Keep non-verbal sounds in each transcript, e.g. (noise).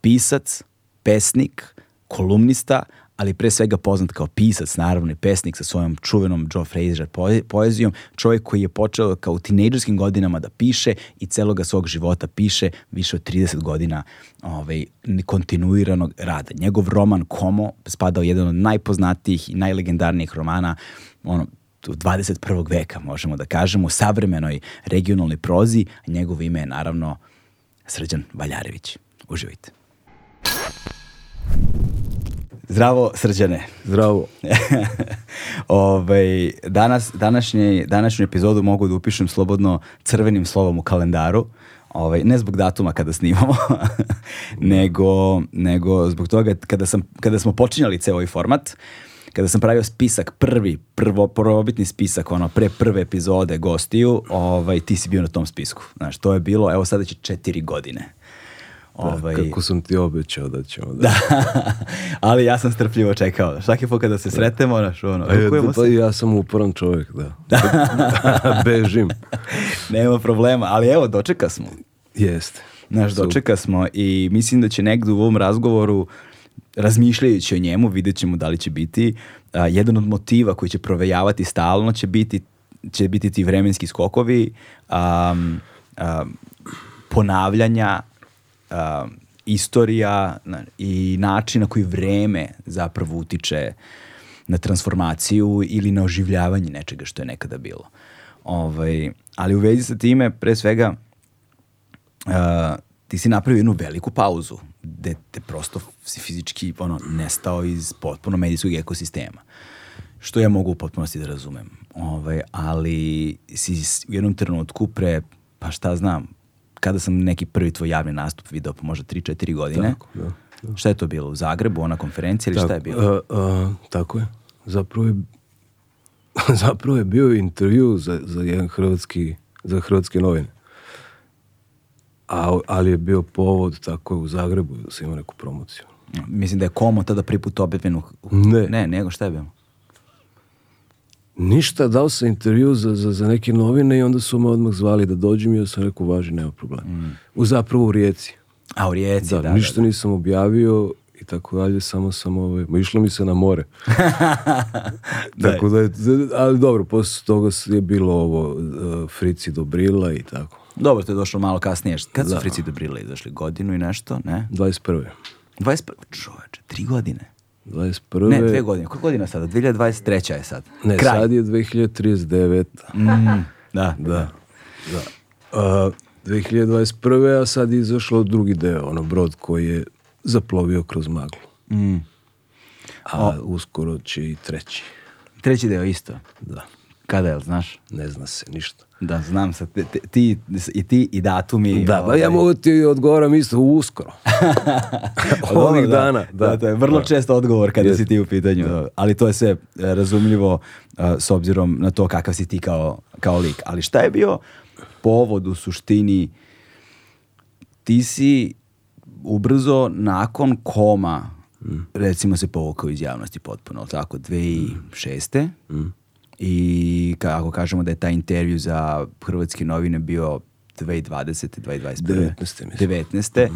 Pisac, pesnik, kolumnista, ali pre svega poznat kao pisac, naravno i pesnik sa svojom čuvenom Joe Frazier poezijom, čovjek koji je počeo kao u tinejdžerskim godinama da piše i celoga svog života piše više od 30 godina ovaj, kontinuiranog rada. Njegov roman Komo spada u jedan od najpoznatijih i najlegendarnijih romana, ono, 21. veka, možemo da kažemo, u savremenoj regionalnoj prozi. Njegovo ime je naravno Srđan Valjarević. Uživajte. Zdravo, Srđane. Zdravo. (laughs) Ove, ovaj, danas, današnje, današnju epizodu mogu da upišem slobodno crvenim slovom u kalendaru. Ovaj, ne zbog datuma kada snimamo, (laughs) nego, nego zbog toga kada, sam, kada smo počinjali ceo ovaj format, uh, kada sam pravio spisak prvi, prvo, probitni spisak, ono, pre prve epizode gostiju, ovaj, ti si bio na tom spisku. Znaš, to je bilo, evo sada će četiri godine. Da, ovaj... Da, kako sam ti obećao da ćemo. Da. (laughs) da. ali ja sam strpljivo čekao. Svaki put kada se da. sretemo, naš, ono, e, da, pa ja sam uporan čovjek, da. (laughs) Bežim. Nema problema, ali evo, dočeka smo. Jeste. Znaš, dočeka smo i mislim da će negdje u ovom razgovoru razmišljajući o njemu, vidjet ćemo da li će biti, a, jedan od motiva koji će provejavati stalno će biti, će biti ti vremenski skokovi, a, a, ponavljanja, a, istorija i način na koji vreme zapravo utiče na transformaciju ili na oživljavanje nečega što je nekada bilo. Ovaj, ali u vezi sa time, pre svega, uh, ti si napravio jednu veliku pauzu te prosto si fizički ono, nestao iz potpuno medijskog ekosistema. Što ja mogu u potpunosti da razumem. Ovaj, ali si u jednom trenutku pre, pa šta znam, kada sam neki prvi tvoj javni nastup video, pa možda 3-4 godine. Tako, da, da. Šta je to bilo? U Zagrebu, ona konferencija ili tako, šta je bilo? A, e, a, e, tako je. Zapravo je, (laughs) zapravo je bio intervju za, za jedan hrvatski, za hrvatske novine a, ali je bio povod tako u Zagrebu da sam imao neku promociju. Mislim da je Komo tada prvi put objavljen u... Ne. Ne, nego šta je bilo? Ništa, dao sam intervju za, za, za, neke novine i onda su me odmah zvali da dođem i ja sam rekao važi, nema problema. Mm. U zapravo u Rijeci. A u Rijeci, da. da, da ništa da, da. nisam objavio i tako dalje, samo sam ovaj, ma išlo mi se na more. (laughs) Da. tako da, ali dobro, posle toga je bilo ovo, eh, Frici Dobrila i tako. Dobro, ste je došlo malo kasnije. Kad su da. Frici Dobrile izašli? Godinu i nešto, ne? 21. 21. Čoveče, tri godine. 21. Ne, dve godine. Koja godina sada? 2023. je sad. Ne, Kraj. sad je 2039. Mm, da, (laughs) da. Da. da. Uh, 2021. a sad je izašlo drugi deo, ono brod koji je zaplovio kroz maglu. Mm. A o. uskoro će i treći. Treći deo isto? Da kada, jel znaš? Ne zna se, ništa. Da, znam se, ti, ti i ti i datum i... Da, da ovaj... ja mogu ti odgovaram isto uskoro. (laughs) Ovih da, dana. Da, da, to je vrlo da. često odgovor kada Jeste. si ti u pitanju. Da. Ali to je sve e, razumljivo uh, s obzirom na to kakav si ti kao, kao lik. Ali šta je bio povod u suštini? Ti si ubrzo nakon koma mm. recimo se povukao iz javnosti potpuno, ali tako, 2006. Mm. mm i ka, ako kažemo da je taj intervju za hrvatske novine bio 2020. 2021. 19. 19. Mm.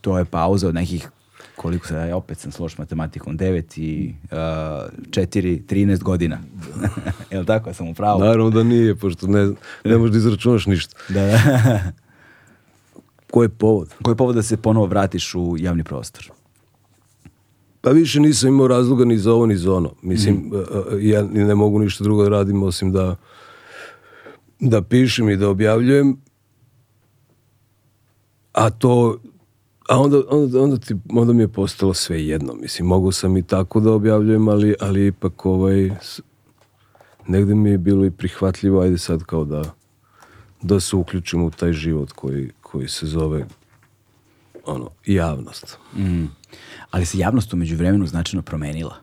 To je pauza od nekih koliko sada, ja e, opet sam sloš matematikom, 9 i uh, 4, 13 godina. (laughs) je li tako, sam upravo? Naravno da nije, pošto ne, ne možeš da izračunaš ništa. da, da. Koji je povod? Koji je povod da se ponovo vratiš u javni prostor? pa više nisam imao razloga ni za ovo ni za ono. Mislim, mm. ja ne mogu ništa drugo da radim osim da da pišem i da objavljujem. A to a onda, onda, onda, ti, onda mi je postalo sve jedno. Mislim, mogu sam i tako da objavljujem, ali, ali ipak ovaj, negde mi je bilo i prihvatljivo, ajde sad kao da, da se uključim u taj život koji, koji se zove ono, javnost. Mm ali se javnost umeđu vremenu značajno promenila.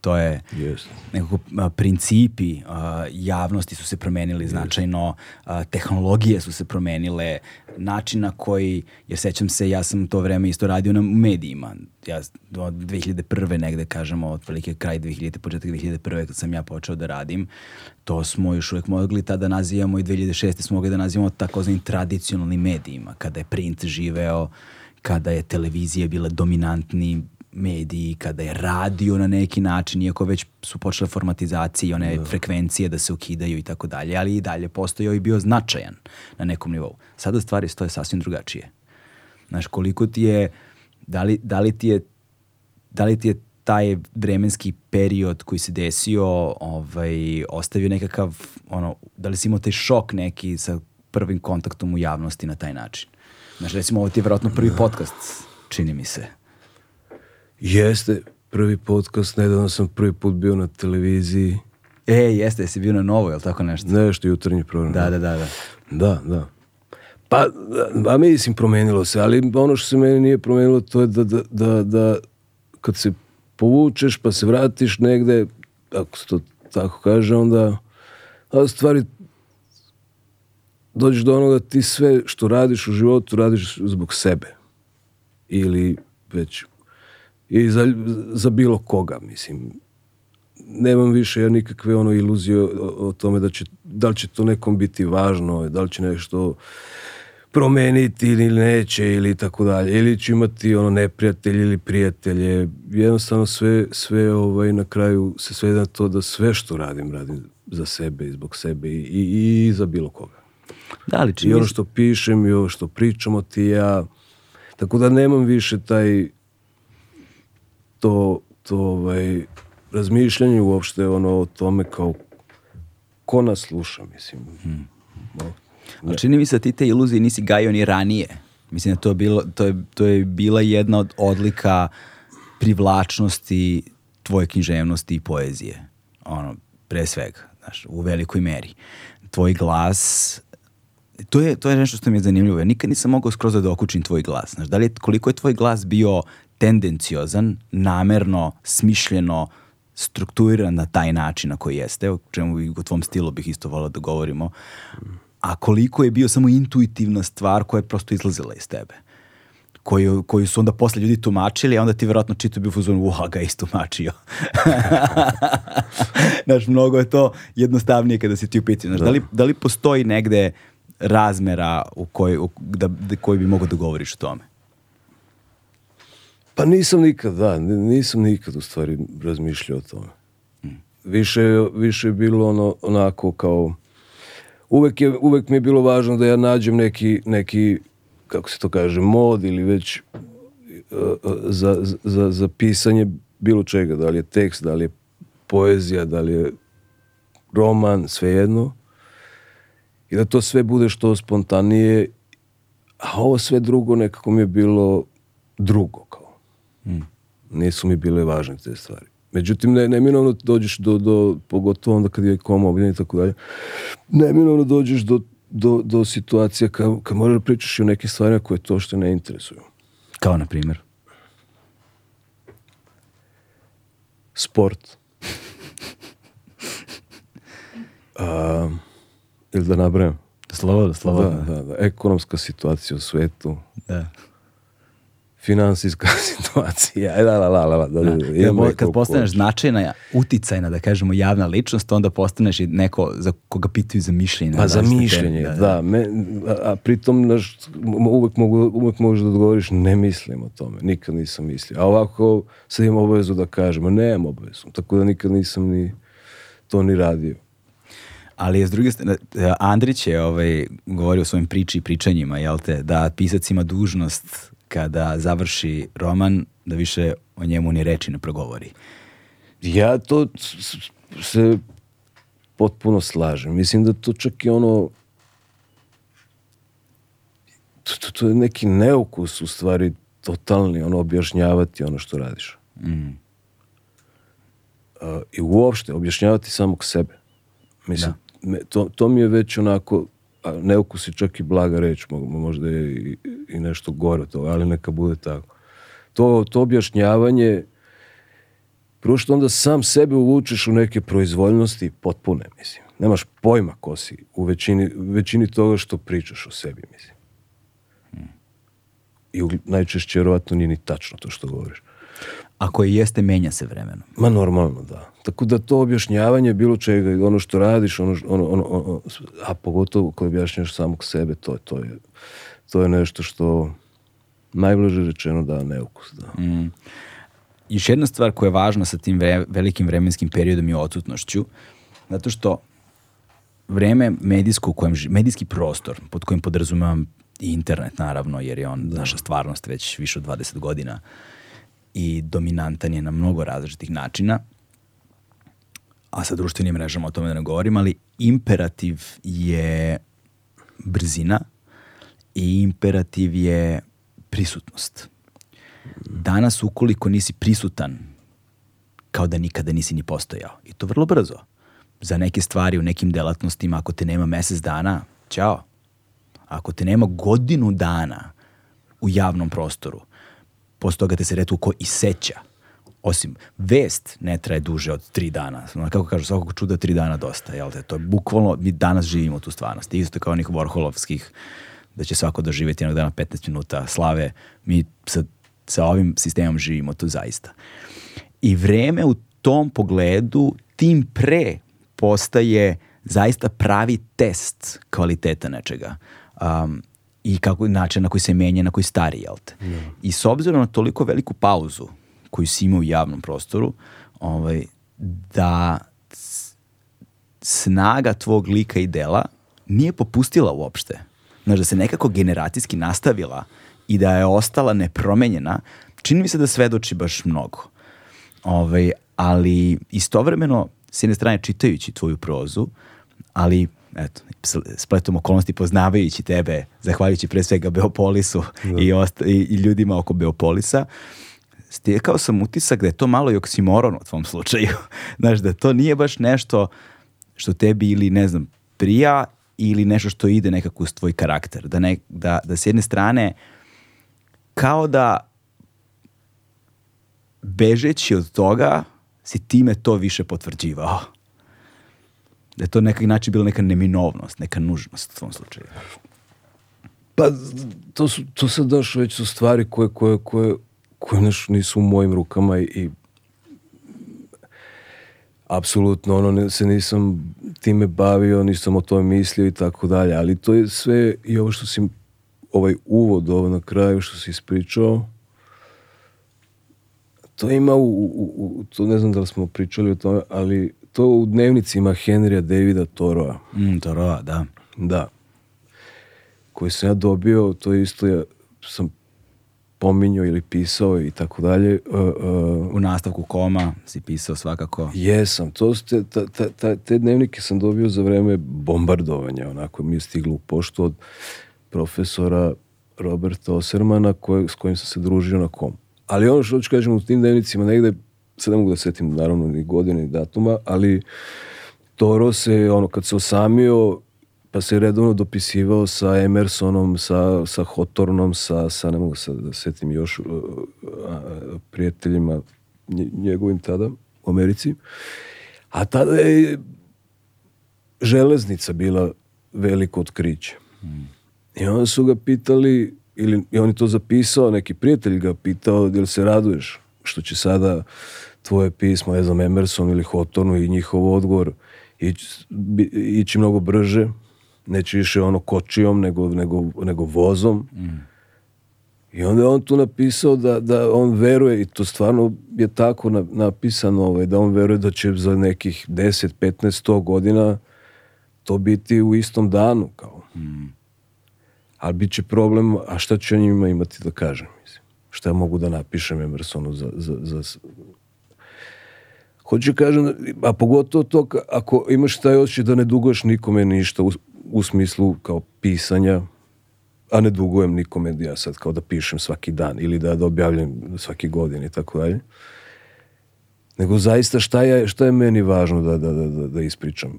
To je yes. nekako a, principi a, javnosti su se promenili yes. značajno, a, tehnologije su se promenile, način na koji, jer sećam se, ja sam to vreme isto radio na medijima. Ja od 2001. negde, kažemo, od velike kraj 2000. početak 2001. kad sam ja počeo da radim, to smo još uvek mogli tada nazivamo i 2006. smo mogli da nazivamo takozvanim tradicionalnim medijima, kada je print živeo kada je televizija bila dominantni mediji, kada je radio na neki način, iako već su počele formatizacije i one da. frekvencije da se ukidaju i tako dalje, ali i dalje postojao i ovaj bio značajan na nekom nivou. Sada stvari stoje sasvim drugačije. Znaš, koliko ti je, da li, da li ti je, da li ti je taj vremenski period koji se desio ovaj, ostavio nekakav, ono, da li si imao taj šok neki sa prvim kontaktom u javnosti na taj način? Znaš, recimo, ovo ti je vjerojatno prvi podcast, čini mi se. Jeste, prvi podcast, nedavno sam prvi put bio na televiziji. E, jeste, jesi bio na novo, je li tako nešto? Nešto, jutarnji program. Da, da, da, da. Da, da. Pa, a mislim, promenilo se, ali ono što se meni nije promenilo, to je da, da, da, da kad se povučeš, pa se vratiš negde, ako se to tako kaže, onda a stvari dođeš do onoga ti sve što radiš u životu radiš zbog sebe. Ili već i za, za bilo koga, mislim. Nemam više ja nikakve ono iluzije o, o tome da će, da li će to nekom biti važno, da li će nešto promeniti ili neće ili tako dalje. Ili će imati ono neprijatelje ili prijatelje. Jednostavno sve, sve ovaj, na kraju se svede na to da sve što radim, radim za sebe i zbog sebe i, i, i za bilo koga. Da, li čini... I ono što pišem i ono što pričamo ti ja, tako da nemam više taj to, to ovaj, razmišljanje uopšte ono o tome kao ko nas sluša, mislim. Hmm. No, ali čini mi se da ti te iluzije nisi gajio ni ranije. Mislim da to je, bilo, to je, to je bila jedna od odlika privlačnosti tvoje književnosti i poezije. Ono, pre svega, znaš, u velikoj meri. Tvoj glas to je, to je nešto što mi je zanimljivo. Ja nikad nisam mogao skroz da okučim tvoj glas. Znaš, da li je, koliko je tvoj glas bio tendenciozan, namerno, smišljeno, strukturiran na taj način na koji jeste, o čemu i u tvom stilu bih isto volao da govorimo, a koliko je bio samo intuitivna stvar koja je prosto izlazila iz tebe. Koju, koju su onda posle ljudi tumačili, a onda ti verovatno čito bi fuzon, uha ga istumačio. (laughs) Znaš, mnogo je to jednostavnije kada si ti u pitanju. Znaš, da. da, li, da li postoji negde uh, razmera u koji, u, da, da, koji bi mogao da govoriš o tome? Pa nisam nikad, da, nisam nikad u stvari razmišljao o tome. Mm. Više, više je bilo ono, onako kao, uvek, je, uvek mi je bilo važno da ja nađem neki, neki kako se to kaže, mod ili već uh, za, za, za pisanje bilo čega, da li je tekst, da li je poezija, da li je roman, svejedno i da to sve bude što spontanije, a ovo sve drugo nekako mi je bilo drugo kao. Mm. Nisu mi bile važne te stvari. Međutim, ne, neminovno dođeš do, do, pogotovo onda kad je koma obljen i tako dalje, neminovno dođeš do, do, do situacija kad, kad moraš da pričaš i o nekim stvarima koje to što ne interesuju. Kao na primjer? Sport. um, (laughs) Ili da nabrajam? Slobodno, da, slobodno. Da, da, da. Ekonomska situacija u svetu. Da. Finansijska (laughs) situacija. Da, la, la, la, da, da, da. da kad, po, kad postaneš koč. značajna, uticajna, da kažemo, javna ličnost, onda postaneš i neko za koga pitaju za mišljenje. Pa da, za mišljenje, da. da. Me, a, a pritom naš, uvek, mogu, uvek možeš da odgovoriš, ne mislim o tome, nikad nisam mislio. A ovako sad imam obavezu da kažem, a nemam obavezu, tako da nikad nisam ni to ni radio ali s druge strane, eh, Andrić je ovaj, govorio o svojim priči i pričanjima, jel te, da pisac ima dužnost kada završi roman da više o njemu ni reči ne progovori. Ja to se potpuno slažem. Mislim da to čak i ono to, to, to je neki neukus u stvari totalni, ono objašnjavati ono što radiš. Mm. Uh, I uopšte objašnjavati samog sebe. Mislim, da me, to, to mi je već onako, a neukus je čak i blaga reč, možda je i, i nešto gore to, ali neka bude tako. To, to objašnjavanje, prvo što onda sam sebe uvučeš u neke proizvoljnosti potpune, mislim. Nemaš pojma ko si u većini, većini toga što pričaš o sebi, mislim. I u, najčešće, vjerovatno, nije ni tačno to što govoriš. Ako je jeste, menja se vremenom. Ma normalno, da. Tako da to objašnjavanje bilo čega, ono što radiš, ono, ono, ono, a pogotovo kad objašnjaš samog sebe, to, to, je, to je nešto što najbliže rečeno da neukus. Da. Mm. Još jedna stvar koja je važna sa tim vre, velikim vremenskim periodom i odsutnošću, zato što vreme medijsko kojem, medijski prostor pod kojim podrazumevam i internet naravno, jer je on da. naša stvarnost već više od 20 godina i dominantan je na mnogo različitih načina, a sa društvenim mrežama o tome da ne govorim, ali imperativ je brzina i imperativ je prisutnost. Danas ukoliko nisi prisutan, kao da nikada nisi ni postojao. I to vrlo brzo. Za neke stvari u nekim delatnostima, ako te nema mesec dana, ćao. Ako te nema godinu dana u javnom prostoru, posle toga te se redko ko i seća osim vest ne traje duže od tri dana. Kako kažu, svakog čuda tri dana dosta, jel te? To je bukvalno, mi danas živimo tu stvarnost. Isto kao onih Warholovskih, da će svako doživjeti jednog dana 15 minuta slave. Mi sa, sa ovim sistemom živimo tu zaista. I vreme u tom pogledu tim pre postaje zaista pravi test kvaliteta nečega. Um, i kako, način na koji se menja, na koji stari, jel te? Yeah. Da. I s obzirom na toliko veliku pauzu koju si imao u javnom prostoru, ovaj, da snaga tvog lika i dela nije popustila uopšte. Znaš, da se nekako generacijski nastavila i da je ostala nepromenjena, čini mi se da svedoči baš mnogo. Ovaj, ali istovremeno, s jedne strane čitajući tvoju prozu, ali eto, spletom okolnosti poznavajući tebe, zahvaljujući pre svega Beopolisu da. i, osta, i, i ljudima oko Beopolisa, uh, stekao sam utisak da je to malo i oksimoron u tvom slučaju. (laughs) Znaš, da to nije baš nešto što tebi ili, ne znam, prija ili nešto što ide nekako uz tvoj karakter. Da, ne, da, da s jedne strane kao da bežeći od toga si time to više potvrđivao. Da je to nekak način bila neka neminovnost, neka nužnost u tvom slučaju. Pa, to, su, to sad došlo već su stvari koje, koje, koje koje naš, nisu u mojim rukama i, i apsolutno ono ne, se nisam time bavio, nisam o tome mislio i tako dalje, ali to je sve i ovo što si ovaj uvod ovo na kraju što si ispričao to ima u, u, u to ne znam da li smo pričali o tome, ali to u dnevnicima Henrya Davida Toroa. Mm, Toroa, da. Da. Koji sam ja dobio, to je isto, ja sam pominjao ili pisao i tako dalje. E, e, u nastavku koma si pisao svakako. Jesam, to ste, ta, ta, ta, te dnevnike sam dobio za vreme bombardovanja, onako mi je stiglo u poštu od profesora Roberta Osermana koj, s kojim sam se družio na komu. Ali ono što ću kažem u tim dnevnicima negde, sad ne mogu da setim naravno ni godine ni datuma, ali Toro se, ono, kad se osamio, pa se redovno dopisivao sa Emersonom, sa, sa Hotornom, sa, sa ne mogu sad da setim još uh, prijateljima njegovim tada u Americi. A tada je železnica bila veliko otkriće. Mm. I onda su ga pitali, ili i on je to zapisao, neki prijatelj ga pitao, jel se raduješ što će sada tvoje pismo, ne znam, Emerson ili Hotornu i njihov odgovor ići, ići mnogo brže, neće više ono kočijom, nego, nego, nego vozom. Mm. I onda je on tu napisao da, da on veruje, i to stvarno je tako na, napisano, ovaj, da on veruje da će za nekih 10, 15, 100 godina to biti u istom danu. Kao. Mm. Ali bit će problem, a šta će on ima imati da kažem? Mislim. Šta ja mogu da napišem Emersonu za, za, za Hoću da kažem, da, a pogotovo to ako imaš taj osjećaj da ne duguješ nikome ništa, u smislu kao pisanja, a ne dugujem nikome ja sad kao da pišem svaki dan ili da, da objavljam svaki godin i tako dalje. Nego zaista šta je, šta je meni važno da, da, da, da, da ispričam.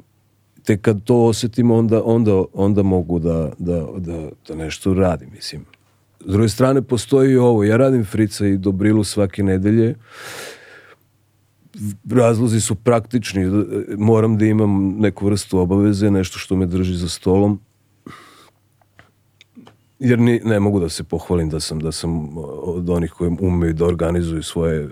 Te kad to osetim, onda, onda, onda mogu da, da, da, da nešto radim, mislim. S druge strane, postoji i ovo. Ja radim Frica i Dobrilu svake nedelje. Uh, razlozi su praktični. E, moram da imam neku vrstu obaveze, nešto što me drži za stolom. Jer ni, ne mogu da se pohvalim da sam, da sam e, od onih koji umeju da organizuju svoje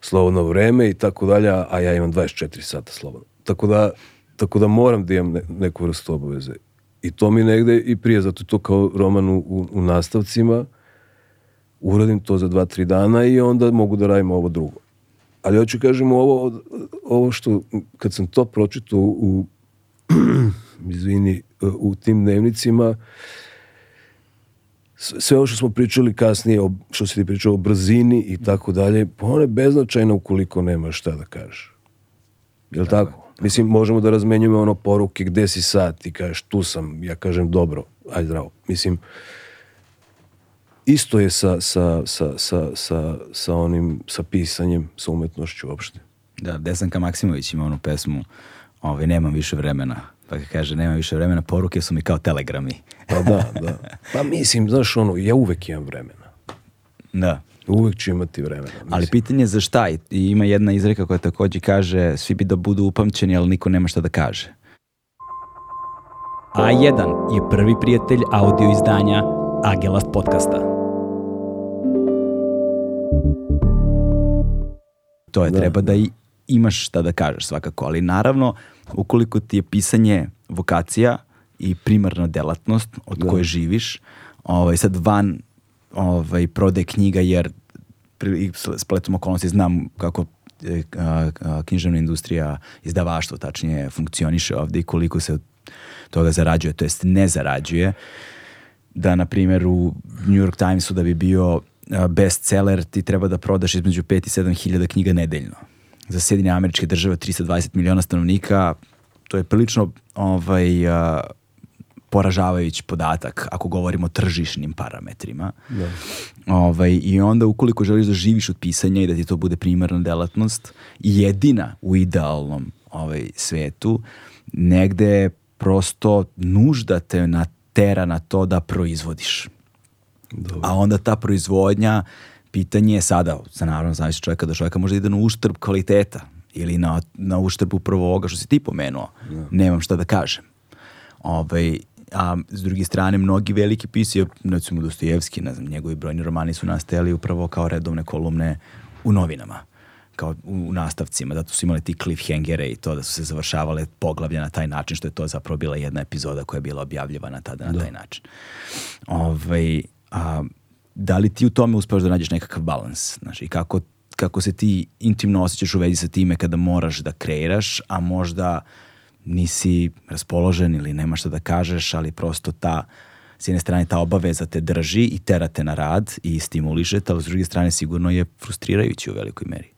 slobodno vreme i tako dalje, a ja imam 24 sata slobodno. Tako da, tako da moram da imam ne, neku vrstu obaveze. I to mi negde i prije, zato to kao roman u, u, u nastavcima, uradim to za 2-3 dana i onda mogu da radim ovo drugo ali hoću kažem ovo, ovo što, kad sam to pročitao u, (clears throat) izvini, u tim dnevnicima, sve ovo što smo pričali kasnije, o, što si ti pričao o brzini i tako dalje, pa ono je beznačajno ukoliko nema šta da kažeš. je tako? tako? tako. Mislim, možemo da razmenjujemo ono poruke gde si sad, ti kažeš tu sam, ja kažem dobro, ajde zdravo. Mislim, uh, isto je sa, sa, sa, sa, sa, sa onim, sa pisanjem, sa umetnošću uopšte. Da, Desanka Maksimović ima onu pesmu ovaj, nemam više vremena. Pa kaže, nema više vremena, poruke su mi kao telegrami. pa da, da. Pa mislim, znaš ono, ja uvek imam vremena. Da. Uvek ću imati vremena. Mislim. Ali pitanje je za šta? I ima jedna izreka koja takođe kaže, svi bi da budu upamćeni, ali niko nema šta da kaže. A1 je prvi prijatelj audio izdanja Agelast podcasta. to je, da, treba da. da imaš šta da kažeš svakako, ali naravno ukoliko ti je pisanje vokacija i primarna delatnost od da. koje živiš, ovaj, sad van ovaj, prode knjiga jer pri, spletom okolnosti znam kako e, a, književna industrija, izdavaštvo tačnije funkcioniše ovde i koliko se od toga zarađuje, to jest ne zarađuje. Da, na primjer, u New York Timesu da bi bio bestseller, ti treba da prodaš između 5 i 7 hiljada knjiga nedeljno. Za Sjedinje američke države 320 miliona stanovnika, to je prilično ovaj, uh, poražavajući podatak ako govorimo o tržišnim parametrima. Da. Ovaj, I onda ukoliko želiš da živiš od pisanja i da ti to bude primarna delatnost, jedina u idealnom ovaj, svetu, negde prosto nužda te natera na to da proizvodiš. Dobre. A onda ta proizvodnja, pitanje je sada, sa naravno znači čovjeka da čovjeka može da ide na uštrb kvaliteta ili na, na uštrb upravo ovoga što si ti pomenuo. Yeah. Da. Nemam šta da kažem. Ove, ovaj, a s druge strane, mnogi veliki pisci, recimo Dostojevski, ne znam, njegovi brojni romani su nastajali upravo kao redovne kolumne u novinama kao u nastavcima, zato su imali ti cliffhangere i to da su se završavale poglavlja na taj način, što je to zapravo bila jedna epizoda koja je bila objavljivana tada na da. taj način. Ove, ovaj, a, da li ti u tome uspeš da nađeš nekakav balans, znaš, i kako, kako se ti intimno osjećaš u vezi sa time kada moraš da kreiraš, a možda nisi raspoložen ili nemaš šta da kažeš, ali prosto ta s jedne strane ta obaveza te drži i tera te na rad i stimuliše te, ali s druge strane sigurno je frustrirajući u velikoj meri.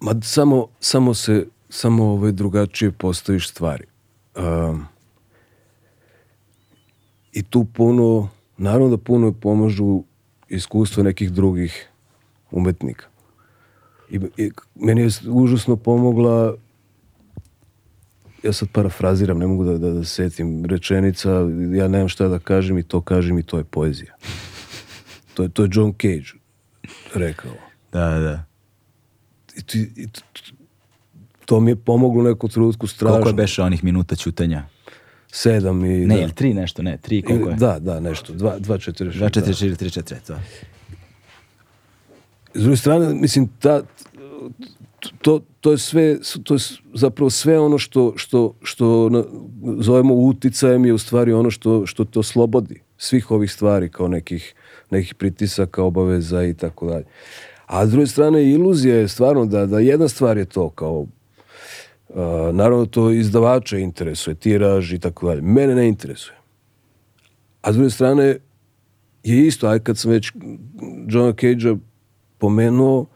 Ma samo, samo se, samo ove ovaj, drugačije postojiš stvari. Um, i tu puno, naravno da puno pomažu iskustva nekih drugih umetnika. I, i meni je užasno pomogla ja sad parafraziram, ne mogu da, da, da setim rečenica, ja nemam šta da kažem i to kažem i to je poezija. To je, to je John Cage rekao. Da, da. I, to, i to, to mi je pomoglo u neku trenutku strašno. Koliko je beše onih minuta čutanja? 7 i... Ne, da. ili tri nešto, ne, 3 koliko je? Da, da, nešto, 2, dva četiri, šest. Dva 4, da. četiri, tri četiri, to. Da. S druge strane, mislim, ta, to, to je sve, to je zapravo sve ono što, što, što na, zovemo uticajem je u stvari ono što, što to slobodi svih ovih stvari kao nekih, nekih pritisaka, obaveza i tako dalje. A s druge strane, iluzija je stvarno da, da jedna stvar je to kao naravno to izdavače interesuje, tiraž i tako dalje. Mene ne interesuje. A s druge strane je isto, aj kad sam već Johna Cage-a pomenuo,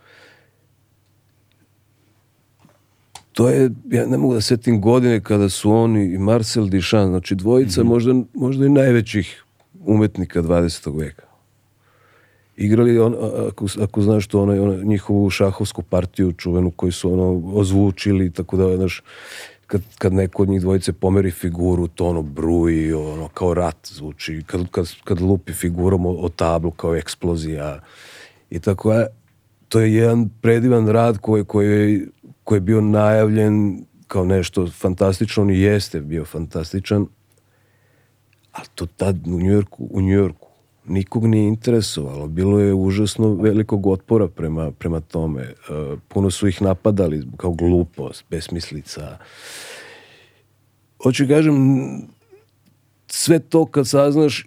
to je, ja ne mogu da setim godine kada su oni i Marcel Dišan, znači dvojica mm -hmm. možda, možda i najvećih umetnika 20. veka igrali, on, ako, ako znaš to, ono, ono, njihovu šahovsku partiju čuvenu koju su ono, ozvučili, tako da, znaš, kad, kad neko od njih dvojice pomeri figuru, to ono bruji, ono, kao rat zvuči, kad, kad, kad lupi figurom o, o tablu, kao eksplozija i tako, je. to je jedan predivan rad koji, koji, koji je bio najavljen kao nešto fantastično, on i jeste bio fantastičan, ali to tad u Njujorku, u Njujorku nikog nije interesovalo. Bilo je užasno velikog otpora prema, prema tome. E, puno su ih napadali kao glupost, besmislica. Hoću da kažem, sve to kad saznaš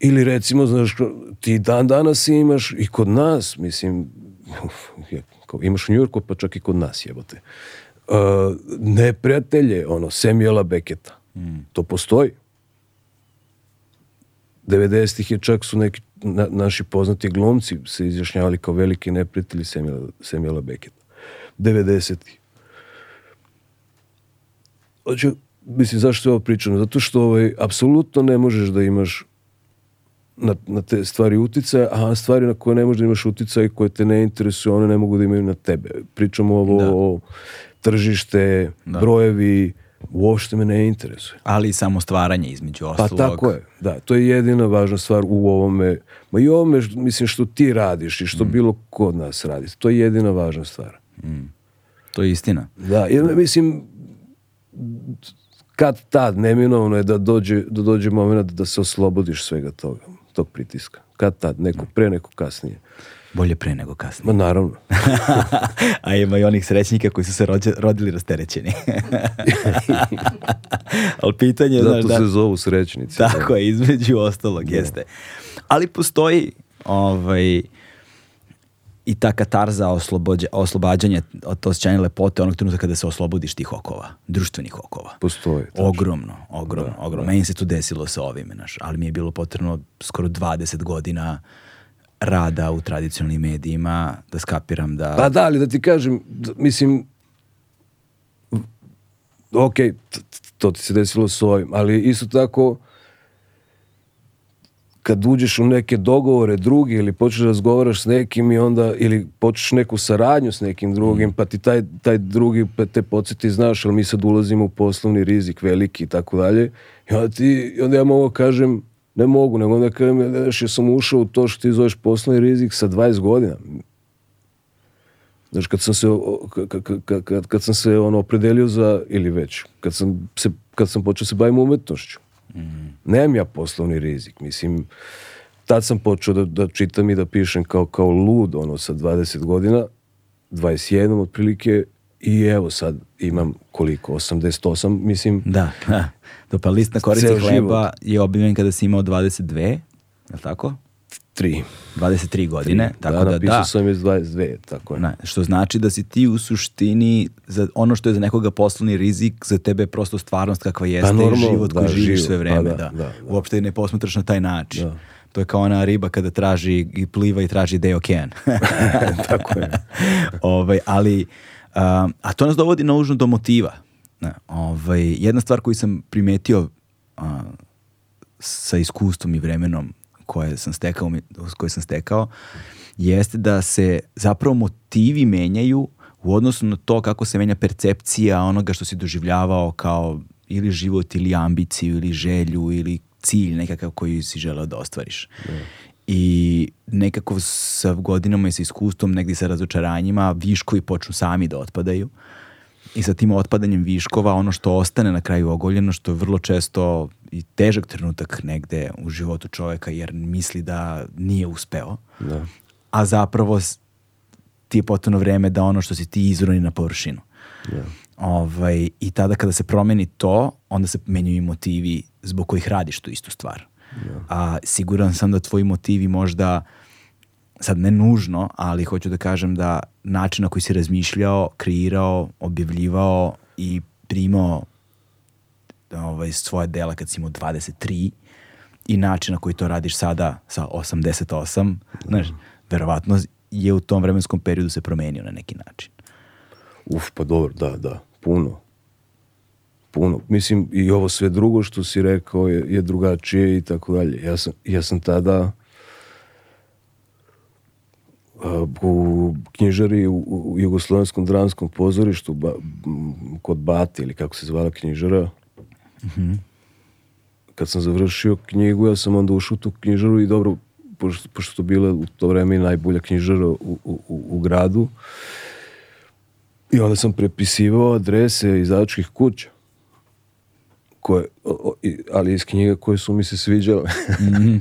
ili recimo, znaš, ti dan danas imaš i kod nas, mislim, imaš u Njurku, pa čak i kod nas, jebote. E, ne prijatelje, ono, Samuela Beketa. Mm. To postoji. 90-ih je čak su neki na, naši poznati glumci se izjašnjavali kao veliki neprijatelji Samuela, Samuela Becketa. 90-ih. Znači, mislim, zašto je ovo pričano? Zato što ovaj, apsolutno ne možeš da imaš na, na te stvari uticaja, a stvari na koje ne možeš da imaš uticaj, koje te ne interesuju, one ne mogu da imaju na tebe. Pričamo ovo da. o tržište, da. brojevi, uopšte me ne interesuje. Ali i samo stvaranje između pa ostalog. Pa tako je, da. To je jedina važna stvar u ovome, ma i ovome, mislim, što ti radiš i što mm. bilo kod nas radi. To je jedina važna stvar. Mm. To je istina. Da, jer mislim, kad tad, neminovno je da dođe, da dođe moment da se oslobodiš svega toga, tog pritiska. Kad tad, neko da. pre, neko kasnije. Bolje pre nego kasnije. Ma naravno. (laughs) A ima i onih srećnika koji su se rođe, rodili rasterećeni. (laughs) Ali pitanje je... Zato znaš, da- se da, zovu srećnici. Tako da. je, između ostalog, da. jeste. Ali postoji ovaj, i ta katarza oslobođa, oslobađanja od to osjećanja lepote onog trenutka kada se oslobodiš tih okova, društvenih okova. Postoji. Tačno. Ogromno, ogromno, da, ogromno. Da. Meni se to desilo sa ovime, naš, ali mi je bilo potrebno skoro 20 godina uh, rada u tradicionalnim medijima, da skapiram da... Pa da, ali da ti kažem, mislim, ok, to ti se desilo s ovim, ali isto tako, kad uđeš u neke dogovore drugi ili počneš da razgovaraš s nekim i onda, ili počneš neku saradnju s nekim drugim, mm. pa ti taj, taj drugi pa te podsjeti, znaš, ali mi sad ulazimo u poslovni rizik veliki i tako dalje, i onda ti, onda ja mogu da kažem, ne mogu, nego onda kažem, znaš, ja sam ušao u to što ti zoveš poslovni rizik sa 20 godina. Znaš, kad sam se, kad, kad, kad sam se ono opredelio za, ili već, kad sam, se, kad sam počeo da se bavim umetnošću, mm. nemam ja poslovni rizik, mislim, tad sam počeo da, da čitam i da pišem kao, kao lud, ono, sa 20 godina, 21 otprilike, I evo sad imam koliko, 88, mislim. Da, da. pa list na korici hleba život. je objavljen kada si imao 22, je li tako? 3. 23 godine, 3. Da, tako da, da napisao sam iz 22, tako je. Na, što znači da si ti u suštini, za ono što je za nekoga poslovni rizik, za tebe je prosto stvarnost kakva jeste pa, normalno, i život da, koji živiš život, sve vreme. Pa da, da, da, da. Uopšte ne posmatraš na taj način. Da. To je kao ona riba kada traži i pliva i traži deo okean. (laughs) tako je. (laughs) ovaj, ali a to nas dovodi nužno do motiva. Ne, ovaj, jedna stvar koju sam primetio a, sa iskustvom i vremenom koje sam stekao, koje sam stekao jeste da se zapravo motivi menjaju u odnosu na to kako se menja percepcija onoga što si doživljavao kao ili život ili ambiciju ili želju ili cilj nekakav koji si želeo da ostvariš. Yeah. Da i nekako sa godinama i sa iskustvom, negdje sa razočaranjima, viškovi počnu sami da otpadaju. I sa tim otpadanjem viškova, ono što ostane na kraju ogoljeno, što je vrlo često i težak trenutak negde u životu čoveka, jer misli da nije uspeo. Da. A zapravo ti je potrebno vreme da ono što si ti izroni na površinu. Da. Ovaj, I tada kada se promeni to, onda se menjuju motivi zbog kojih radiš tu istu stvar a siguran sam da tvoji motivi možda sad ne nužno, ali hoću da kažem da način na koji si razmišljao, kreirao, objavljivao i primao ovaj, svoje dela kad si imao 23 i način na koji to radiš sada sa 88, znaš, verovatno je u tom vremenskom periodu se promenio na neki način. Uf, pa dobro, da, da, puno puno. Mislim, i ovo sve drugo što si rekao je, je drugačije i tako dalje. Ja sam, ja sam tada uh, u knjižari u, Jugoslovenskom dramskom pozorištu ba, kod Bati ili kako se zvala knjižara mm -hmm. kad sam završio knjigu ja sam onda ušao tu knjižaru i dobro pošto, pošto bila u to vreme najbolja knjižara u, u, u gradu i onda sam prepisivao adrese izdavačkih kuća koje, ali iz knjiga koje su mi se sviđale. mm -hmm.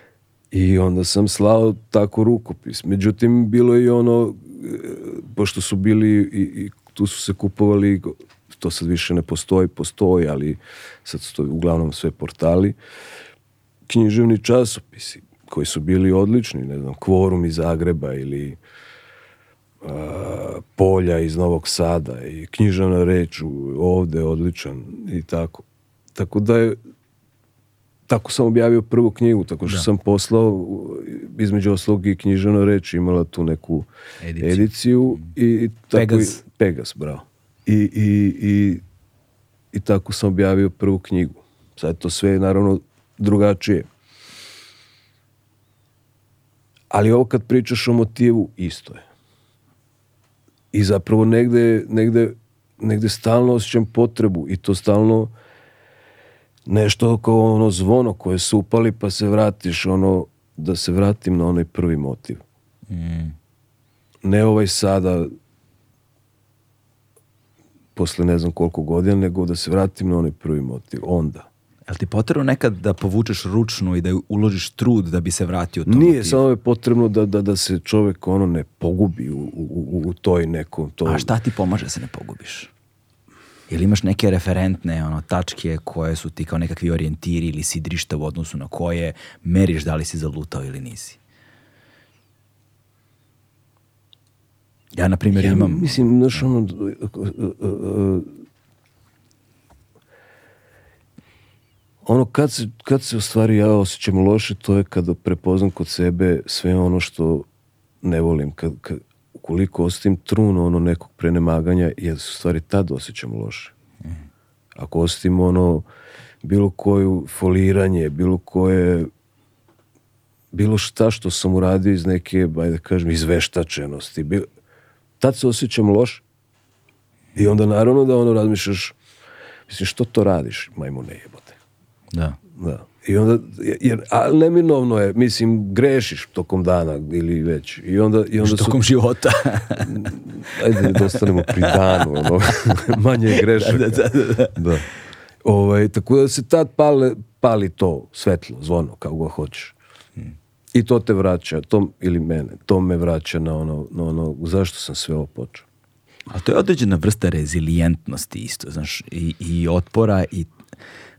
(laughs) I onda sam slao tako rukopis. Međutim, bilo je i ono, e, pošto su bili i, i tu su se kupovali, to sad više ne postoji, postoji, ali sad su to uglavnom sve portali, književni časopisi koji su bili odlični, ne znam, Kvorum iz Zagreba ili uh, Polja iz Novog Sada i književna reč ovde odličan i tako. Tako da je, tako sam objavio prvu knjigu, tako što da. sam poslao između oslog i književna reč imala tu neku ediciju, ediciju i, i tako Pegas. I, Pegas, bravo. I, i, i, I tako sam objavio prvu knjigu. Sad je to sve naravno drugačije. Ali ovo kad pričaš o motivu, isto je. I zapravo negde, negde, negde stalno osjećam potrebu i to stalno nešto kao ono zvono koje su upali pa se vratiš ono da se vratim na onaj prvi motiv. Mm. Ne ovaj sada posle ne znam koliko godina, nego da se vratim na onaj prvi motiv. Onda. Jel ti potrebno nekad da povučeš ručnu i da uložiš trud da bi se vratio to? Nije, motiv? samo je potrebno da, da, da se čovek ono ne pogubi u, u, u toj nekom... To... A šta ti pomaže da se ne pogubiš? Ili imaš neke referentne ono, tačke koje su ti kao nekakvi orijentiri ili sidrišta u odnosu na koje meriš da li si zalutao ili nisi? Ja, na primjer, ja, imam... Mislim, znaš, ono... Uh, uh, uh, ono, kad se, kad se u stvari ja osjećam loše, to je kada prepoznam kod sebe sve ono što ne volim. Kad, kad, ukoliko ostim trunu ono nekog prenemaganja, ja se u stvari tad osjećam loše. Ako ostim ono bilo koju foliranje, bilo koje bilo šta što sam uradio iz neke, ajde da kažem, izveštačenosti. Bil, tad se osjećam loše. i onda naravno da ono razmišljaš, mislim, što to radiš, majmune jebote. Da. Da. I onda, jer, ali neminovno je, mislim, grešiš tokom dana ili već. I onda, i onda tokom su... života. (laughs) Ajde, da ostanemo pri danu, ono, (laughs) manje je grešaka. Da, da, da, da. da. Ovaj, tako da se tad pale, pali to svetlo, zvono, kao god hoćeš. I to te vraća, to, ili mene, to me vraća na ono, na ono zašto sam sve ovo počeo. A to je određena vrsta rezilijentnosti isto, znaš, i, i otpora i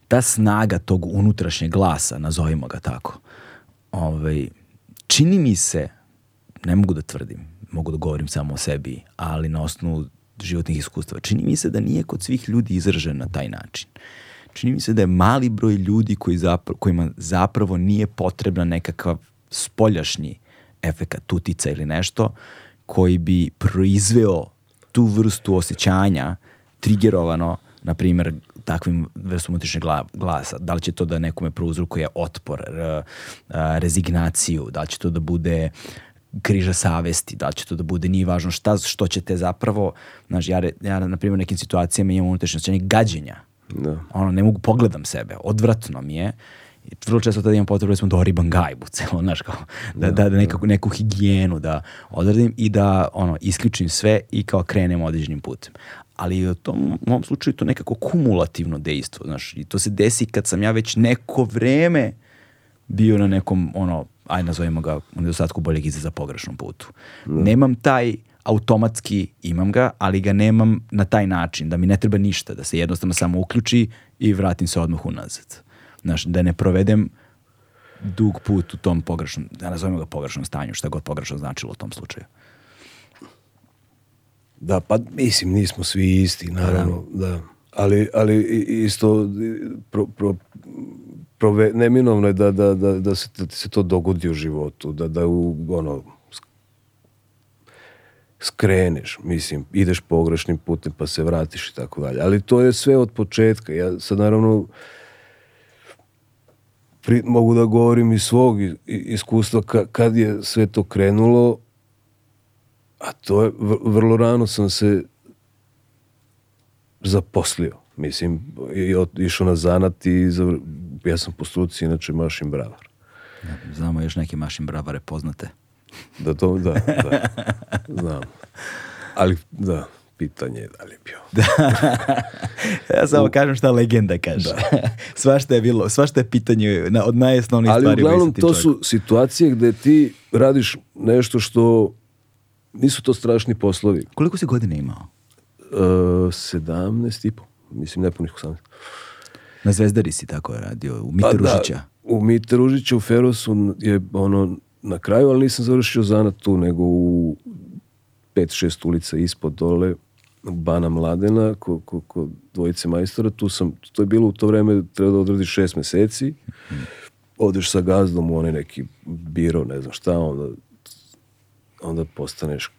ta snaga tog unutrašnjeg glasa, nazovimo ga tako, ovaj, čini mi se, ne mogu da tvrdim, mogu da govorim samo o sebi, ali na osnovu životnih iskustva, čini mi se da nije kod svih ljudi izražen na taj način. Čini mi se da je mali broj ljudi koji zapravo, kojima zapravo nije potrebna nekakav spoljašnji efekat utica ili nešto koji bi proizveo tu vrstu osjećanja trigerovano, na primjer, takvim vrstom unutrašnjeg glasa. Da li će to da nekome prouzrukuje otpor, rezignaciju, da li će to da bude križa savesti, da li će to da bude, nije važno šta, što ćete zapravo, znaš, ja, ja na primjer nekim situacijama imam unutrašnje osjećanje gađenja. Da. Ono, ne mogu, pogledam sebe, odvratno mi je, I vrlo često tada imam potrebu da smo do riban gajbu, celo, (laughs) znaš, kao, da da, da, da, da nekako, neku higijenu da odradim i da ono, isključim sve i kao krenem određenim putem ali u tom u mom slučaju to nekako kumulativno dejstvo, znaš, i to se desi kad sam ja već neko vreme bio na nekom, ono, aj nazovimo ga u nedostatku boljeg iza za pogrešnom putu. Mm. Nemam taj automatski, imam ga, ali ga nemam na taj način, da mi ne treba ništa, da se jednostavno samo uključi i vratim se odmah unazad. Znaš, da ne provedem dug put u tom pogrešnom, da nazovemo ga pogrešnom stanju, šta god pogrešno značilo u tom slučaju. Da, pa mislim nismo svi isti, naravno, da. da. da. Ali, ali isto pro, pro, prove, neminovno je da, da, da, da, se, da se to dogodi u životu, da, da u, ono, skreneš, mislim, ideš pogrešnim putem pa se vratiš i tako dalje. Ali to je sve od početka. Ja sad naravno pri, mogu da govorim iz svog iskustva ka, kad je sve to krenulo, A to je, vrlo rano sam se zaposlio. Mislim, i išao na zanat i zavr... ja sam po struci, inače mašin bravar. Da, znamo još neke mašin bravare poznate. (laughs) Da to, da, da. Znam. Ali, da, pitanje je da li je bio. (laughs) Da. ja samo U... kažem šta legenda kaže. Da. (laughs) svašta je bilo, svašta je pitanje na, od najosnovnijih stvari. Ali uglavnom to čovjek. su situacije gde ti radiš nešto što nisu to strašni poslovi. Koliko si godine imao? Uh, i po. Mislim, nepunih 18. Na Zvezdari si tako radio, u Mite pa da, Ružića. Da, u Mite Ružića, u Ferosu je ono na kraju, ali nisam završio zanat tu, nego u pet, šest ulica ispod dole, Bana Mladena, ko, ko, ko dvojice majstora, tu sam, to je bilo u to vreme, treba da odradiš šest meseci, mm. odeš sa gazdom u onaj neki biro, ne znam šta, onda onda postaneš,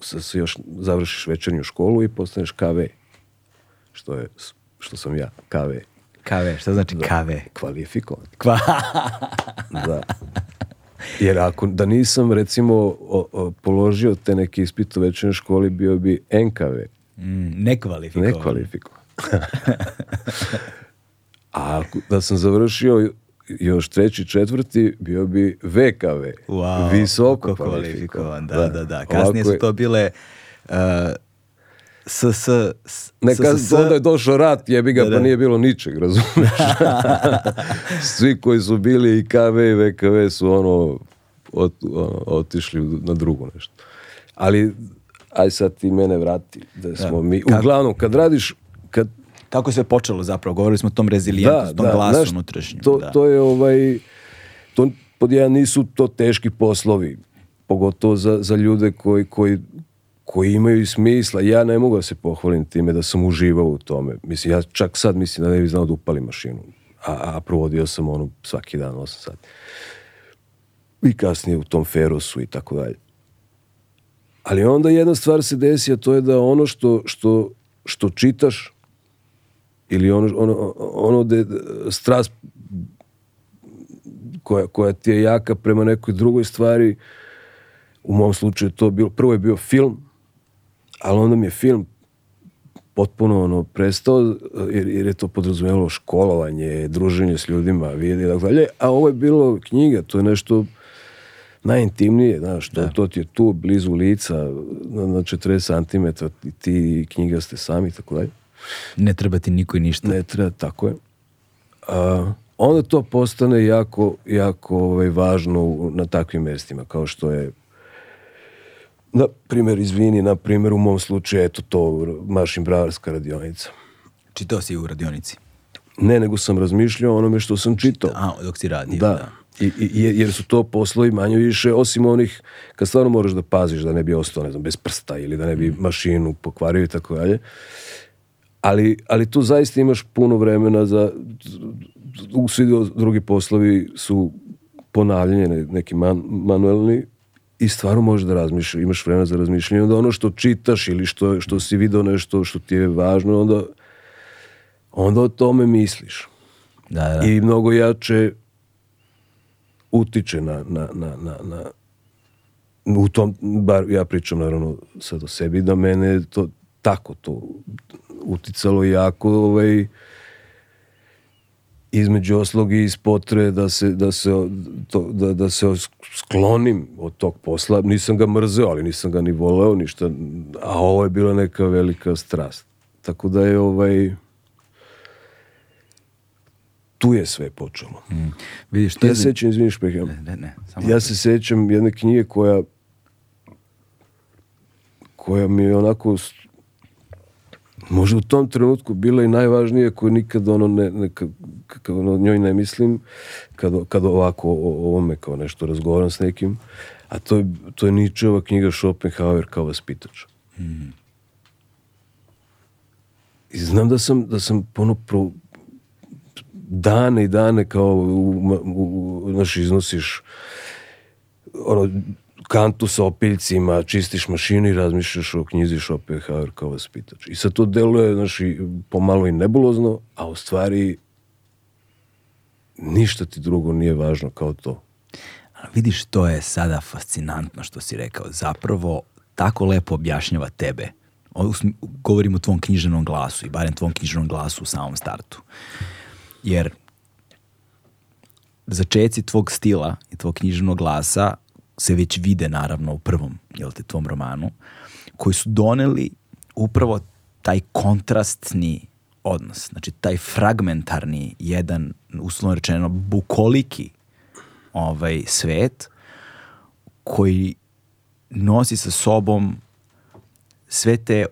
sa, još završiš večernju školu i postaneš KV. Što, je, što sam ja, KV. KV, šta znači da, KV? Kvalifikovan. Kva... da. Jer ako da nisam recimo o, o, položio te neki ispit u večernjoj školi bio bi NKV. Mm, nekvalifikovan. Nekvalifikovan. (laughs) A da sam završio još treći, četvrti bio bi VKV. Wow, visoko kvalifikovan. Da, da, da. da. Kasnije su to bile uh, s, s, s, ne, kas, onda je došao rat, jebi ga, da, pa da. pa nije bilo ničeg, razumeš? (laughs) Svi koji su bili i KV i VKV su ono, ot, ono otišli na drugo nešto. Ali, aj sad ti mene vrati, da, da. smo da. mi... Uglavnom, kad radiš, kad kako se počelo zapravo, govorili smo o tom rezilijentu, da, tom da, glasu znaš, unutrašnjim. To, da. to je ovaj, to pod jedan nisu to teški poslovi, pogotovo za, za ljude koji, koji, koji imaju smisla. Ja ne mogu da se pohvalim time da sam uživao u tome. Mislim, ja čak sad mislim da ne bi znao da upali mašinu, a, a provodio sam onu svaki dan 8 sati. I kasnije u tom Ferosu i tako dalje. Ali onda jedna stvar se desi, a to je da ono što, što, što čitaš, ili ono, ono, ono da strast koja, koja ti je jaka prema nekoj drugoj stvari, u mom slučaju to bilo, prvo je bio film, ali onda mi je film potpuno ono prestao, eh, jer, jer je to podrazumevalo školovanje, druženje s ljudima, vidi i a ovo je bilo knjiga, to je nešto najintimnije, znaš, to, da. to ti je tu blizu lica, na, na 40 cm, ti knjiga ste sami, tako dalje. Ne treba ti niko i ništa. Ne treba, tako je. A, onda to postane jako, jako ovaj, važno na takvim mestima, kao što je na primer, izvini, na primer, u mom slučaju, eto to, mašin bravarska radionica. Čitao si u radionici? Ne, nego sam razmišljao onome što sam čitao. A, dok si radio, da. da. I, i, jer su to poslovi manje više, osim onih kad stvarno moraš da paziš da ne bi ostao, ne znam, bez prsta ili da ne bi mm. mašinu pokvario i tako dalje ali, ali tu zaista imaš puno vremena za svi drugi poslovi su ponavljanje neki man, manuelni i stvarno možeš da razmišljaš, imaš vremena za razmišljanje, onda ono što čitaš ili što, što si video nešto što ti je važno, onda, onda o tome misliš. Da, da. I mnogo jače utiče na, na, na, na, na u tom, bar ja pričam naravno sad o sebi, da mene to tako to uticalo jako ovaj, između oslog i iz da se, da, se, to, da, da se sklonim od tog posla. Nisam ga mrzeo, ali nisam ga ni voleo ništa, a ovo je bila neka velika strast. Tako da je ovaj tu je sve počelo. Mm. Vidiš, ja se sećam, izviniš, pek, ja, ne, ne, ne, samo ja da se sećam jedne knjige koja koja mi je onako možda u tom trenutku bila i najvažnije koje nikad ono ne, ne kad ono njoj ne mislim kad, kad ovako o, ovome kao nešto razgovaram s nekim a to je, to je Ničeva knjiga Schopenhauer kao vaspitač mm. i znam da sam da sam ono pro, dane i dane kao u, u, u, znaš iznosiš ono kantu sa opiljcima, čistiš mašinu i razmišljaš o knjizi Schopenhauer kao vaspitač. I sad to deluje, znaš, pomalo i nebulozno, a u stvari ništa ti drugo nije važno kao to. Ali vidiš, to je sada fascinantno što si rekao. Zapravo, tako lepo objašnjava tebe. Govorim o tvom književnom glasu i barem tvom književnom glasu u samom startu. Jer začeci tvog stila i tvog književnog glasa se već vide naravno u prvom, jel te, tvom romanu, koji su doneli upravo taj kontrastni odnos, znači taj fragmentarni jedan, uslovno rečeno, bukoliki ovaj svet koji nosi sa sobom sve te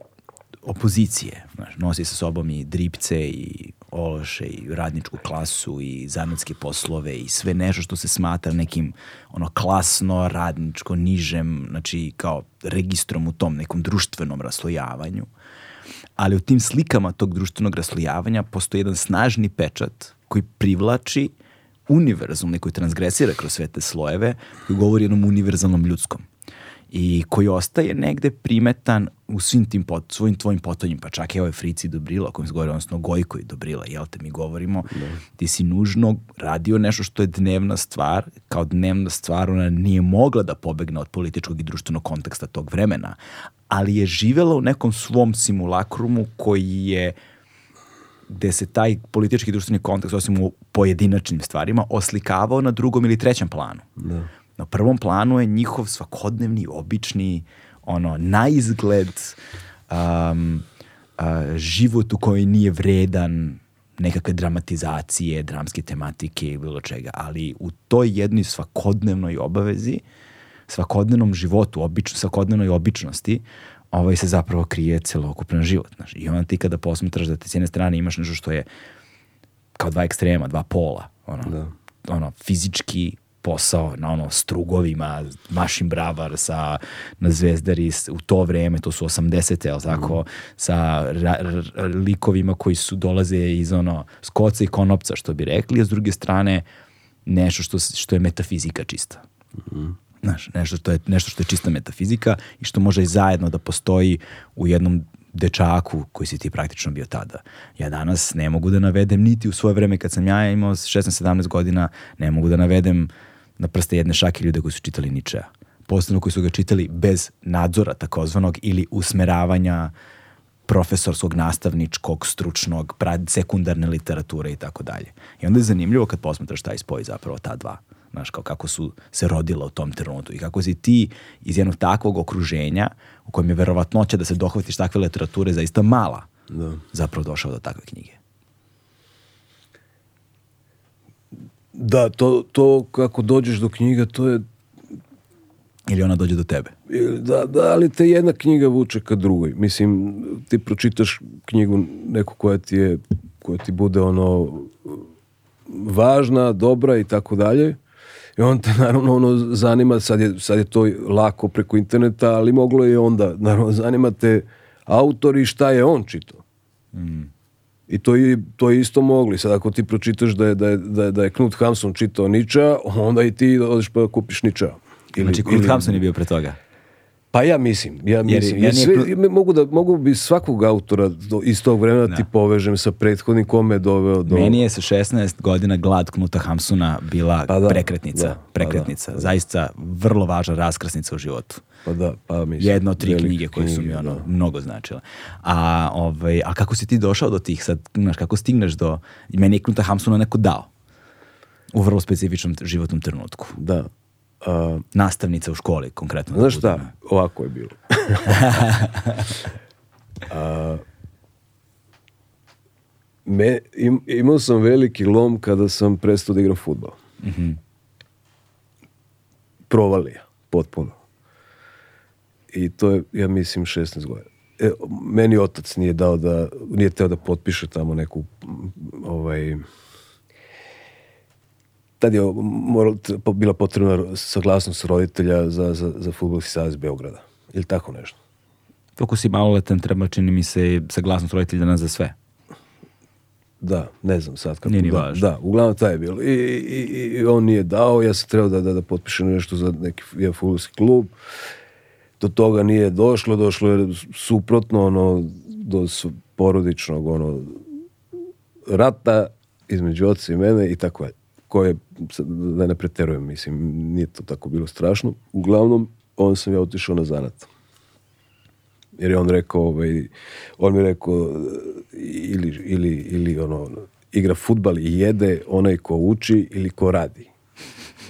opozicije, znači, nosi sa sobom i dripce i ološe i radničku klasu i zanatske poslove i sve nešto što se smatra nekim ono klasno, radničko, nižem, znači kao registrom u tom nekom društvenom raslojavanju. Ali u tim slikama tog društvenog raslojavanja postoji jedan snažni pečat koji privlači univerzum, koji transgresira kroz sve te slojeve, koji govori o jednom univerzalnom ljudskom i koji ostaje negde primetan u svim tim pot, svojim tvojim potonjim, pa čak i je ovaj Frici Dobrila o kojem se govori, odnosno Gojko i Dobrila, jel te mi govorimo, ne. Da. ti si nužno radio nešto što je dnevna stvar, kao dnevna stvar ona nije mogla da pobegne od političkog i društvenog konteksta tog vremena, ali je živela u nekom svom simulakrumu koji je gde se taj politički i društveni kontekst, osim u pojedinačnim stvarima, oslikavao na drugom ili trećem planu. Da na prvom planu je njihov svakodnevni, obični, ono, na um, uh, život u koji nije vredan nekakve dramatizacije, dramske tematike i bilo čega, ali u toj jednoj svakodnevnoj obavezi, svakodnevnom životu, obično, svakodnevnoj običnosti, ovaj se zapravo krije celokupan život. Znaš. I onda ti kada posmatraš da te s jedne strane imaš nešto što je kao dva ekstrema, dva pola, ono, da. ono fizički posao na ono strugovima, Mašin Bravar sa, na Zvezdari u to vreme, to su 80. jel tako, mm. sa ra, ra, likovima koji su dolaze iz ono skoca i konopca što bi rekli, a s druge strane nešto što, što je metafizika čista. Mm. Znaš, nešto što, je, nešto što je čista metafizika i što može zajedno da postoji u jednom dečaku koji si ti praktično bio tada. Ja danas ne mogu da navedem niti u svoje vreme kad sam ja imao 16-17 godina, ne mogu da navedem uh, na prste jedne šake ljude koji su čitali Ničeja. Posebno koji su ga čitali bez nadzora takozvanog ili usmeravanja profesorskog, nastavničkog, stručnog, sekundarne literature i tako dalje. I onda je zanimljivo kad posmetraš taj spoj zapravo ta dva. Znaš, kao kako su se rodila u tom trenutku i kako si ti iz jednog takvog okruženja u kojem je verovatnoća da se dohvatiš takve literature zaista mala, da. zapravo došao do takve knjige. Da, to, to kako dođeš do knjiga, to je... Ili ona dođe do tebe. Da, da, ali te jedna knjiga vuče ka drugoj. Mislim, ti pročitaš knjigu neku koja ti je, koja ti bude ono važna, dobra i tako dalje. I on te (laughs) naravno ono zanima, sad je, sad je to lako preko interneta, ali moglo je onda. Naravno, zanima te autor i šta je on čito. Mm. I to je, to je isto mogli. Sad ako ti pročitaš da je, da je, da je, da je Knut Hamsun čitao Niča, onda i ti odeš pa kupiš Niča. Znači, ili, znači Knut ili... Hamsun je bio pre toga? Pa ja mislim, ja mislim. Jer, jer sve, pl... mogu, da, mogu bi svakog autora do, iz tog vremena da, da. ti povežem sa prethodnim kome je doveo do... Meni je sa 16 godina glad Knuta Hamsuna bila pa da, prekretnica. Da, pa da prekretnica. Pa Zaista vrlo važna raskrsnica u životu. Pa da, pa mislim. Jedna od tri knjige koje su mi ono mnogo značile. A, ovaj, a kako si ti došao do tih sad, znaš, kako stigneš do... Meni je Knuta Hamsuna neko dao u vrlo specifičnom životnom trenutku. Da. Uh, Nastavnica u školi, konkretno. Da Znaš šta, ovako je bilo. (laughs) uh, me, im, imao sam veliki lom kada sam prestao da igram futbal. Mm -hmm. Provalija, potpuno. I to je, ja mislim, 16 godina. E, meni otac nije dao da, nije teo da potpiše tamo neku ovaj, tad je moral, bila potrebna saglasnost roditelja za, za, za futbolski savez Beograda. Ili tako nešto. Koliko si maloletan, treba čini mi se saglasnost roditelja na za sve. Da, ne znam sad kako. Nije ni da, važno. Da, uglavnom taj je bilo. I, i, I, on nije dao, ja sam trebao da, da, da potpišem nešto za neki ja, futbolski klub. Do toga nije došlo, došlo je suprotno ono, do porodičnog ono, rata između oca i mene i tako je koje, da ne preterujem, mislim, nije to tako bilo strašno. Uglavnom, on sam ja otišao na zanat. Jer je on rekao, ovaj, on mi rekao, ili, ili, ili ono, igra futbal i jede onaj ko uči ili ko radi.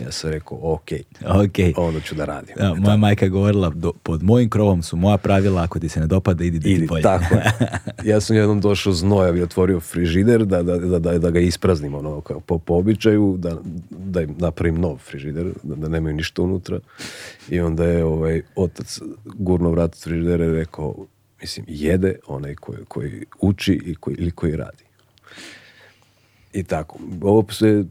Ja sam rekao, ok, okay. ono ću da radim. Da, moja majka govorila, do, pod mojim krovom su moja pravila, ako ti se ne dopada, idi da idi, ti bolje. Tako. Ja sam jednom došao znojav i otvorio frižider da, da, da, da, ga ispraznim, ono, kao, po, po običaju, da, da im napravim nov frižider, da, da nemaju ništa unutra. I onda je ovaj, otac gurno vrata frižidera rekao, mislim, jede onaj koji, koji uči i koji, ili koji radi. I tako. Ovo se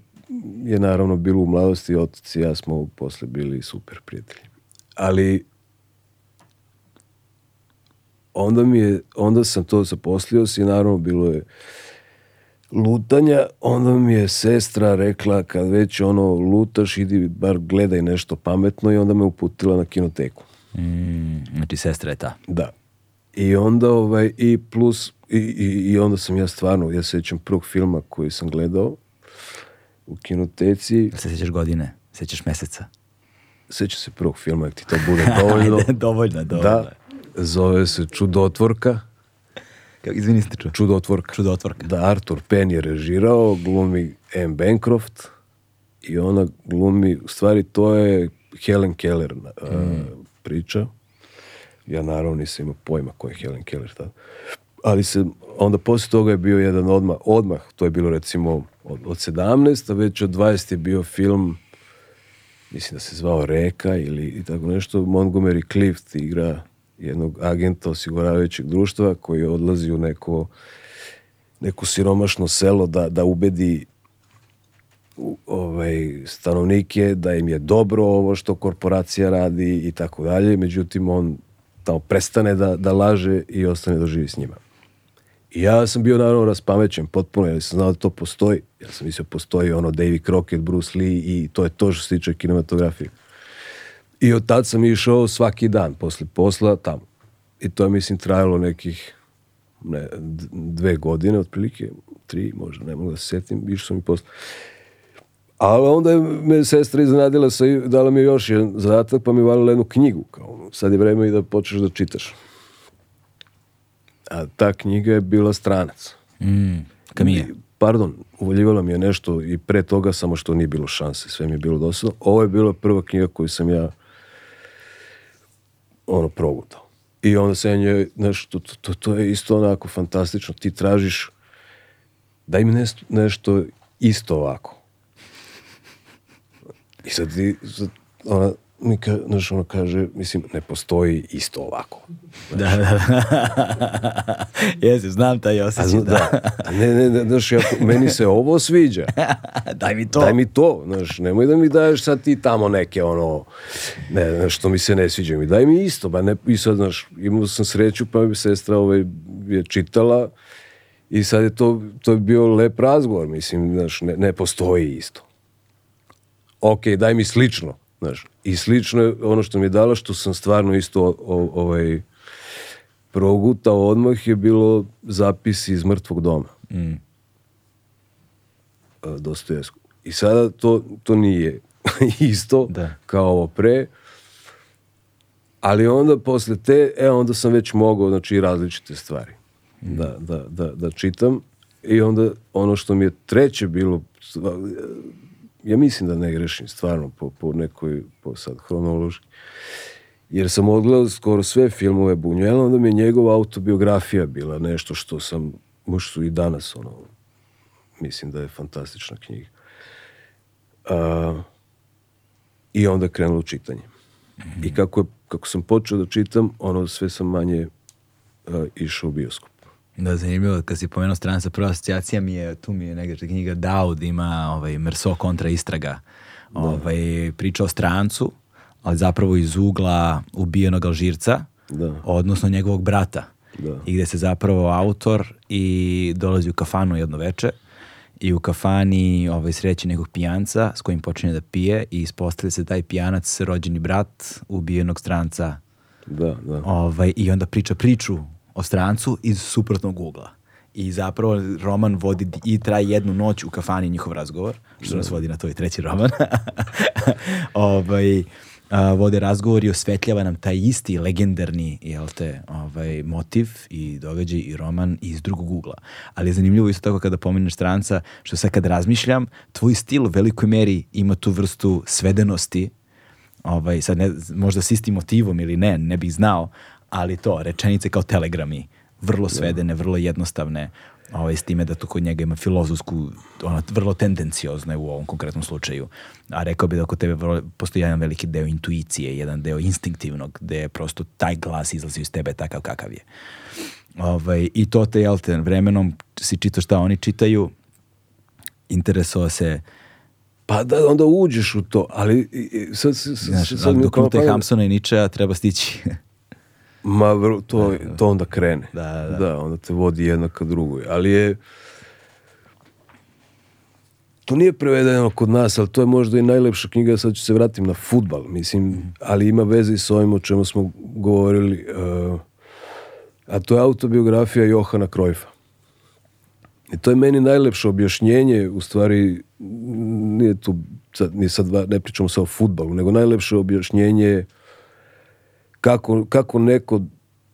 je naravno bilo u mladosti, otac i ja smo posle bili super prijatelji. Ali onda mi je, onda sam to zaposlio se i naravno bilo je lutanja, onda mi je sestra rekla kad već ono lutaš idi bar gledaj nešto pametno i onda me uputila na kinoteku. Mm, znači sestra je ta. Da. I onda ovaj, i plus, i, i, i onda sam ja stvarno, ja sećam prvog filma koji sam gledao, u kinoteci. Se sećaš godine? Sećaš meseca? Sećam se prvog filma, jak ti to bude dovoljno. (laughs) Ajde, dovoljno, da. dovoljno. Da, zove se Čudotvorka. Kako, izvini ste čuo? Čudotvorka. Čudotvorka. Da, Artur Penn je režirao, glumi Anne Bancroft i ona glumi, u stvari to je Helen Keller uh, mm. priča. Ja naravno nisam imao pojma ko je Helen Keller tada. Ali se, onda posle toga je bio jedan odmah, odmah, to je bilo recimo od, od 17, a već od 20 je bio film mislim da se zvao Reka ili i tako nešto, Montgomery Clift igra jednog agenta osiguravajućeg društva koji odlazi u neko neko siromašno selo da, da ubedi ovaj, stanovnike da im je dobro ovo što korporacija radi i tako dalje, međutim on tamo prestane da, da laže i ostane da živi s njima ja sam bio naravno raspamećen potpuno, jer sam znao da to postoji. Ja sam mislio postoji ono Davy Crockett, Bruce Lee i to je to što se tiče kinematografije. I od tad sam išao svaki dan, posle posla, tamo. I to je, mislim, trajalo nekih ne, dve godine, otprilike, tri, možda, ne mogu da se setim, išao sam i posle. A onda je me sestra iznenadila, sa, dala mi još jedan zadatak, pa mi valila jednu knjigu. Kao, sad je vreme i da počneš da čitaš a ta knjiga je bila stranac. Mm, Kamija. Pardon, uvaljivala mi je nešto i pre toga, samo što nije bilo šanse, sve mi je bilo dosadno. Ovo je bila prva knjiga koju sam ja ono progutao. I onda se njoj, znaš, to, to, to, je isto onako fantastično. Ti tražiš, da mi nešto, nešto isto ovako. I sad ti, sad ona mi ka, znaš, ono kaže, mislim, ne postoji isto ovako. Znaš. Da, da, da. (laughs) Jesi, znam taj osjećaj. A, zna, da. da. Ne, ne, ne, znaš, jako, meni se ovo sviđa. (laughs) daj mi to. Daj mi to, znaš, nemoj da mi daješ sad ti tamo neke, ono, ne, znaš, što mi se ne sviđa. Mi daj mi isto, ba ne, i sad, znaš, imao sam sreću, pa mi sestra ovaj, je čitala i sad je to, to je bio lep razgovor, mislim, znaš, ne, ne postoji isto. Ok, daj mi slično Znaš, I slično je ono što mi je dala, što sam stvarno isto o, ovaj, progutao odmah je bilo zapis iz mrtvog doma. Mm. Dostojevsku. I sada to, to nije (laughs) isto da. kao ovo pre, ali onda posle te, e, onda sam već mogao, znači, različite stvari mm. da, da, da, da čitam. I onda ono što mi je treće bilo ja mislim da ne grešim stvarno po, po nekoj, po sad hronološki, jer sam odgledao skoro sve filmove Bunjuela, onda mi je njegova autobiografija bila nešto što sam, možda i danas ono, mislim da je fantastična knjiga. A, I onda krenulo čitanje. Mhm. I kako, je, kako sam počeo da čitam, ono sve sam manje a, išao u bioskop. Da, zanimljivo, kad si pomenuo stranca, prva asocijacija mi je, tu mi je negdje knjiga Daud ima ovaj, Merso kontra istraga. Da. Ovaj, priča o strancu, ali zapravo iz ugla ubijenog Alžirca, da. odnosno njegovog brata. Da. I gde se zapravo autor i dolazi u kafanu jedno veče i u kafani ovaj, sreći nekog pijanca s kojim počinje da pije i ispostavlja se taj pijanac rođeni brat ubijenog stranca da, da. Ovaj, i onda priča priču o strancu iz suprotnog ugla. I zapravo roman vodi i traje jednu noć u kafani njihov razgovor, što nas vodi na to i treći roman. (laughs) ovaj, a, vode razgovor i osvetljava nam taj isti legendarni jel te, ovaj, motiv i događaj i roman iz drugog ugla. Ali je zanimljivo isto tako kada pomeneš stranca, što sad kad razmišljam, tvoj stil u velikoj meri ima tu vrstu svedenosti ovaj, sad ne, možda s istim motivom ili ne, ne bih znao, ali to, rečenice kao telegrami, vrlo da. svedene, vrlo jednostavne, ovaj, s time da tu kod njega ima filozofsku, ona vrlo tendenciozna je u ovom konkretnom slučaju. A rekao bi da kod tebe vrlo, postoji jedan veliki deo intuicije, jedan deo instinktivnog, gde je prosto taj glas izlazi iz tebe takav kakav je. Ovaj, I to te, jel te, vremenom si čitao šta oni čitaju, interesova se Pa da, onda uđeš u to, ali sad... sad, sad Znaš, sad dok Hamsona i Ničeja treba stići. (laughs) Ma bro, to, da, da. to onda krene. Da, da, da. onda te vodi jedna ka drugoj. Ali je... To nije prevedeno kod nas, ali to je možda i najlepša knjiga, sad ću se vratim na futbal, mislim, mm. ali ima veze i s ovim o čemu smo govorili. Uh, a to je autobiografija Johana Krojfa. I to je meni najlepše objašnjenje, u stvari, nije tu, sad, nije sad, ne pričamo se o futbalu, nego najlepše objašnjenje kako, kako neko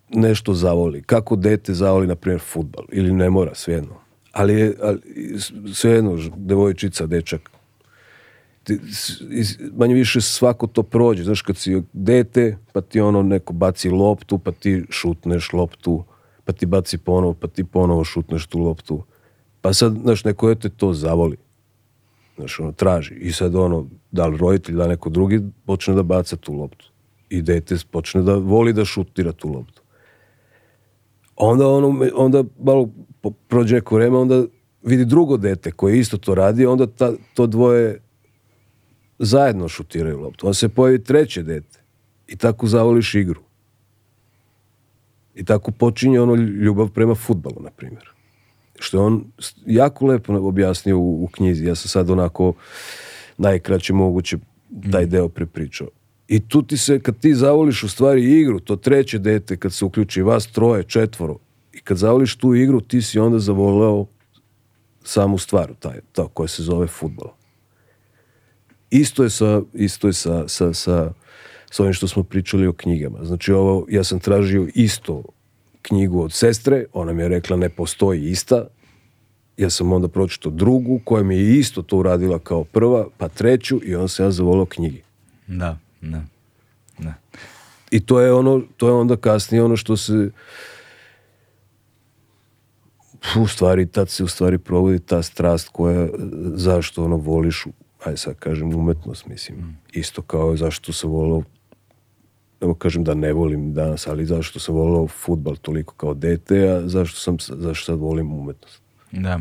nešto zavoli, kako dete zavoli, na primjer, futbal, ili ne mora, svejedno. Ali, je, ali svejedno, devojčica, dečak, manje više svako to prođe. Znaš, kad si dete, pa ti ono neko baci loptu, pa ti šutneš loptu, pa ti baci ponovo, pa ti ponovo šutneš tu loptu. Pa sad, znaš, neko te to zavoli. Znaš, ono, traži. I sad ono, da li roditelj, da neko drugi, počne da baca tu loptu i dete počne da voli da šutira tu loptu. Onda, ono, onda malo prođe neko vreme, onda vidi drugo dete koje isto to radi, onda ta, to dvoje zajedno šutiraju loptu. Onda se pojavi treće dete i tako zavoliš igru. I tako počinje ono ljubav prema futbalu, na primjer. Što je on jako lepo objasnio u, u knjizi. Ja sam sad onako najkraće moguće taj mhm. deo prepričao. I tu ti se, kad ti zavoliš u stvari igru, to treće dete, kad se uključi vas troje, četvoro, i kad zavoliš tu igru, ti si onda zavoleo samu stvar, taj, ta koja se zove futbol. Isto je sa, isto je sa, sa, sa, sa ovim što smo pričali o knjigama. Znači, ovo, ja sam tražio isto knjigu od sestre, ona mi je rekla ne postoji ista, ja sam onda pročitao drugu koja mi je isto to uradila kao prva, pa treću i onda sam ja zavolao knjigi. Da. Da. da. I to je ono, to je onda kasnije ono što se u stvari, tad se u stvari provodi ta strast koja, zašto ono voliš, aj sad kažem, umetnost, mislim. Mm. Isto kao zašto se volao evo kažem da ne volim danas, ali zašto se volao futbal toliko kao dete, a zašto, sam, zašto sad volim umetnost. Da,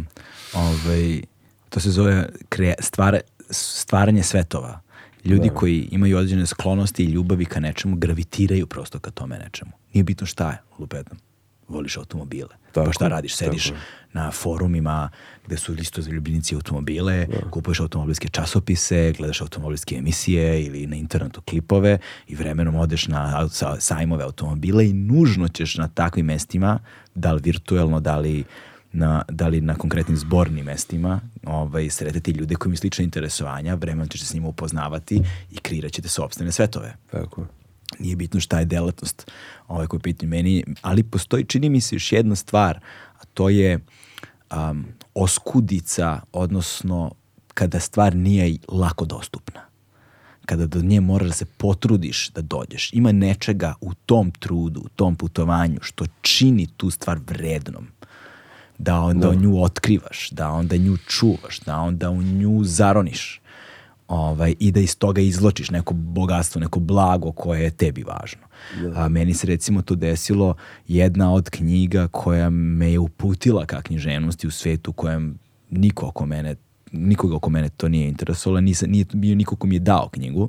Ove, ovaj, to se zove kre, stvara, stvaranje svetova. Ljudi da. koji imaju određene sklonosti i ljubavi ka nečemu gravitiraju prosto ka tome nečemu. Nije bitno šta je, lupetam. Voliš automobile. Pa tako, pa šta radiš? Sediš tako. na forumima gde su isto zaljubljenici automobile, da. kupuješ automobilske časopise, gledaš automobilske emisije ili na internetu klipove i vremenom odeš na sajmove automobile i nužno ćeš na takvim mestima, da li virtuelno, da li na, da li na konkretnim zbornim mestima ovaj, sretiti ljude koji imaju slične interesovanja, vremenom ćeš se s njima upoznavati i kreirat ćete sobstvene svetove. Tako nije bitno šta je delatnost ovaj, koju pitanju meni, ali postoji, čini mi se još jedna stvar, a to je um, oskudica, odnosno kada stvar nije lako dostupna kada do nje moraš da se potrudiš da dođeš. Ima nečega u tom trudu, u tom putovanju što čini tu stvar vrednom da onda da. nju otkrivaš, da onda nju čuvaš, da onda u nju zaroniš ovaj, i da iz toga izločiš neko bogatstvo, neko blago koje je tebi važno. Da. A, meni se recimo to desilo jedna od knjiga koja me je uputila ka knjiženosti u svetu kojem niko oko mene nikoga oko mene to nije interesovalo, nisam, nije bio niko ko mi je dao knjigu,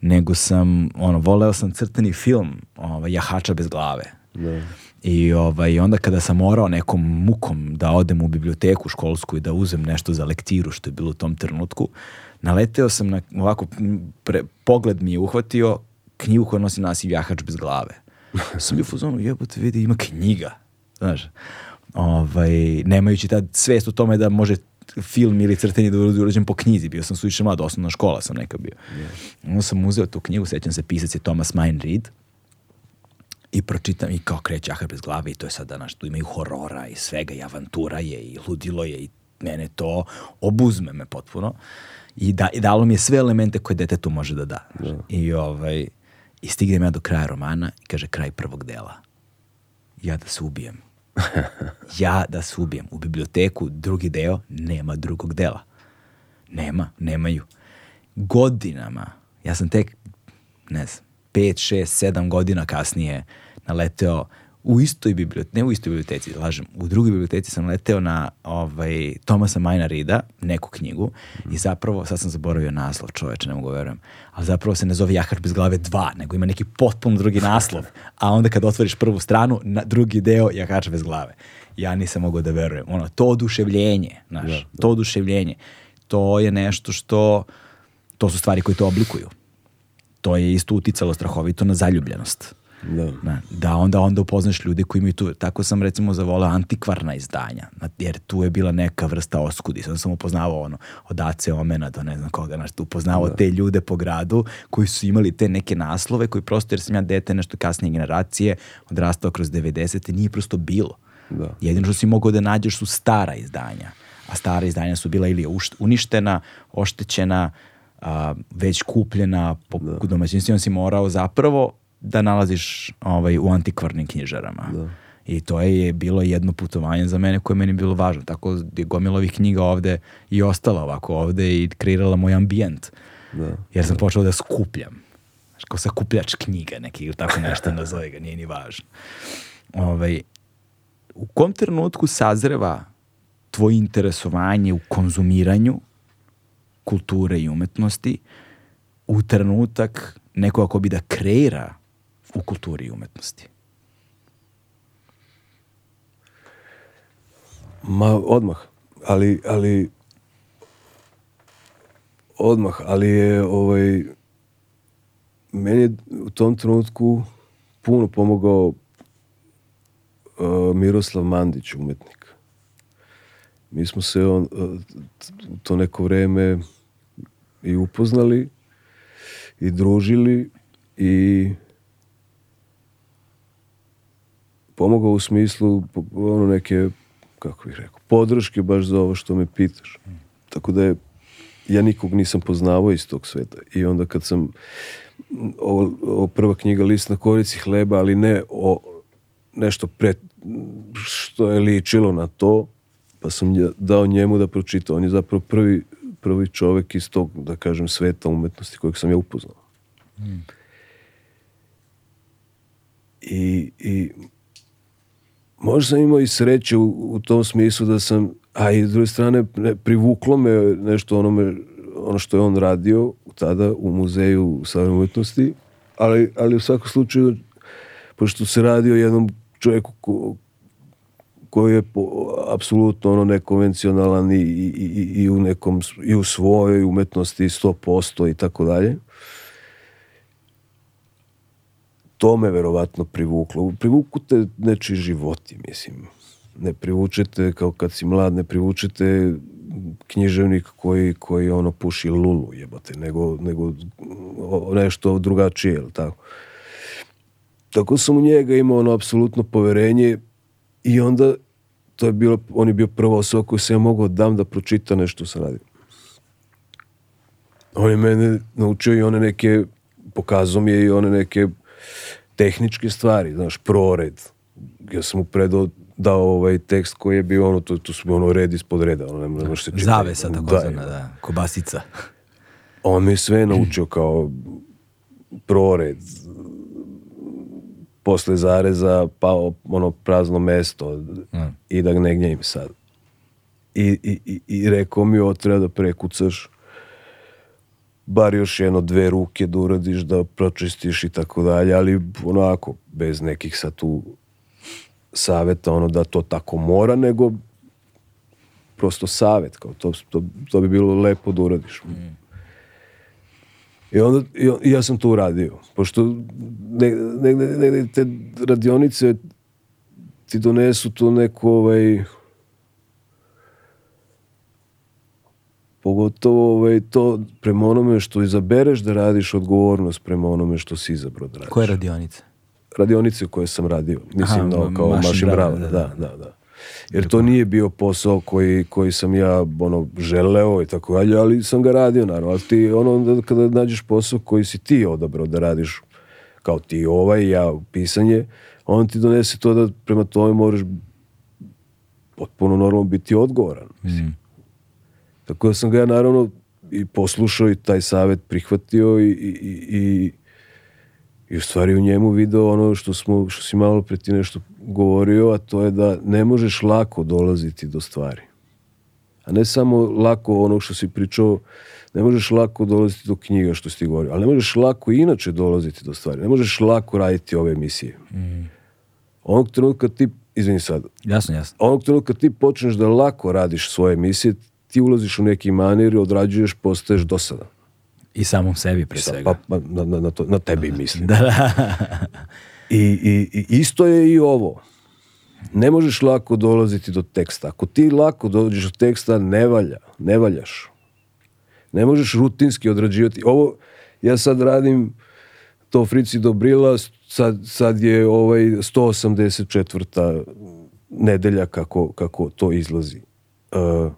nego sam, ono, voleo sam crtani film ovaj, Jahača bez glave. Da I ovaj, onda kada sam morao nekom mukom da odem u biblioteku školsku i da uzem nešto za lektiru što je bilo u tom trenutku, naleteo sam na ovako, pre, pogled mi je uhvatio knjigu koja nosi nasiv jahač bez glave. (laughs) sam bio u fuzonu, jebote vidi, ima knjiga. Znaš, ovaj, nemajući tad svest o tome da može film ili crteni da urađen po knjizi. Bio sam suviše mlad, osnovna škola sam neka bio. Yeah. Onda sam uzeo tu knjigu, sećam se, pisac je Thomas Mine Reed i pročitam i kao kreće ahar bez glave i to je sad naš, tu imaju horora i svega i avantura je i ludilo je i mene to obuzme me potpuno i, da, i dalo mi je sve elemente koje detetu može da da. da. I, ovaj, I stignem ja do kraja romana i kaže kraj prvog dela. Ja da se ubijem. (laughs) ja da se ubijem. U biblioteku drugi deo nema drugog dela. Nema, nemaju. Godinama, ja sam tek, ne znam, 5, 6, 7 godina kasnije naleteo u istoj biblioteci, ne u istoj biblioteci, lažem, u drugoj biblioteci sam naleteo na ovaj, Tomasa Majna Rida, neku knjigu, mm. i zapravo, sad sam zaboravio naslov, čoveče, ne mogu da verujem, ali zapravo se ne zove Jahar bez glave 2, nego ima neki potpuno drugi naslov, a onda kad otvoriš prvu stranu, na drugi deo Jahač bez glave. Ja nisam mogao da verujem. Ono, to oduševljenje, znaš, da, da. to oduševljenje, to je nešto što, to su stvari koje te oblikuju to je isto uticalo strahovito na zaljubljenost. Da. Na, da onda onda upoznaš ljude koji imaju tu, tako sam recimo zavolao antikvarna izdanja, jer tu je bila neka vrsta oskudi, sad sam upoznavao ono, od Ace Omena do ne znam koga, znaš, upoznavao da. te ljude po gradu koji su imali te neke naslove koji prosto, jer sam ja dete nešto kasnije generacije, odrastao kroz 90. nije prosto bilo. Da. Jedino što si mogao da nađeš su stara izdanja, a stara izdanja su bila ili uništena, oštećena, a, već kupljena po da. domaćinstvu, on si morao zapravo da nalaziš ovaj, u antikvarnim knjižarama. Da. I to je, bilo jedno putovanje za mene koje je meni bilo važno. Tako je gomila ovih knjiga ovde i ostala ovako ovde i kreirala moj ambijent. Da. Jer sam da. počeo da skupljam. Znaš, kao sakupljač knjiga neki ili tako nešto (laughs) nazove ga, nije ni važno. Ovaj, u kom trenutku sazreva tvoje interesovanje u konzumiranju kulture i umetnosti u trenutak nekoga ko bi da kreira u kulturi i umetnosti? Ma, odmah. Ali, ali, odmah, ali je, ovaj, meni je u tom trenutku puno pomogao uh, Miroslav Mandić, umetnik mi smo se on, e, to neko vreme i upoznali i družili i pomogao u smislu ono neke, kako bih rekao, podrške baš za ovo što me pitaš. Tako da je, ja nikog nisam poznavao iz tog sveta i onda kad sam ovo, ovo prva knjiga list na korici hleba, ali ne o nešto pre, što je ličilo na to, pa sam ja dao njemu da pročita. On je zapravo prvi, prvi čovek iz tog, da kažem, sveta umetnosti kojeg sam ja upoznao. Mm. I, i možda sam imao i sreće u, u tom smislu da sam, a i s druge strane ne, privuklo me nešto onome, ono što je on radio tada u muzeju savremene umetnosti, ali, ali u svakom slučaju, pošto se radi o jednom čovjeku ko, koji je po, apsolutno ono nekonvencionalan i, i, i, u nekom i u svojoj umetnosti 100% i tako dalje. To me verovatno privuklo. Privuku te nečiji životi, mislim. Ne privučete, kao kad si mlad, ne privučete književnik koji, koji ono puši lulu, jebate, nego, nego nešto drugačije, jel tako? Tako sam u njega imao ono apsolutno poverenje I onda to je bilo, on je bio prva osoba koju se ja mogao da dam da pročita nešto sa radio. On je mene naučio i one neke, pokazao mi je i one neke tehničke stvari, znaš, prored. Ja sam mu predao dao ovaj tekst koji je bio ono, to, to su ono red ispod reda, ono ne možeš se da da, čitati. Zavesa tako da, zna, da, kobasica. On mi je sve naučio kao prored, posle zareza pao ono prazno mesto mm. i da ne gnjevim sad. I, i, i, i rekao mi ovo treba da prekucaš bar još jedno dve ruke da uradiš, da pročistiš i tako dalje, ali onako bez nekih sa tu saveta ono da to tako mora, nego prosto savet, kao to, to, to bi bilo lepo da uradiš. Mm. I onda i ja sam to uradio. Pošto negde, negde te radionice ti donesu to neko ovaj, pogotovo ovaj, to prema onome što izabereš da radiš odgovornost prema onome što si izabrao da radiš. Koje radionice? Radionice koje sam radio. Mislim, Aha, no, kao mašin brava. Da, da, da. da. da. Jer to nije bio posao koji, koji sam ja ono, želeo i tako dalje, ali sam ga radio naravno. Ali ti ono, kada nađeš posao koji si ti odabrao da radiš kao ti ovaj, ja pisanje, on ti donese to da prema tome moraš potpuno normalno biti odgovoran. Mm. Tako da sam ga ja naravno i poslušao i taj savet prihvatio i, i, i, i, i u stvari u njemu video ono što, smo, što si malo pre ti nešto govorio, a to je da ne možeš lako dolaziti do stvari. A ne samo lako ono što si pričao, ne možeš lako dolaziti do knjiga što si ti govorio, ali ne možeš lako inače dolaziti do stvari. Ne možeš lako raditi ove emisije. Mm. Onog trenutka ti, izvini sad. Jasno, jasno. Onog trenutka ti počneš da lako radiš svoje emisije, ti ulaziš u neki manir, odrađuješ, postaješ dosadan. I samom sebi pre svega. Pa, pa na, na, to, na tebi da, da. mislim. Da, da. I, i, I isto je i ovo. Ne možeš lako dolaziti do teksta. Ako ti lako dođeš do teksta, ne valja, ne valjaš. Ne možeš rutinski odrađivati. Ovo, ja sad radim to Frici Dobrila, sad, sad je ovaj 184. nedelja kako, kako to izlazi. Uh, e,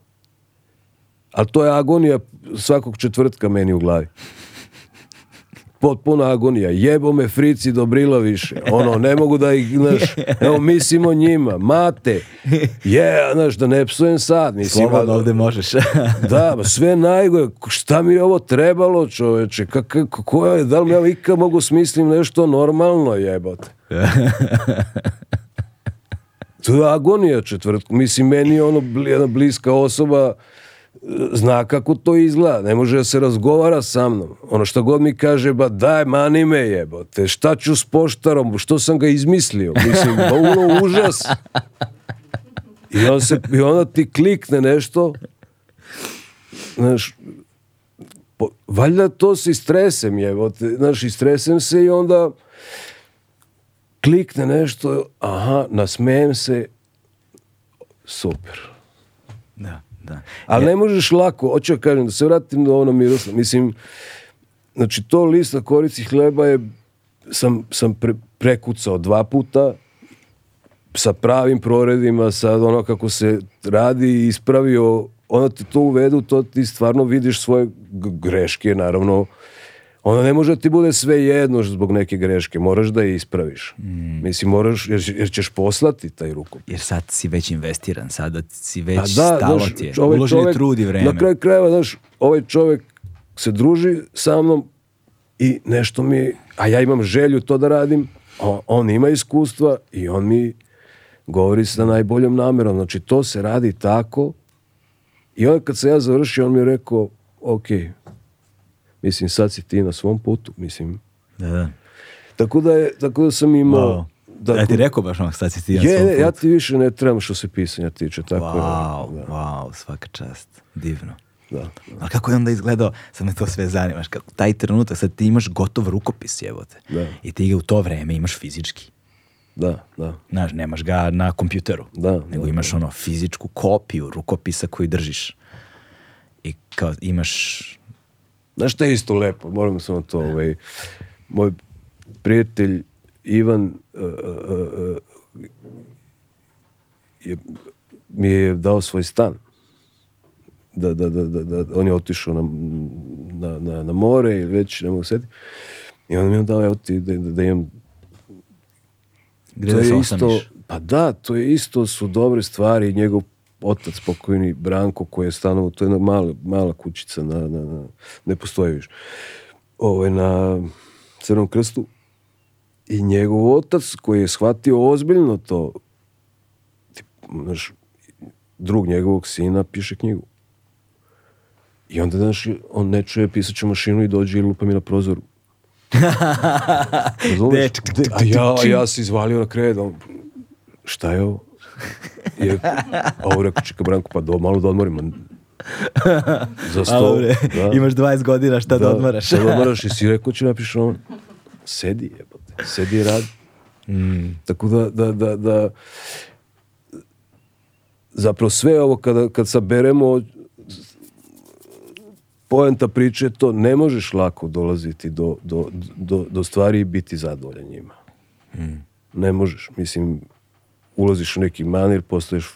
ali to je agonija svakog četvrtka meni u glavi potpuna agonija. Jebo me Frici Dobriloviše. Ono, ne mogu da ih, znaš, (laughs) evo, mislim o njima. Mate, je, znaš, da ne psujem sad. Mislim, da, ovde možeš. (laughs) da, sve najgore. Šta mi je ovo trebalo, čoveče? Kako je, da li ja ikad mogu smislim nešto normalno jebote? (laughs) To je agonija četvrtku. Mislim, meni je ono jedna bliska osoba zna kako to izgleda, ne može da se razgovara sa mnom. Ono što god mi kaže, ba daj, mani me jebote, šta ću s poštarom, što sam ga izmislio? Mislim, ba uno, užas. I, on se, I onda ti klikne nešto, znaš, po, valjda to se istresem jebote, znaš, istresem se i onda klikne nešto, aha, nasmejem se, super. Da da. Ali ne možeš lako, hoću da kažem, da se vratim do ono Miroslav, mislim, znači to lista korici hleba je, sam, sam pre, prekucao dva puta, sa pravim proredima, sa ono kako se radi ispravio, onda te to uvedu, to ti stvarno vidiš svoje greške, naravno, Ono ne može da ti bude sve jedno zbog neke greške, moraš da je ispraviš. Mm. Mislim, moraš, jer, jer, ćeš poslati taj rukopis. Jer sad si već investiran, sada da si pa već da, stalo znaš, ti je. Ovaj Uložili čovjek, trud i vreme. Na kraju krajeva, znaš, ovaj čovek se druži sa mnom i nešto mi, a ja imam želju to da radim, a on ima iskustva i on mi govori sa najboljom namerom. Znači, to se radi tako. I onda kad se ja završio, on mi je rekao, ok, Mislim, sad si ti na svom putu, mislim. Da, da. Tako da, je, tako da sam imao... Wow. Tako, ja ti rekao baš onak, sad si ti na je, svom putu. Ja ti više ne trebam što se pisanja tiče. Tako wow, da. wow, svaka čast. Divno. Da. A kako je onda izgledao, sad me to sve zanimaš, kako, taj trenutak, sad ti imaš gotov rukopis, jevote. Da. I ti ga u to vreme imaš fizički. Da, da. Znaš, nemaš ga na kompjuteru. Da. da nego da, imaš da. ono fizičku kopiju rukopisa koju držiš. I kao imaš Znaš šta je isto lepo, moram samo to. Da. Ovaj, moj prijatelj Ivan uh, uh, uh, je, mi je dao svoj stan. Da, da, da, da, da on je otišao na, na, na, na more ili već, ne mogu setiti. I on mi je dao, evo ti, da, da, da imam... Gde to da je isto, Pa da, to je isto, su dobre stvari, njegov otac pokojni Branko koji je stanovao, to je jedna mala, mala kućica na, na, na ne postoji više, ovaj, na Crnom krstu i njegov otac koji je shvatio ozbiljno to, tip, znaš, drug njegovog sina piše knjigu. I onda, znaš, on ne čuje pisaću mašinu i dođe i lupa mi na prozoru. (laughs) Razumeš? a ja, ja se izvalio na krevet, šta je ovo? je ovo rekao, čeka Branko, pa do, malo da odmorimo. Za sto. Alo, da. Imaš 20 godina, šta da, da odmaraš? šta da odmaraš i si rekao ću da napišu ono, sedi jebote, sedi i radi. Mm. Tako da, da, da, da, zapravo sve ovo kada, kad saberemo poenta priče to ne možeš lako dolaziti do, do, do, do stvari i biti zadovoljan njima. Mm. Ne možeš. Mislim, ulaziš u neki manir, postaješ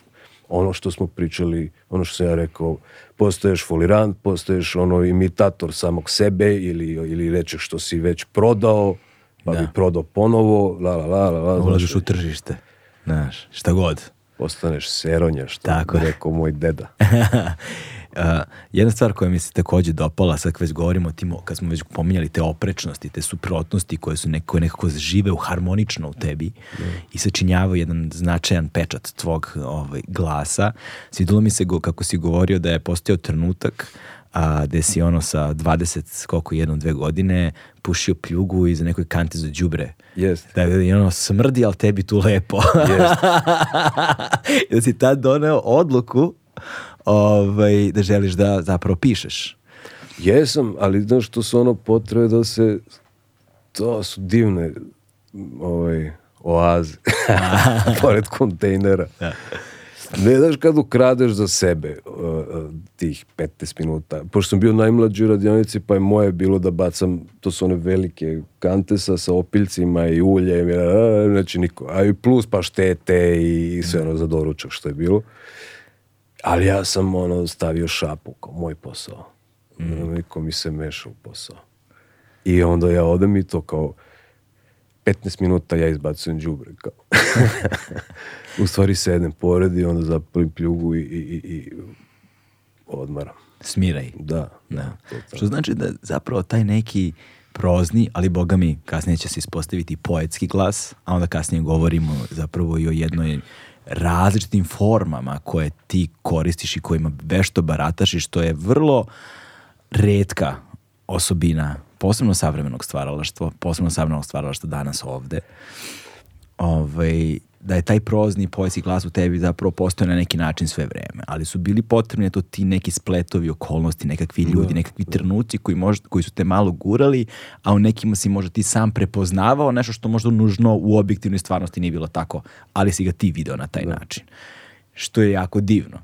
ono što smo pričali, ono što se ja rekao, postaješ folirant, postaješ ono imitator samog sebe ili, ili reče što si već prodao, pa da. bi prodao ponovo, la la la la la. Ulaziš znači, u tržište, znaš, šta god. Postaneš seronja, što Tako. rekao moj deda. (laughs) Uh, jedna stvar koja mi se takođe dopala, sad već govorimo o tim, kad smo već pominjali te oprečnosti, te suprotnosti koje su neko, nekako žive u harmonično u tebi mm. i sačinjavaju jedan značajan pečat tvog ovaj, glasa. Svidilo mi se go, kako si govorio da je postao trenutak a, gde si ono sa 20, koliko jednom, dve godine, pušio pljugu iz nekoj kante za džubre. Yes. Da je ono smrdi, ali tebi tu lepo. Yes. (laughs) I da si tad doneo odluku ovaj, da želiš da zapravo pišeš. Jesam, ali znaš što su ono potrebe da se to su divne ovaj, oaze (laughs) pored kontejnera. Da. Ne daš kad ukradeš za sebe uh, tih 15 minuta. Pošto sam bio najmlađi u radionici, pa je moje bilo da bacam, to su one velike kante sa, sa opiljcima i uljem, znači niko. A i plus štete i sve ono za doručak što je bilo. Ali ja sam ono stavio šapu kao moj posao. Mm. Niko mi se meša u posao. I onda ja odem i to kao 15 minuta ja izbacujem džubre. Kao. (laughs) u stvari sedem pored i onda zapalim pljugu i, i, i odmaram. Smiraj. Da. da. da. Što znači da zapravo taj neki prozni, ali boga mi kasnije će se ispostaviti poetski glas, a onda kasnije govorimo zapravo i o jednoj različitim formama koje ti koristiš i kojima vešto barataš i što je vrlo redka osobina posebno savremenog stvaralaštva, posebno savremenog stvaralaštva danas ovde. Ovaj, da je taj prozni poetski glas u tebi zapravo postoje na neki način sve vreme, ali su bili potrebni da to ti neki spletovi okolnosti, nekakvi da. ljudi, nekakvi trenuci koji, možda, koji su te malo gurali, a u nekima si možda ti sam prepoznavao nešto što možda nužno u objektivnoj stvarnosti nije bilo tako, ali si ga ti video na taj da. način. Što je jako divno.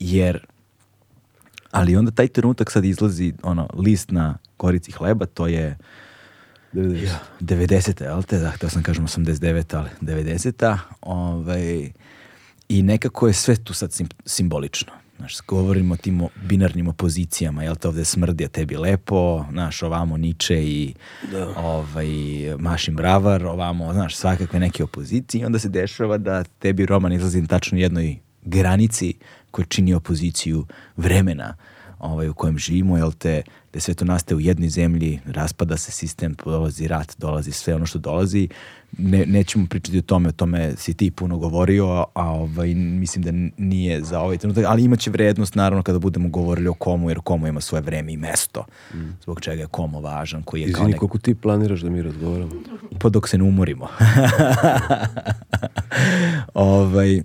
Jer ali onda taj trenutak sad izlazi ono list na korici hleba, to je uh, 90. Ja, 90. te? Da, htio sam da kažem 89. ali 90. Ovaj, I nekako je sve tu sad sim, simbolično. Znaš, govorimo o tim binarnim opozicijama, jel te ovde smrdi, a tebi lepo, znaš, ovamo Niče i da. ovaj, Mašin Bravar, ovamo, znaš, svakakve neke opozicije i onda se dešava da tebi roman izlazi na tačno jednoj granici koja čini opoziciju vremena ovaj, u kojem živimo, jel te, gde sve to nastaje u jednoj zemlji, raspada se sistem, dolazi rat, dolazi sve ono što dolazi. Ne, nećemo pričati o tome, o tome si ti puno govorio, a, a ovaj, mislim da nije za ovaj trenutak, ali imaće vrednost naravno kada budemo govorili o komu, jer komu ima svoje vreme i mesto, mm. zbog čega je komo važan. Koji je Izvini, kao nek... koliko ti planiraš da mi razgovaramo? Pa dok se ne umorimo. (laughs) ovaj,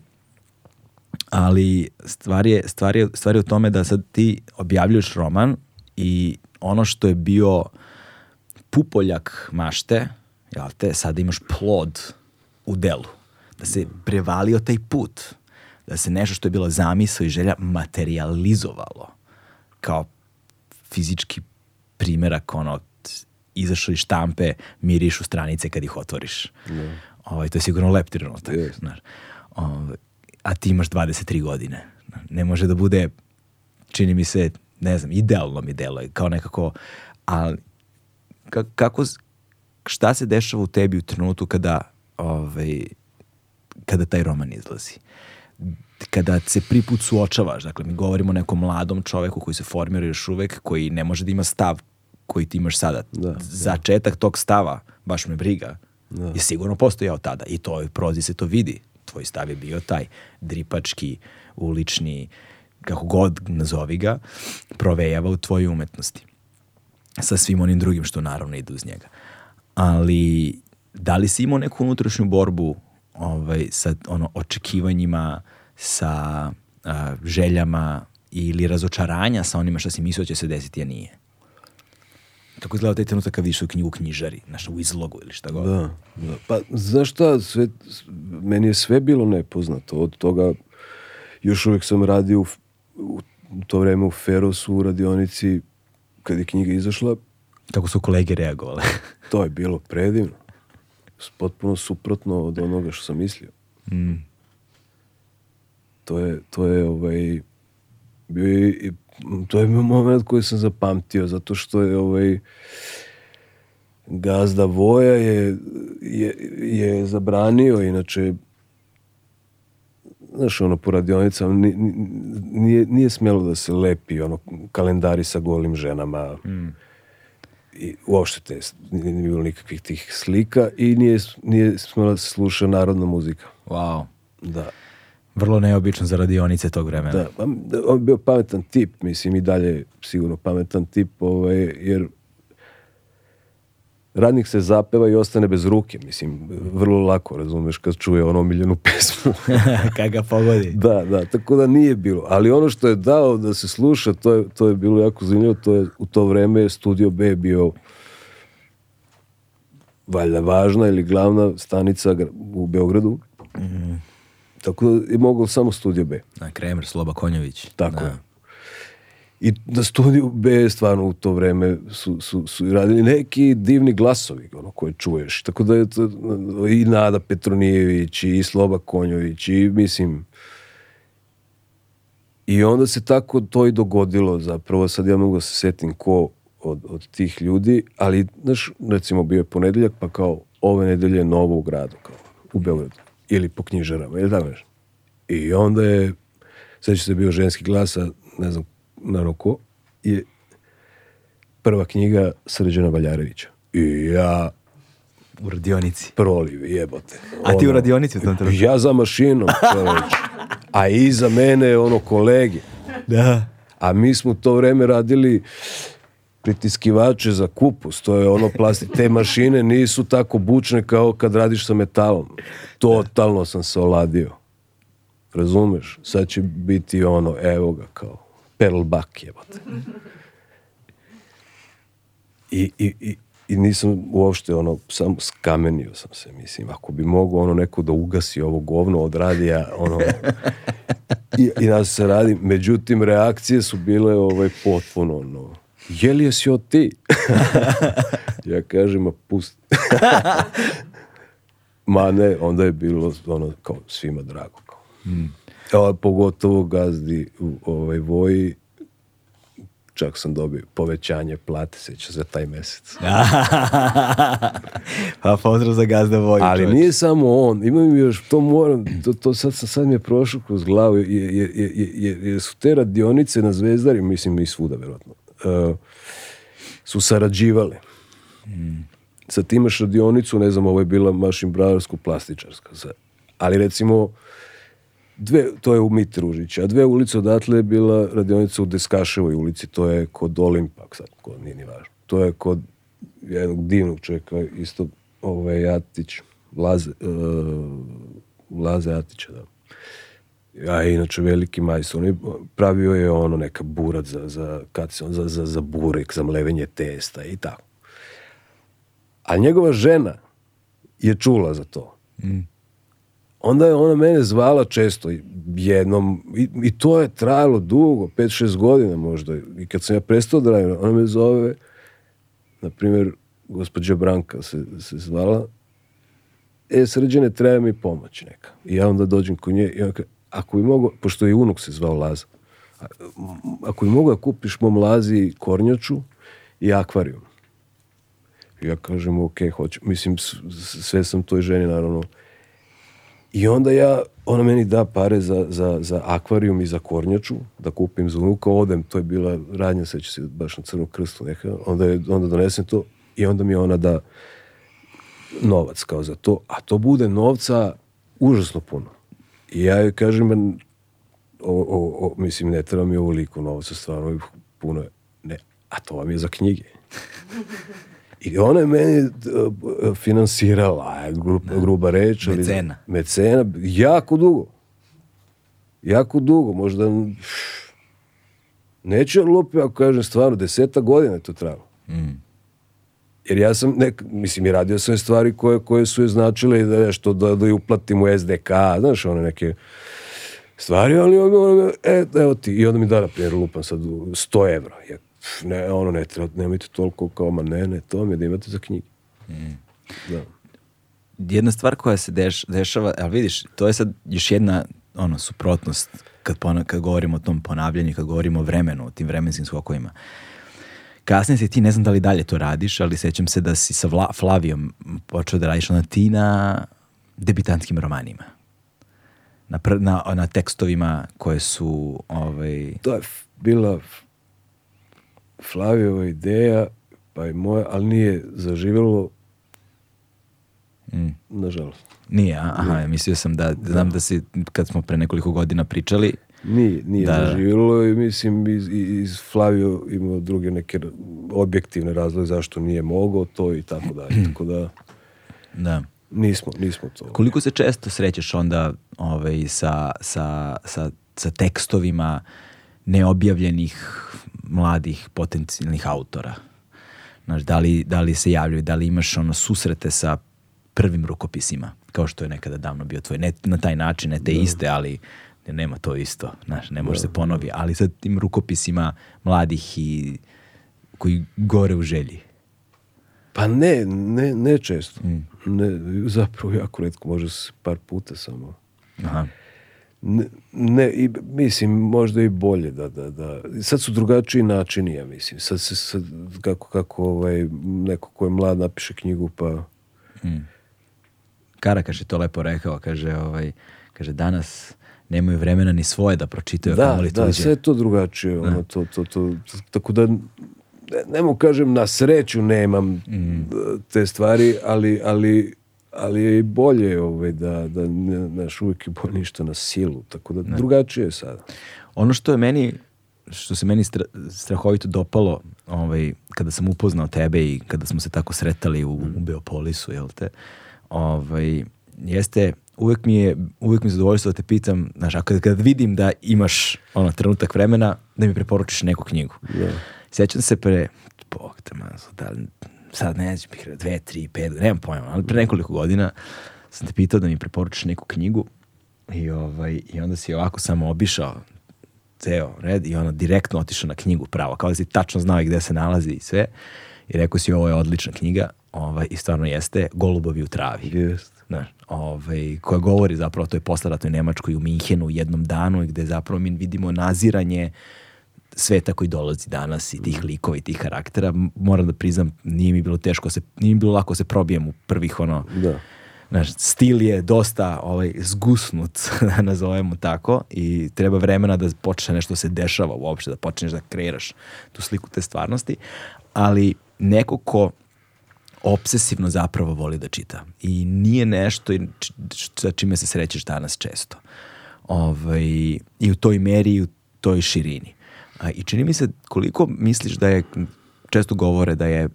ali stvar je, stvar, je, stvar je u tome da sad ti objavljuješ roman i ono što je bio pupoljak mašte, jel te, sad imaš plod u delu. Da se prevalio taj put, da se nešto što je bila zamisla i želja materializovalo kao fizički primjerak ono izašao iz štampe, u stranice kad ih otvoriš. Yeah. Da. Ovo, ovaj, to je sigurno lep trenutak. Yeah. Znaš. Ovo, ovaj, a ti imaš 23 godine. Ne može da bude, čini mi se, ne znam, idealno mi deluje, kao nekako, ali ka, kako, šta se dešava u tebi u trenutku kada, ovaj, kada taj roman izlazi? kada se prvi put suočavaš, dakle mi govorimo o nekom mladom čoveku koji se formira još uvek, koji ne može da ima stav koji ti imaš sada. Da, Začetak da. tog stava, baš me briga, da. je sigurno postojao tada i to prozi se to vidi tvoj stav je bio taj dripački, ulični, kako god nazovi ga, provejava u tvojoj umetnosti. Sa svim onim drugim što naravno ide uz njega. Ali da li si imao neku unutrašnju borbu ovaj, sa ono, očekivanjima, sa a, željama ili razočaranja sa onima što si mislio da će se desiti, a nije? tako izgleda taj trenutak kad vidiš u knjigu knjižari, znaš, u izlogu ili šta god. Da, da. Pa, znaš šta, sve, meni je sve bilo nepoznato. Od toga, još uvijek sam radio u, u to vreme u Ferosu, u radionici, kad je knjiga izašla. Kako su kolege reagovali? (laughs) to je bilo predivno. Potpuno suprotno od onoga što sam mislio. Mm. To je, to je ovaj, bio je to je bio moment koji sam zapamtio, zato što je ovaj, gazda Voja je, je, je zabranio, inače znaš, ono, po radionicama nije, nije smjelo da se lepi ono, kalendari sa golim ženama. Mm. I uopšte te, nije, nije bilo nikakvih tih slika i nije, nije smjela da se sluša narodna muzika. Wow. Da vrlo neobičan za radionice tog vremena. Da, pa, da, on je bio pametan tip, mislim i dalje sigurno pametan tip, ovaj, jer radnik se zapeva i ostane bez ruke, mislim, vrlo lako, razumeš, kad čuje ono miljenu (laughs) pesmu. (laughs) kad ga pogodi. Da, da, tako da nije bilo. Ali ono što je dao da se sluša, to je, to je bilo jako zanimljivo, to je u to vreme Studio B bio valjda važna ili glavna stanica u Beogradu. Mm Tako da je mogao samo studio B. Na da, Kremer, Sloba Konjović. Tako da. I na studiju B stvarno u to vreme su, su, su radili neki divni glasovi ono, koje čuješ. Tako da je to, i Nada Petronijević i Sloba Konjović i mislim... I onda se tako to i dogodilo zapravo. Sad ja mogu da se setim ko od, od tih ljudi, ali znaš, recimo bio je ponedeljak pa kao ove nedelje je novo u gradu, kao u Beogradu ili po knjižarama, ili tako nešto. I onda je, sveća se bio ženski glasa, ne znam na ko, je prva knjiga Srđana Valjarevića. I ja u radionici. Proliv, jebote. Ono, a ti u radionici u tom trenutku? Ja za mašinom, čoveč. A iza mene ono kolege. Da. A mi smo to vreme radili pritiskivače za kupus, to je ono plasti. Te mašine nisu tako bučne kao kad radiš sa metalom. Totalno sam se oladio. Razumeš? Sad će biti ono, evo ga kao, Pearl Buck jebate. I, i, i, i nisam uopšte ono, sam skamenio sam se, mislim, ako bi mogao ono neko da ugasi ovo govno od radija, ono, i, i nas se radi, međutim, reakcije su bile ovaj, potpuno, ono, Јелијас јо ти? ja kažem, a pusti. (laughs) Ma ne, onda je bilo ono kao svima drago. Kao. Mm. A, pogotovo gazdi u ovaj voji čak sam dobio povećanje plate seća za taj mesec. pa (laughs) pozdrav za gazda voj. Ali čovječ. nije samo on, imam još, to moram, to, to sad, sad mi je prošlo kroz glavu, jer je, je, je, su te radionice na Zvezdari, mislim i svuda verovatno, Uh, su sarađivali. Mm. Sad ti imaš radionicu, ne znam, ovo je bila mašinbrarsko-plastičarska. Sad. Ali recimo, dve, to je u Mitružića, a dve ulice odatle je bila radionica u Deskaševoj ulici, to je kod Olimpa, sad, kod, nije ni važno. To je kod jednog divnog čovjeka, isto ovaj Atić, Laze, uh, Laze Atića, da a je inače veliki majstor, on pravio je ono neka burat za, za, kad se on, za, za, za burek, za mlevenje testa i tako. A njegova žena je čula za to. Mm. Onda je ona mene zvala često jednom i, i to je trajalo dugo, 5-6 godina možda. I kad sam ja prestao da radim, ona me zove, na primjer, gospođa Branka se, se zvala, e, srđane, treba mi pomoć neka. I ja onda dođem kod nje i ona kaže, ako bi mogo, pošto je unuk se zvao Laza, ako bi mogo da kupiš mom Lazi kornjaču i akvarijum. Ja kažem, ok, hoću. Mislim, sve sam toj ženi, naravno. I onda ja, ona meni da pare za, za, za akvarijum i za kornjaču, da kupim za unuka, odem, to je bila radnja, seću se baš na crnu krstu neka, onda, je, onda donesem to i onda mi ona da novac kao za to, a to bude novca užasno puno ja joj kažem, o, o, o, mislim, ne treba mi ovoliko novca, stvarno puno Ne, a to vam je za knjige. I ona je meni uh, finansirala, gru, da. gruba reč. Ali, mecena. Mecena, jako dugo. Jako dugo, možda... Neću lupi, ako kažem stvarno, deseta godina je to trajalo. Mm. Jer ja sam, ne, mislim, i radio sam stvari koje, koje su je značile da nešto, da, da je uplatim u SDK, znaš, one neke stvari, ali ono, e, evo ti, i onda mi da, na primjer, lupam sad 100 evra. Ja, ne, ono, ne treba, nemojte toliko kao, ma ne, ne, to mi je da imate za knjige. Mm. Da. Jedna stvar koja se deš, dešava, ali vidiš, to je sad još jedna ono, suprotnost kad, pona, kad govorimo o tom ponavljanju, kad govorimo o vremenu, o tim vremenskim skokovima. Uh, Kasnije si ti, ne znam da li dalje to radiš, ali sećam se da si sa Vla, Flavijom počeo da radiš na Tina debitantskim romanima. Na, pr, na, na tekstovima koje su... Ovaj... To je bila Flavijova ideja, pa i moja, ali nije zaživjelo Mm. Nažalost. Nije, aha, nije. mislio sam da, znam da. da si, kad smo pre nekoliko godina pričali, Nije, nije da, da. zaživjelo i mislim iz, iz Flavio imao druge neke objektivne razloge zašto nije mogao to i tako dalje. Hmm. Tako da, da. Nismo, nismo to. Koliko se često srećeš onda ovaj, sa, sa, sa, sa tekstovima neobjavljenih mladih potencijalnih autora? Znaš, da li, da li se javljaju, da li imaš ono susrete sa prvim rukopisima, kao što je nekada davno bio tvoj, ne na taj način, ne te da. iste, ali nema to isto, znaš, ne može da. se ponovi, ali sa tim rukopisima mladih i koji gore u želji. Pa ne, ne, ne često. Mm. Ne, zapravo jako redko, može se par puta samo. Aha. Ne, ne i, mislim, možda i bolje da, da, da. Sad su drugačiji načini, ja mislim. Sad se, sad, kako, kako ovaj, neko ko je mlad napiše knjigu, pa... Mm. Karakaš je to lepo rekao, kaže, ovaj, kaže, danas nemaju vremena ni svoje da pročitaju. Da, li da, sve je to drugačije. Ono, da. to, to, to, tako da ne, nemo kažem na sreću nemam mm. E, te stvari, ali, ali, ali je i bolje ovaj, da, da naš uvijek je bolje ništa na silu, tako da ne. Da. drugačije je sada. Ono što je meni što se meni stra, strahovito dopalo ovaj, kada sam upoznao tebe i kada smo se tako sretali u, mm. u Beopolisu, jel te, ovaj, jeste uvek mi je, uvek mi je zadovoljstvo da te pitam, znaš, a kad, vidim da imaš ono, trenutak vremena, da mi preporučiš neku knjigu. Yeah. Da. Sjećam se pre, bog te manzo, da, sad ne znam, bih dve, tri, pet, nemam pojma, ali pre da. nekoliko godina sam te pitao da mi preporučiš neku knjigu i, ovaj, i onda si ovako samo obišao ceo red i ono direktno otišao na knjigu pravo, kao da si tačno znao i gde se nalazi i sve. I rekao si ovo je odlična knjiga, ovaj, i stvarno jeste, Golubovi u travi. Yes znaš, ovaj, koja govori zapravo o toj postaratnoj Nemačkoj u Minhenu u jednom danu i gde zapravo mi vidimo naziranje sveta koji dolazi danas i tih likova i tih karaktera. Moram da priznam, nije mi bilo teško, se, nije mi bilo lako se probijem u prvih ono... Da. Znaš, stil je dosta ovaj, zgusnut, (laughs) da nazovemo tako, i treba vremena da počne nešto se dešava uopšte, da počneš da kreiraš tu sliku te stvarnosti, ali neko ko obsesivno zapravo voli da čita. I nije nešto sa čime se srećeš danas često. Ovaj, I u toj meri i u toj širini. A, I čini mi se koliko misliš da je često govore da je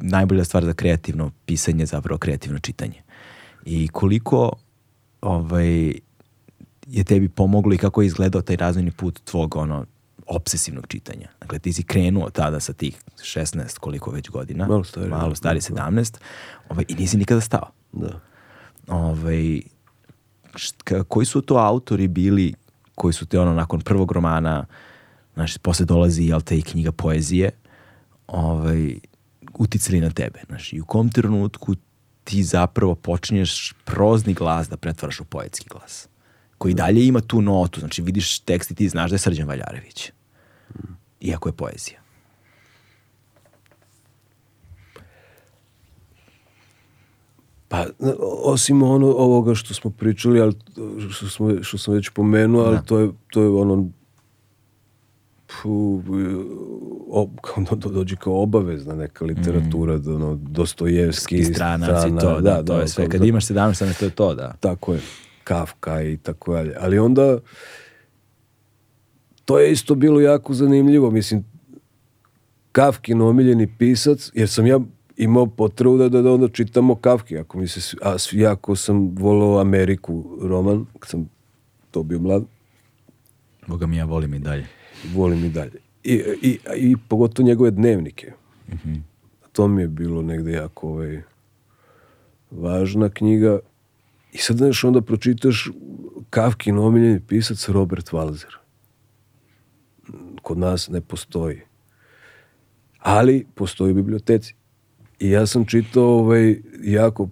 najbolja stvar za kreativno pisanje zapravo kreativno čitanje. I koliko ovaj, je tebi pomoglo i kako je izgledao taj razvojni put tvog ono, obsesivnog čitanja. Dakle, ti si krenuo tada sa tih 16, koliko već godina. Malo stari. Malo stari, 17. Da. Ovaj, I nisi nikada stao. Da. Ovaj, št, koji su to autori bili koji su te ono nakon prvog romana znaš, posle dolazi jel te i knjiga poezije ovaj, uticali na tebe znaš, i u kom trenutku ti zapravo počinješ prozni glas da pretvaraš u poetski glas koji da. dalje ima tu notu, znači vidiš tekst i ti znaš da je Srđan Valjarević Iako je poezija. Pa, osim ono, ovoga što smo pričali, ali, što, smo, što sam već pomenuo, ali da. to, je, to je ono pu, ob, kao, da do, dođe kao obavezna neka literatura, mm. ono, Dostojevski, stranac strana, i to, da, da, da to je da, sve. Kad imaš 17 to je to, da. Tako je, Kafka i tako dalje. Ali onda, to je isto bilo jako zanimljivo. Mislim, Kafkin omiljeni pisac, jer sam ja imao potrebu da, da, da onda čitamo Kafki, ako mi se, a jako sam volao Ameriku roman, kad sam to bio mlad. Boga mi ja volim i dalje. Volim i dalje. I, i, i pogotovo njegove dnevnike. Mm -hmm. To mi je bilo negde jako ovaj, važna knjiga. I sad znaš, onda pročitaš Kafkin omiljeni pisac Robert Walzer kod nas ne postoji. Ali postoji u biblioteci. I ja sam čitao ovaj, jako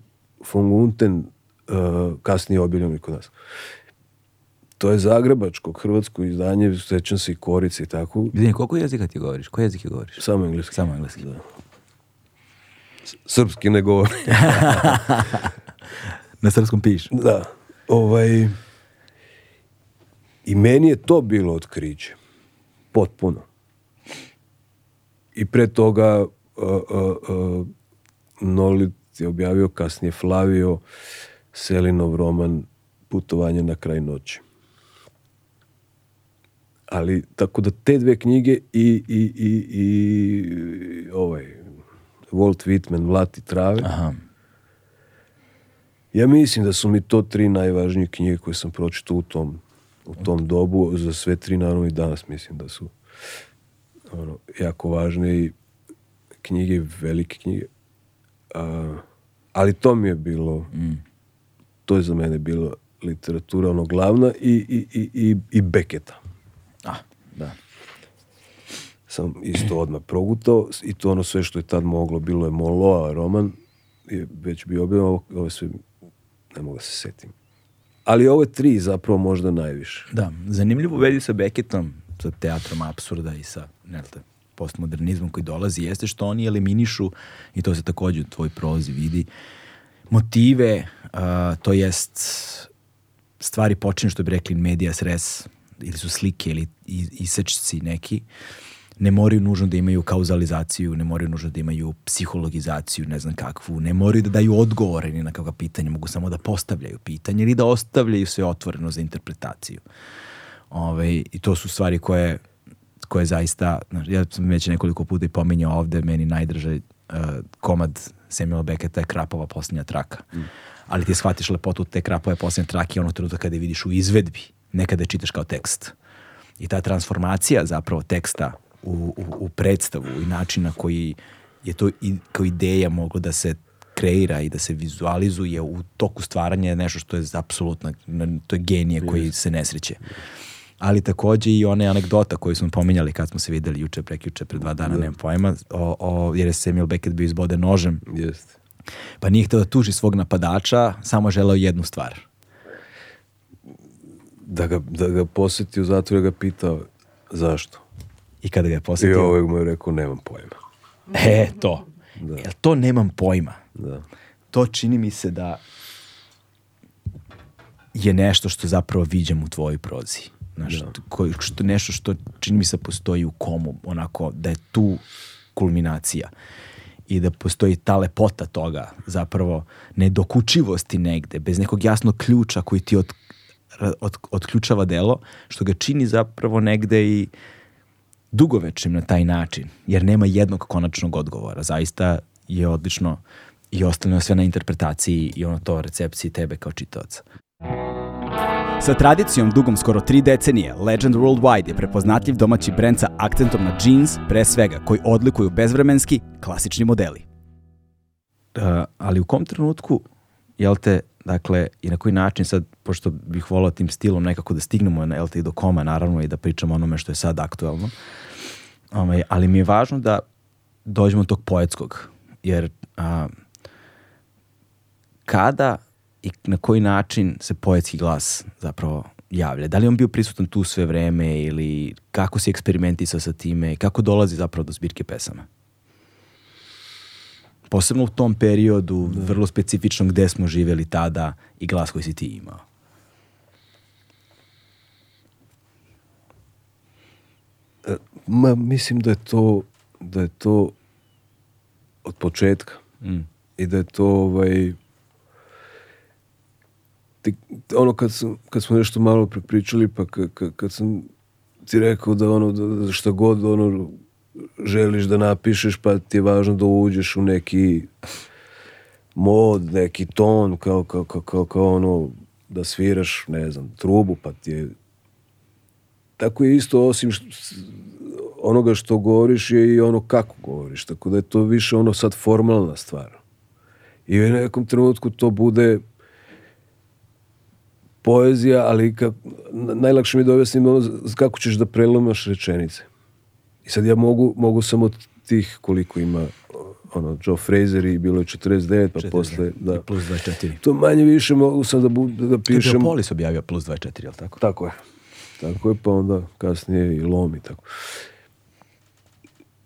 von Gunten uh, kasnije i kod nas. To je zagrebačko, hrvatsko izdanje, sećam se i korice i tako. Gdje, koliko jezika ti govoriš? Koje jezike govoriš? Samo engleski. Samo engleski. Da. Srpski ne govorim. (laughs) Na srpskom piš. Da. Ovaj, I meni je to bilo otkriće potpuno. I pre toga uh, uh, uh, Nolit je objavio kasnije Flavio Selinov roman Putovanje na kraj noći. Ali, tako da te dve knjige i, i, i, i ovaj, Walt Whitman, Vlati trave. Aha. Ja mislim da su mi to tri najvažnije knjige koje sam pročitao u tom u tom dobu za sve tri, naravno i danas mislim da su ono, jako važne i knjige, velike knjige. A, ali to mi je bilo, mm. to je za mene bilo literatura ono glavna i, i, i, i, i Beketa. Ah, da. Sam isto odmah progutao i to ono sve što je tad moglo, bilo je Moloa, roman, je već bio objavljeno, ovo sve ne mogu da se setim ali ove tri zapravo možda najviše. Da, zanimljivo vedi sa Beckettom, sa teatrom absurda i sa, ne znam, postmodernizmom koji dolazi, jeste što oni eliminišu, i to se takođe u tvoj prozi vidi, motive, a, to jest stvari počinju što bi rekli medijas res, ili su slike ili isečci neki, uh, ne moraju nužno da imaju kauzalizaciju, ne moraju nužno da imaju psihologizaciju, ne znam kakvu, ne moraju da daju odgovore ni na kakva pitanja, mogu samo da postavljaju pitanje ili da ostavljaju sve otvoreno za interpretaciju. Ove, ovaj, I to su stvari koje, koje zaista, ja sam već nekoliko puta i pominjao ovde, meni najdržaj uh, komad Samuel Becketa je Krapova posljednja traka. Mm. Ali ti shvatiš lepotu te Krapove posljednje trake ono trenutka kada je vidiš u izvedbi, nekada je čitaš kao tekst. I ta transformacija zapravo teksta u, u, u predstavu i način na koji je to i, kao ideja moglo da se kreira i da se vizualizuje u toku stvaranja je nešto što je apsolutno, to je genije koji se nesreće. Ali takođe i one anegdota koju smo pominjali kad smo se videli juče, prekjuče, pre dva dana, da. nemam pojma, o, o, jer je Samuel Beckett bio izbode nožem. Jeste. Pa nije hteo da tuži svog napadača, samo želeo jednu stvar. Da ga, da ga poseti u zatvoru ga pitao zašto. I kada ga je I posjetio... ovaj mu je rekao, nemam pojma. E, to. Da. Jel to nemam pojma. Da. To čini mi se da je nešto što zapravo viđam u tvojoj prozi. Znaš, Da. koji- što, nešto što čini mi se da postoji u komu, onako da je tu kulminacija i da postoji ta lepota toga, zapravo nedokučivosti negde, bez nekog jasnog ključa koji ti od, ra- od, otključava delo, što ga čini zapravo negde i dugovečnim na taj način, jer nema jednog konačnog odgovora. Zaista je odlično i ostavljeno sve na interpretaciji i ono to recepciji tebe kao čitaoca. Sa tradicijom dugom skoro tri decenije, Legend Worldwide je prepoznatljiv domaći brend sa akcentom na jeans, pre svega, koji odlikuju bezvremenski, klasični modeli. Uh, ali u kom trenutku, jel te, Dakle, i na koji način sad, pošto bih volao tim stilom nekako da stignemo na LTE do koma, naravno, i da pričamo onome što je sad aktuelno. Ovaj, ali mi je važno da dođemo tog poetskog, jer a, kada i na koji način se poetski glas zapravo javlja? Da li on bio prisutan tu sve vreme ili kako si eksperimentisao sa time i kako dolazi zapravo do zbirke pesama? posebno u tom periodu, da. vrlo specifično gde smo živeli tada i glas koji si ti imao. E, ma, mislim da je to da je to od početka mm. i da je to ovaj te, ono kad, sam, kad smo nešto malo prepričali pa kad, kad sam ti rekao da ono da, da šta god ono želiš da napišeš, pa ti je važno da uđeš u neki mod, neki ton, kao, kao, kao, kao ono, da sviraš, ne znam, trubu, pa ti je... Tako je isto, osim što, onoga što govoriš je i ono kako govoriš, tako da je to više ono sad formalna stvar. I u nekom trenutku to bude poezija, ali kako, najlakše mi je da objasnim ono kako ćeš da prelomaš rečenice. I sad ja mogu, mogu samo od tih koliko ima ono, Joe Fraser i bilo je 49, pa 40, posle... Da. I plus 24. To manje više mogu sam da, bu, da pišem... Kada je Polis objavio plus 24, je li tako? Tako je. Tako je, pa onda kasnije i lomi, tako.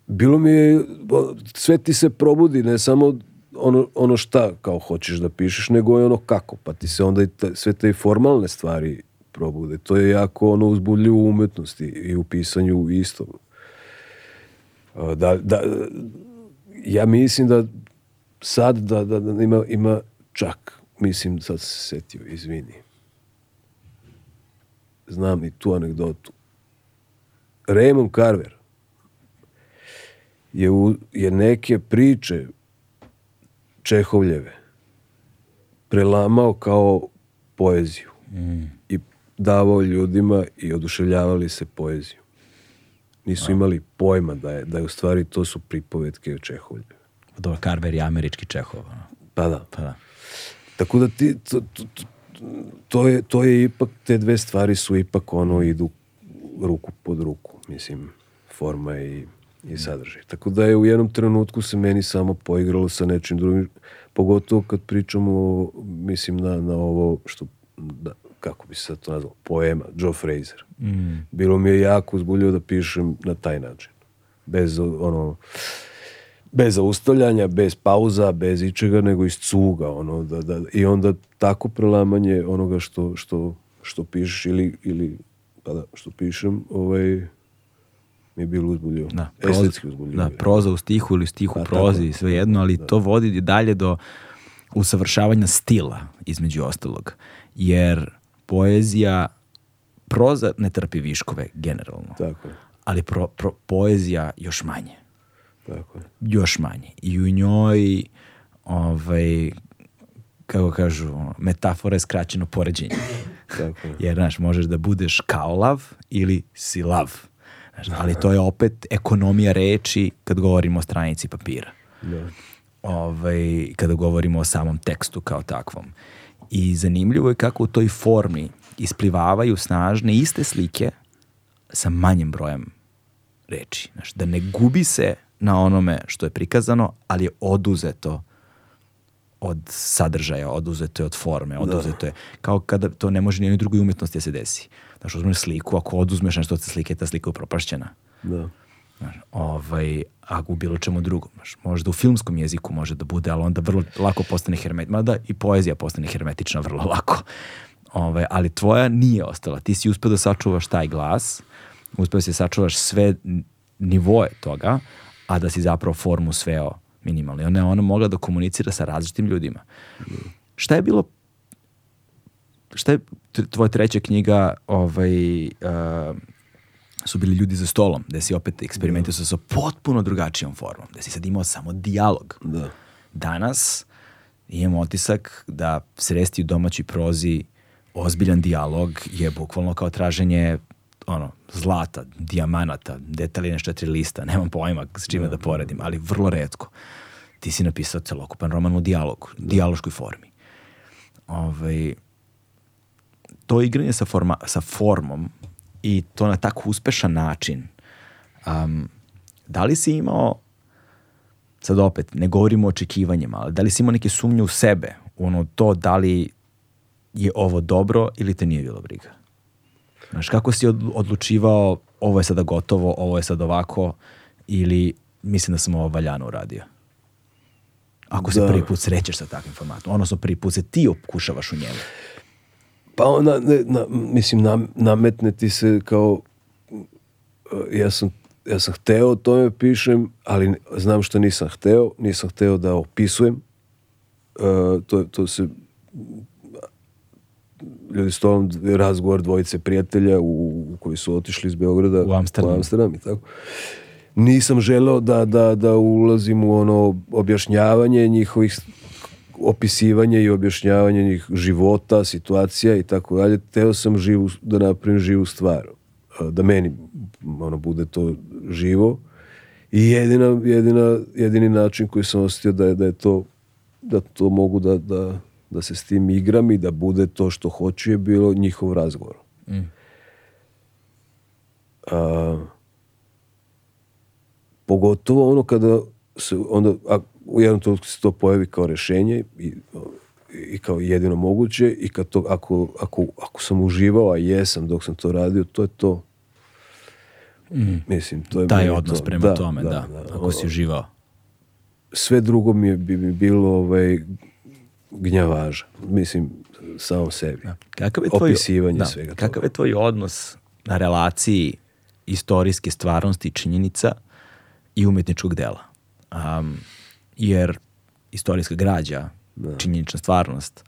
Bilo mi je... Sve ti se probudi, ne samo ono, ono šta kao hoćeš da pišeš, nego je ono kako, pa ti se onda i ta, sve te formalne stvari probude. To je jako ono uzbudljivo u umetnosti i u pisanju isto. Uh, da, da, ja mislim da sad da, da, da ima, ima čak, mislim sad se setio, izvini. Znam i tu anegdotu. Raymond Carver je, u, je neke priče Čehovljeve prelamao kao poeziju mm. i davao ljudima i oduševljavali se poeziju. Nisu A. Da. imali pojma da je, da je u stvari to su pripovetke o Čehovlju. Dobro, Carver je američki Čehov. Pa da. Pa da. Tako da ti, to, to, to, je, to je ipak, te dve stvari su ipak ono idu ruku pod ruku, mislim, forma i, i sadržaj. Tako da je u jednom trenutku se meni samo poigralo sa nečim drugim, pogotovo kad pričamo, mislim, na, na ovo što da, kako bi se to nazvalo, poema, Joe Fraser. Mm. Bilo mi je jako uzbuljivo da pišem na taj način. Bez ono, bez zaustavljanja, bez pauza, bez ičega, nego iz cuga. Ono, da, da, I onda tako prelamanje onoga što, što, što pišeš ili, ili pa da, što pišem, ovaj, mi je bilo uzbudljivo. Da, proza, uzbudljivo. Da, proza u stihu ili stihu da, prozi, sve jedno, ali da. to vodi dalje do usavršavanja stila, između ostalog. Jer poezija, proza ne trpi viškove generalno. Tako je. Ali pro, pro, poezija još manje. Tako je. Još manje. I u njoj ovaj, kako kažu, metafora je skraćeno poređenje. (coughs) Tako je. Jer, znaš, možeš da budeš kao lav ili si lav. Znaš, ali to je opet ekonomija reči kad govorimo o stranici papira. Da. Ovaj, kada govorimo o samom tekstu kao takvom. I zanimljivo je kako u toj formi isplivavaju snažne iste slike sa manjim brojem reči. Znaš, da ne gubi se na onome što je prikazano, ali je oduzeto od sadržaja, oduzeto je od forme, da. oduzeto je, kao kada to ne može ni u drugoj umetnosti da se desi. Znaš, uzmeš sliku, ako oduzmeš nešto od slike, ta slika je upropašćena. Da. Znaš, ovaj, a u bilo čemu drugom. Znaš, možda u filmskom jeziku može da bude, ali onda vrlo lako postane hermetična, mada i poezija postane hermetična vrlo (laughs) lako. Ovaj, ali tvoja nije ostala. Ti si uspeo da sačuvaš taj glas, uspeo si da sačuvaš sve nivoje toga, a da si zapravo formu sveo minimalno. I ona je ona mogla da komunicira sa različitim ljudima. Šta je bilo šta je tvoja treća knjiga ovaj, uh, su bili ljudi za stolom, gde si opet eksperimentisao da. sa potpuno drugačijom formom, gde si sad imao samo dijalog. Da. Danas imam otisak da sresti u domaćoj prozi ozbiljan dijalog je bukvalno kao traženje ono, zlata, dijamanata, detaljine četiri lista, (laughs) nemam pojma s čime da, da poredim, ali vrlo redko. Ti si napisao celokupan roman u dijalogu, da. dijaloškoj formi. Ovaj, to igranje sa, forma, sa formom i to na tako uspešan način. Um, da li si imao, sad opet, ne govorimo o očekivanjima, ali da li si imao neke sumnje u sebe, u ono to da li je ovo dobro ili te nije bilo briga? Znaš, kako si odlučivao ovo je sada gotovo, ovo je sad ovako ili mislim da sam ovo valjano uradio? Ako se da. prvi put srećeš sa takvim formatom, odnosno prvi put se ti okušavaš u njemu. Pa ona, ne, na, mislim, nam, nametne ti se kao, e, ja sam, ja sam hteo o tome pišem, ali znam što nisam hteo, nisam hteo da opisujem. E, to, to se, ljudi s tom razgovor dvojice prijatelja u, koji su otišli iz Beograda u Amsterdam, u Amsterdam i tako. Nisam želeo da, da, da ulazim u ono objašnjavanje njihovih opisivanje i objašnjavanje njih života, situacija i tako dalje. Teo sam živu, da napravim živu stvar. Da meni ono, bude to živo. I jedina, jedina, jedini način koji sam osjetio da je, da je to da to mogu da, da, da se s tim igram i da bude to što hoću je bilo njihov razgovor. Mm. A, pogotovo ono kada se onda, a, u jednom trenutku se to pojavi kao rešenje i, i kao jedino moguće i kad to, ako, ako, ako sam uživao, a jesam dok sam to radio, to je to. Mm. Mislim, to je Taj odnos to. prema da, tome, da, da, da, da. ako si uživao. Sve drugo mi je bi, bi bilo ovaj, gnjavaža, mislim, samom sebi. Da. Kakav je tvoj, Opisivanje da, svega Kakav toga. je tvoj odnos na relaciji istorijske stvarnosti činjenica i umetničkog dela? Um, jer istorijska građa, da. činjenična stvarnost,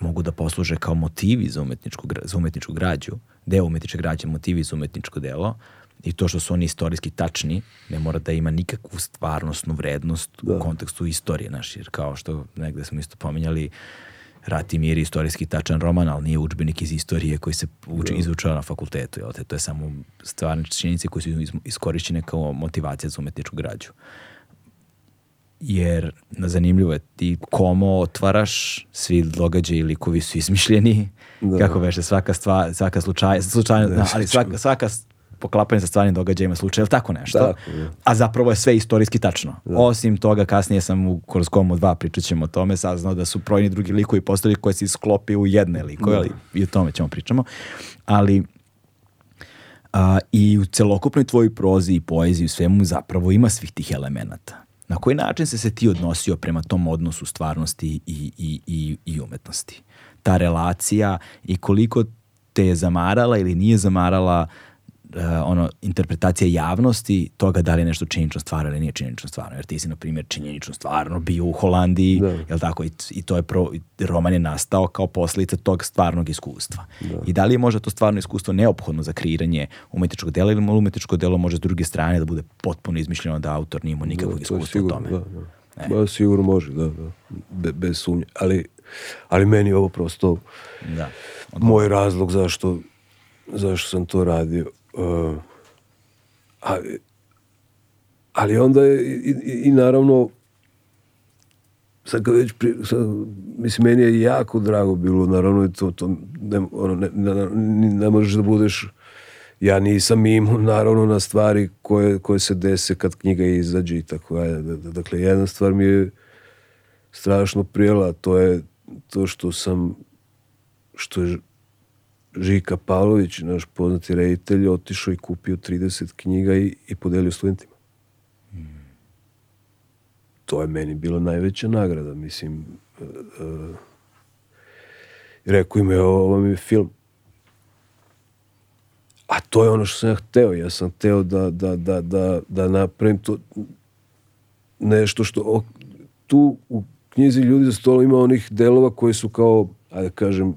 mogu da posluže kao motivi za umetničku, za umetničku građu, deo umetničke građe, motivi za umetničko delo, i to što su oni istorijski tačni ne mora da ima nikakvu stvarnostnu vrednost da. u kontekstu istorije naše, jer kao što negde smo isto pominjali Rat i mir je istorijski tačan roman, ali nije učbenik iz istorije koji se uči, da. izučava na fakultetu. Jel te? To je samo stvarne činjenice koje su iskorišćene kao motivacija za umetničku građu. Uh, jer zanimljivo je ti komo otvaraš, svi događaji i likovi su izmišljeni, da. kako veše, svaka, stvar, svaka slučaj, slučajno, da, ali svaka, svaka poklapanje sa stvarnim događajima slučaja ili tako nešto. Da, a zapravo je sve istorijski tačno. Da. Osim toga, kasnije sam u kroz komu 2 pričat ćemo o tome, saznao da su brojni drugi likovi postali koji se isklopi u jedne likove, da. ali i o tome ćemo pričamo. Ali a, i u celokupnoj tvojoj prozi i poeziji u svemu zapravo ima svih tih elemenata. Na koji način se se ti odnosio prema tom odnosu stvarnosti i, i, i, i umetnosti? Ta relacija i koliko te je zamarala ili nije zamarala uh, uh, ono, interpretacija javnosti toga da li je nešto činjenično stvarno ili nije činjenično stvarno. Jer ti si, na primjer, činjenično stvarno bio u Holandiji, da. jel tako? I, i to je pro, roman je nastao kao posljedica tog stvarnog iskustva. Da. I da li je možda to stvarno iskustvo neophodno za kreiranje umetničkog dela ili umetničko delo može s druge strane da bude potpuno izmišljeno da autor nije imao da, nikakvog da, iskustva sigurno, u tome. Da, da. E. Ba, sigurno može, da, da. Be, bez sumnje. Ali, ali meni je ovo prosto da. moj razlog zašto, zašto sam to radio a, ali, onda je i, i, i naravno sad kad već pri, sad, mislim meni je jako drago bilo naravno i to, to ne, ono, ne, ne, ne možeš da budeš ja nisam imao naravno na stvari koje, koje se dese kad knjiga izađe i tako ajde. Da, da, dakle, jedna stvar mi je strašno prijela, to je to što sam što je Žika Pavlović, naš poznati reditelj, otišao i kupio 30 knjiga i, i podelio studentima. Mm. To je meni bila najveća nagrada, mislim. Uh, uh, rekao im je, ovo mi je film. A to je ono što sam ja hteo. Ja sam hteo da, da, da, da, da napravim to nešto što... O, tu u knjizi Ljudi za stolom ima onih delova koji su kao, ajde da kažem, uh,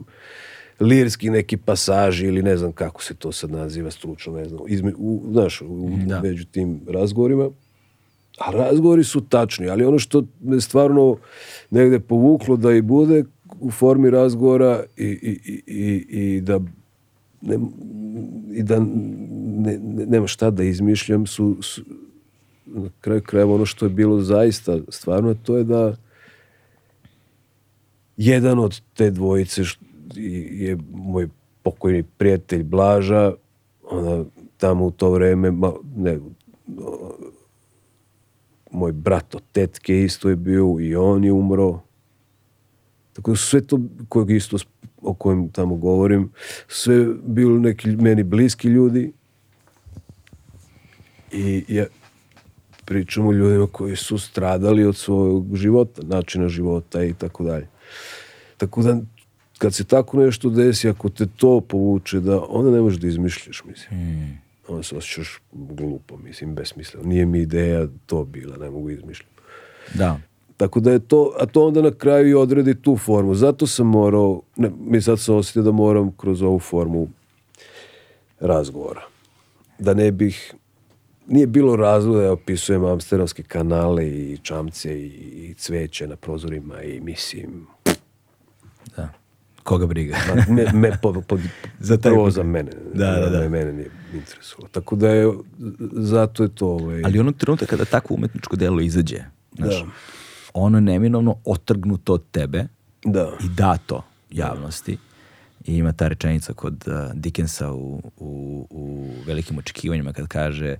lirski neki pasaži ili ne znam kako se to sad naziva stručno, ne znam, izme, u, znaš, u, mhm, da. među tim razgovorima. A razgovori su tačni, ali ono što me stvarno negde povuklo da i bude u formi razgovora i, i, i, i i da ne, i da ne, ne, nema šta da izmišljam su, su na kraju krajeva ono što je bilo zaista stvarno to je da jedan od te dvojice što je moj pokojni prijatelj Blaža, onda tamo u to vreme, ma, ne, o, moj brat od tetke isto je bio i on je umro. Tako da sve to kojeg isto o kojem tamo govorim, sve bilo neki meni bliski ljudi i ja pričam o ljudima koji su stradali od svog života, načina života i tako dalje. Tako da kad se tako nešto desi, ako te to povuče, da onda ne možeš da izmišljaš, mislim. Mm. Onda se osjećaš glupo, mislim, besmisleno. Nije mi ideja to bila, ne mogu izmišljati. Da. Tako da je to, a to onda na kraju i odredi tu formu. Zato sam morao, ne, mi sad sam osjetio da moram kroz ovu formu razgovora. Da ne bih, nije bilo razloga da opisujem amsterdamske kanale i čamce i, i cveće na prozorima i mislim. Da koga briga. Da, me, me, po, po, (laughs) za taj prvo za mene. Da, da, da. da. Mene nije interesovalo. Tako da je, zato je to... Ovaj... Ali ono trenutak kada tako umetničko delo izađe, znaš, da. ono je neminovno otrgnuto od tebe da. i dato javnosti. I ima ta rečenica kod uh, Dickensa u, u, u velikim očekivanjima kad kaže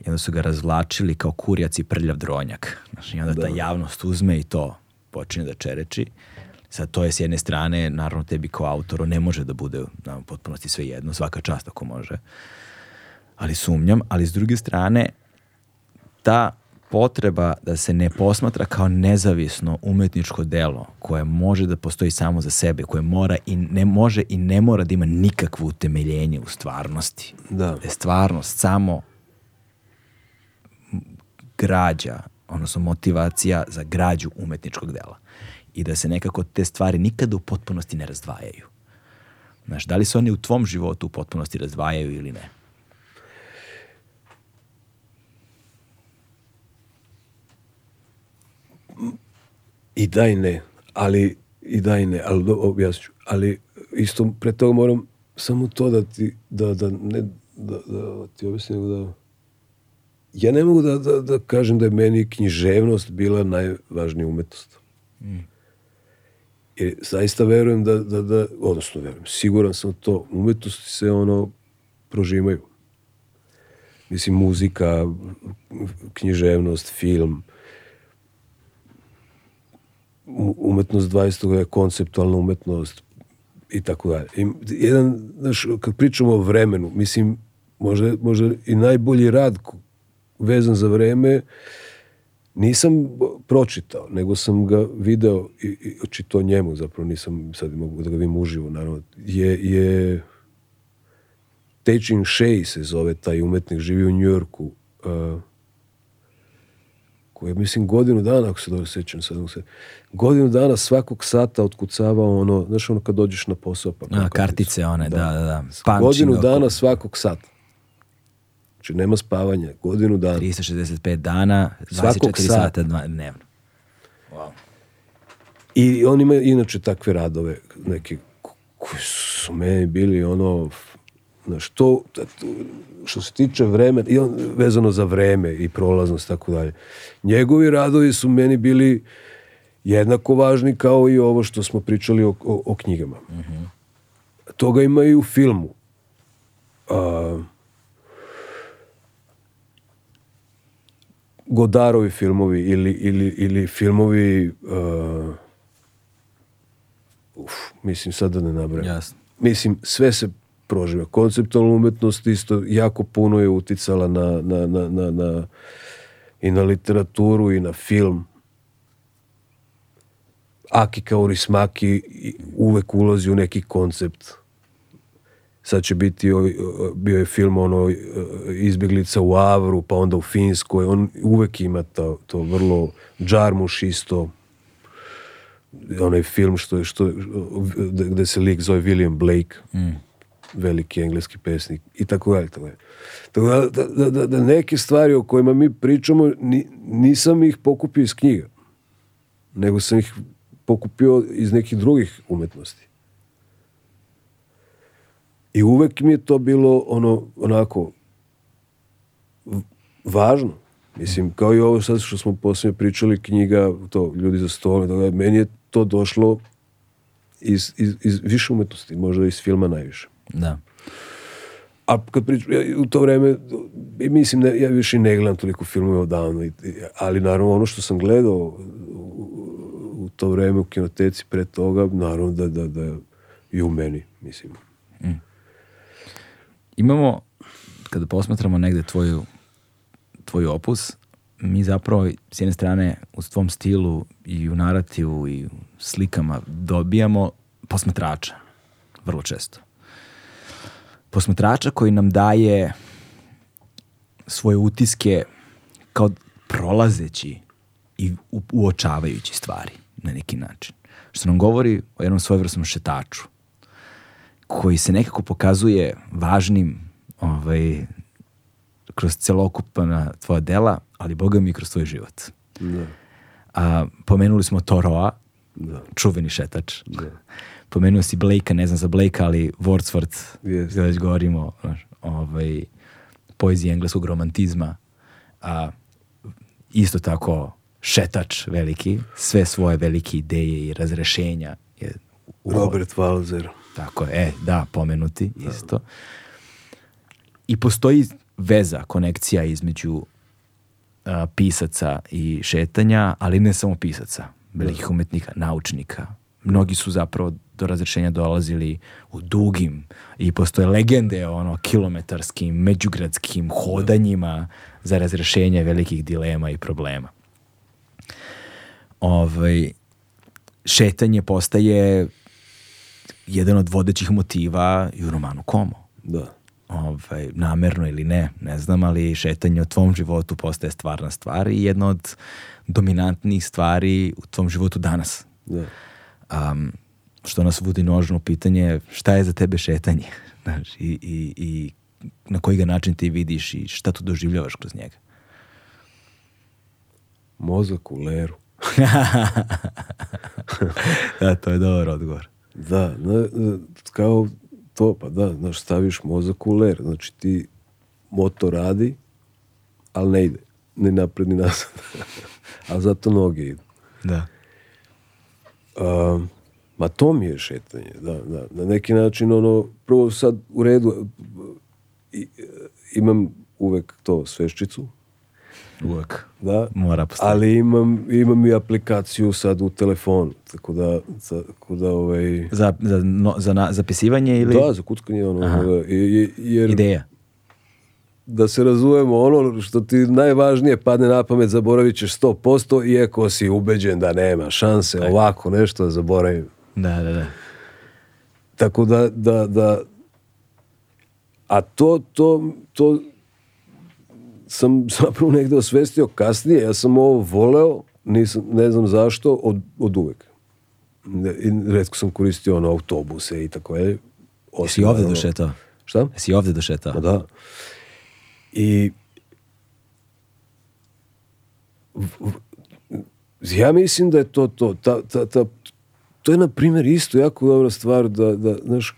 i onda su ga razvlačili kao kurjac i prljav dronjak. Znaš, I onda da. ta javnost uzme i to počinje da čereči. Sad, to je s jedne strane, naravno tebi kao autoru ne može da bude na potpunosti sve jedno, svaka čast ako može, ali sumnjam, ali s druge strane, ta potreba da se ne posmatra kao nezavisno umetničko delo koje može da postoji samo za sebe, koje mora i ne može i ne mora da ima nikakvo utemeljenje u stvarnosti. Da. Da je stvarnost samo građa, odnosno motivacija za građu umetničkog dela i da se nekako te stvari nikada u potpunosti ne razdvajaju. Znaš, da li se oni u tvom životu u potpunosti razdvajaju ili ne? I da i ne, ali i da i ne, ali objasnit Ali isto pre toga moram samo to da ti, da, da, ne, da, da ti objasnim da... Ja ne mogu da, da, da kažem da je meni književnost bila najvažnija umetnost. Mm jer zaista verujem da, da, da odnosno verujem, siguran sam to, umetnosti se ono prožimaju. Mislim, muzika, književnost, film, umetnost 20. je konceptualna umetnost i tako dalje. I jedan, znaš, kad pričamo o vremenu, mislim, možda, možda i najbolji rad vezan za vreme, uh, nisam pročitao, nego sam ga video i, i očito njemu, zapravo nisam sad mogu da ga vidim uživo, naravno, je, je Tejin Shea se zove taj umetnik, živi u Njujorku, uh, koji je, mislim, godinu dana, ako se dobro sećam, sad, se, godinu dana svakog sata otkucavao ono, znaš ono kad dođeš na posao, pa... A, kartice one, da, da, da. Pamčin da, godinu dana svakog sata. Znači, nema spavanja, godinu dana. 365 dana, 24 sata, dnevno. Wow. I on ima inače takve radove, neke koji su meni bili ono, na što, što se tiče vreme, i on, vezano za vreme i prolaznost i tako dalje. Njegovi radovi su meni bili jednako važni kao i ovo što smo pričali o, o, o knjigama. Mm -hmm. Toga ima i u filmu. A, Godarovi filmovi ili, ili, ili filmovi uh, uf, mislim sad da ne nabrajam. Jasno. Mislim, sve se proživa. Konceptualna umetnost isto jako puno je uticala na, na, na, na, na i na literaturu i na film. Aki Kaurismaki uvek ulazi u neki koncept sad će biti, bio je film ono, e, izbjeglica u Avru, pa onda u Finskoj, on uvek ima to, to vrlo džarmuš isto, onaj film što, je što, gde se lik zove William Blake, mm. veliki engleski pesnik i tako dalje. Tako da, da, da, da, da neke stvari o kojima mi pričamo ni, nisam ih pokupio iz knjiga, nego sam ih pokupio iz nekih drugih umetnosti. I uvek mi je to bilo ono, onako, važno. Mislim, kao i ovo sad što smo poslije pričali, knjiga, to, ljudi za stole, meni je to došlo iz, iz, iz više umetnosti, možda iz filma najviše. Da. A kad pričam, ja, u to vreme, mislim, ne, da ja više ne gledam toliko filmove odavno, ali naravno ono što sam gledao u, u to vreme u kinoteci pre toga, naravno da, da, da i u meni, mislim. Mm imamo, kada posmatramo negde tvoju, tvoj opus, mi zapravo s jedne strane u tvom stilu i u narativu i u slikama dobijamo posmatrača, vrlo često. Posmatrača koji nam daje svoje utiske kao prolazeći i uočavajući stvari na neki način. Što nam govori o jednom svojevrsnom šetaču koji se nekako pokazuje važnim ovaj, kroz celokupna tvoja dela, ali Boga mi kroz tvoj život. Da. A, pomenuli smo Toroa, da. čuveni šetač. Da. Pomenuo si Blakea, ne znam za Blakea, ali Wordsworth, yes. kada već govorimo ovaj, poeziji engleskog romantizma, a, isto tako šetač veliki, sve svoje velike ideje i razrešenja je Robert Walzer. Tako je, e, da, pomenuti isto. I postoji veza, konekcija između a, pisaca i šetanja, ali ne samo pisaca, velikih da. umetnika, naučnika. Mnogi su zapravo do razrešenja dolazili u dugim i postoje legende o ono kilometarskim, međugradskim da. hodanjima za razrešenje velikih dilema i problema. Ovaj, šetanje postaje jedan od vodećih motiva i u romanu Komo. Da. Ovaj, namerno ili ne, ne znam, ali šetanje u tvom životu postaje stvarna stvar i jedna od dominantnih stvari u tvom životu danas. Da. Um, što nas vodi nožno pitanje šta je za tebe šetanje (laughs) znaš, i, i, i na koji ga način ti vidiš i šta tu doživljavaš kroz njega. Mozak u leru. (laughs) da, to je dobar odgovor. Da, na, da, da, kao to, pa da, znaš, staviš mozak u ler, znači ti motor radi, ali ne ide, ne napred ni nazad, a (laughs) zato noge idu. Da. A, ma to mi je šetanje, da, da, na neki način, ono, prvo sad u redu, i, imam uvek to sveščicu, Uvijek. Da. Mora postati. Ali imam, imam i aplikaciju sad u telefonu, tako da, tako da ovaj... Za, za, no, za na, zapisivanje ili? Da, za kutkanje. ono, Aha. Ovaj, jer... Ideja. Da se razumemo, ono što ti najvažnije padne na pamet, zaboravit ćeš 100%, iako si ubeđen da nema šanse, Tako. ovako nešto zaboravim. Da, da, da. Tako da, da, da, a to, to, to sam (laughs) zapravo negde osvestio kasnije. Ja sam ovo voleo, nisam, ne znam zašto, od, od uvek. I redko sam koristio ono autobuse i tako je. Jesi ovde ono, došetao? Šta? Jesi ovde došetao? No, pa da. I ja mislim da je to to. Ta, ta, ta, to je, na primjer, isto jako dobra stvar da, da znaš,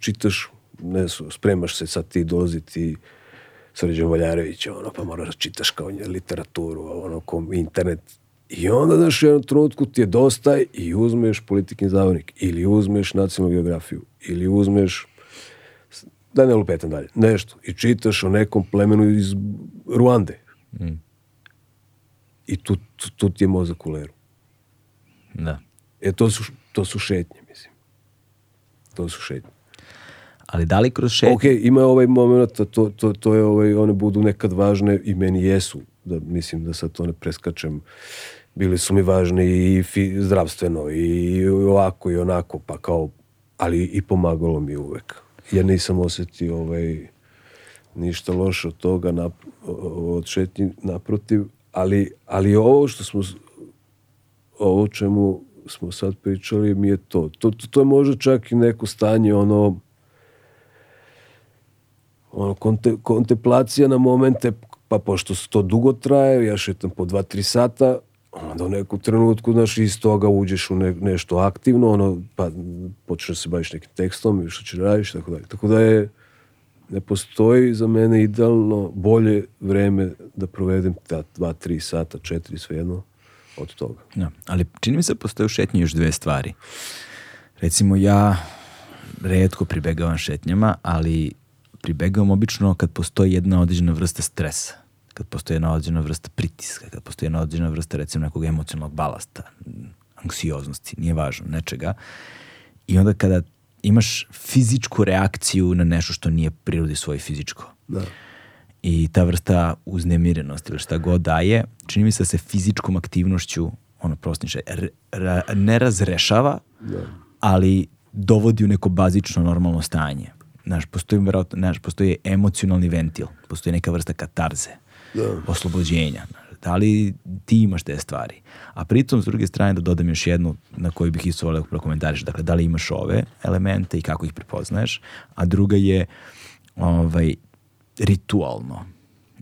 čitaš, ne znam, spremaš se, sad ti doziti, ti Srđan Valjarević, ono, pa moraš da čitaš kao literaturu, ono, kom internet. I onda, znaš, u jednom trenutku ti je dosta i uzmeš politikin zavodnik, ili uzmeš nacionalnu geografiju, ili uzmeš da ne lupetam dalje, nešto. I čitaš o nekom plemenu iz Ruande. Mm. I tu, tu, tu, ti je mozak u leru. Da. E, to su, to su šetnje, mislim. To su šetnje ali da li kroz šetnju... Ok, ima ovaj moment, to, to, to je ovaj, one budu nekad važne i meni jesu, da mislim da sad to ne preskačem, bili su mi važni i fi, zdravstveno i ovako i onako, pa kao, ali i pomagalo mi uvek. Ja nisam osetio ovaj, ništa loše od toga, nap, od šetnji naprotiv, ali, ali ovo što smo, ovo čemu smo sad pričali mi je to. To, to, to je možda čak i neko stanje ono ono, konte, kontemplacija na momente, pa pošto se to dugo traje, ja šetam po dva, tri sata, onda u neku trenutku, znaš, iz toga uđeš u ne, nešto aktivno, ono, pa počneš da se baviš nekim tekstom i što će da radiš, tako dalje. Tako da je, ne postoji za mene idealno bolje vreme da provedem ta dva, tri sata, četiri, svejedno, od toga. Ja, da, ali čini mi se da postoje u šetnji još dve stvari. Recimo ja redko pribegavam šetnjama, ali pribegavam obično kad postoji jedna određena vrsta stresa, kad postoji jedna određena vrsta pritiska, kad postoji jedna određena vrsta recimo nekog emocionalnog balasta, anksioznosti, nije važno, nečega. I onda kada imaš fizičku reakciju na nešto što nije prirodi svoje fizičko. Da. I ta vrsta uznemirenosti ili šta god daje, čini mi se da se fizičkom aktivnošću ono prosniče, ne razrešava, da. ali dovodi u neko bazično normalno stanje znaš, postoji, znaš, postoji emocionalni ventil, postoji neka vrsta katarze, da. oslobođenja. Da li ti imaš te stvari? A pritom, s druge strane, da dodam još jednu na koju bih isto volio da prokomentariš. Dakle, da li imaš ove elemente i kako ih prepoznaješ? A druga je ovaj, ritualno.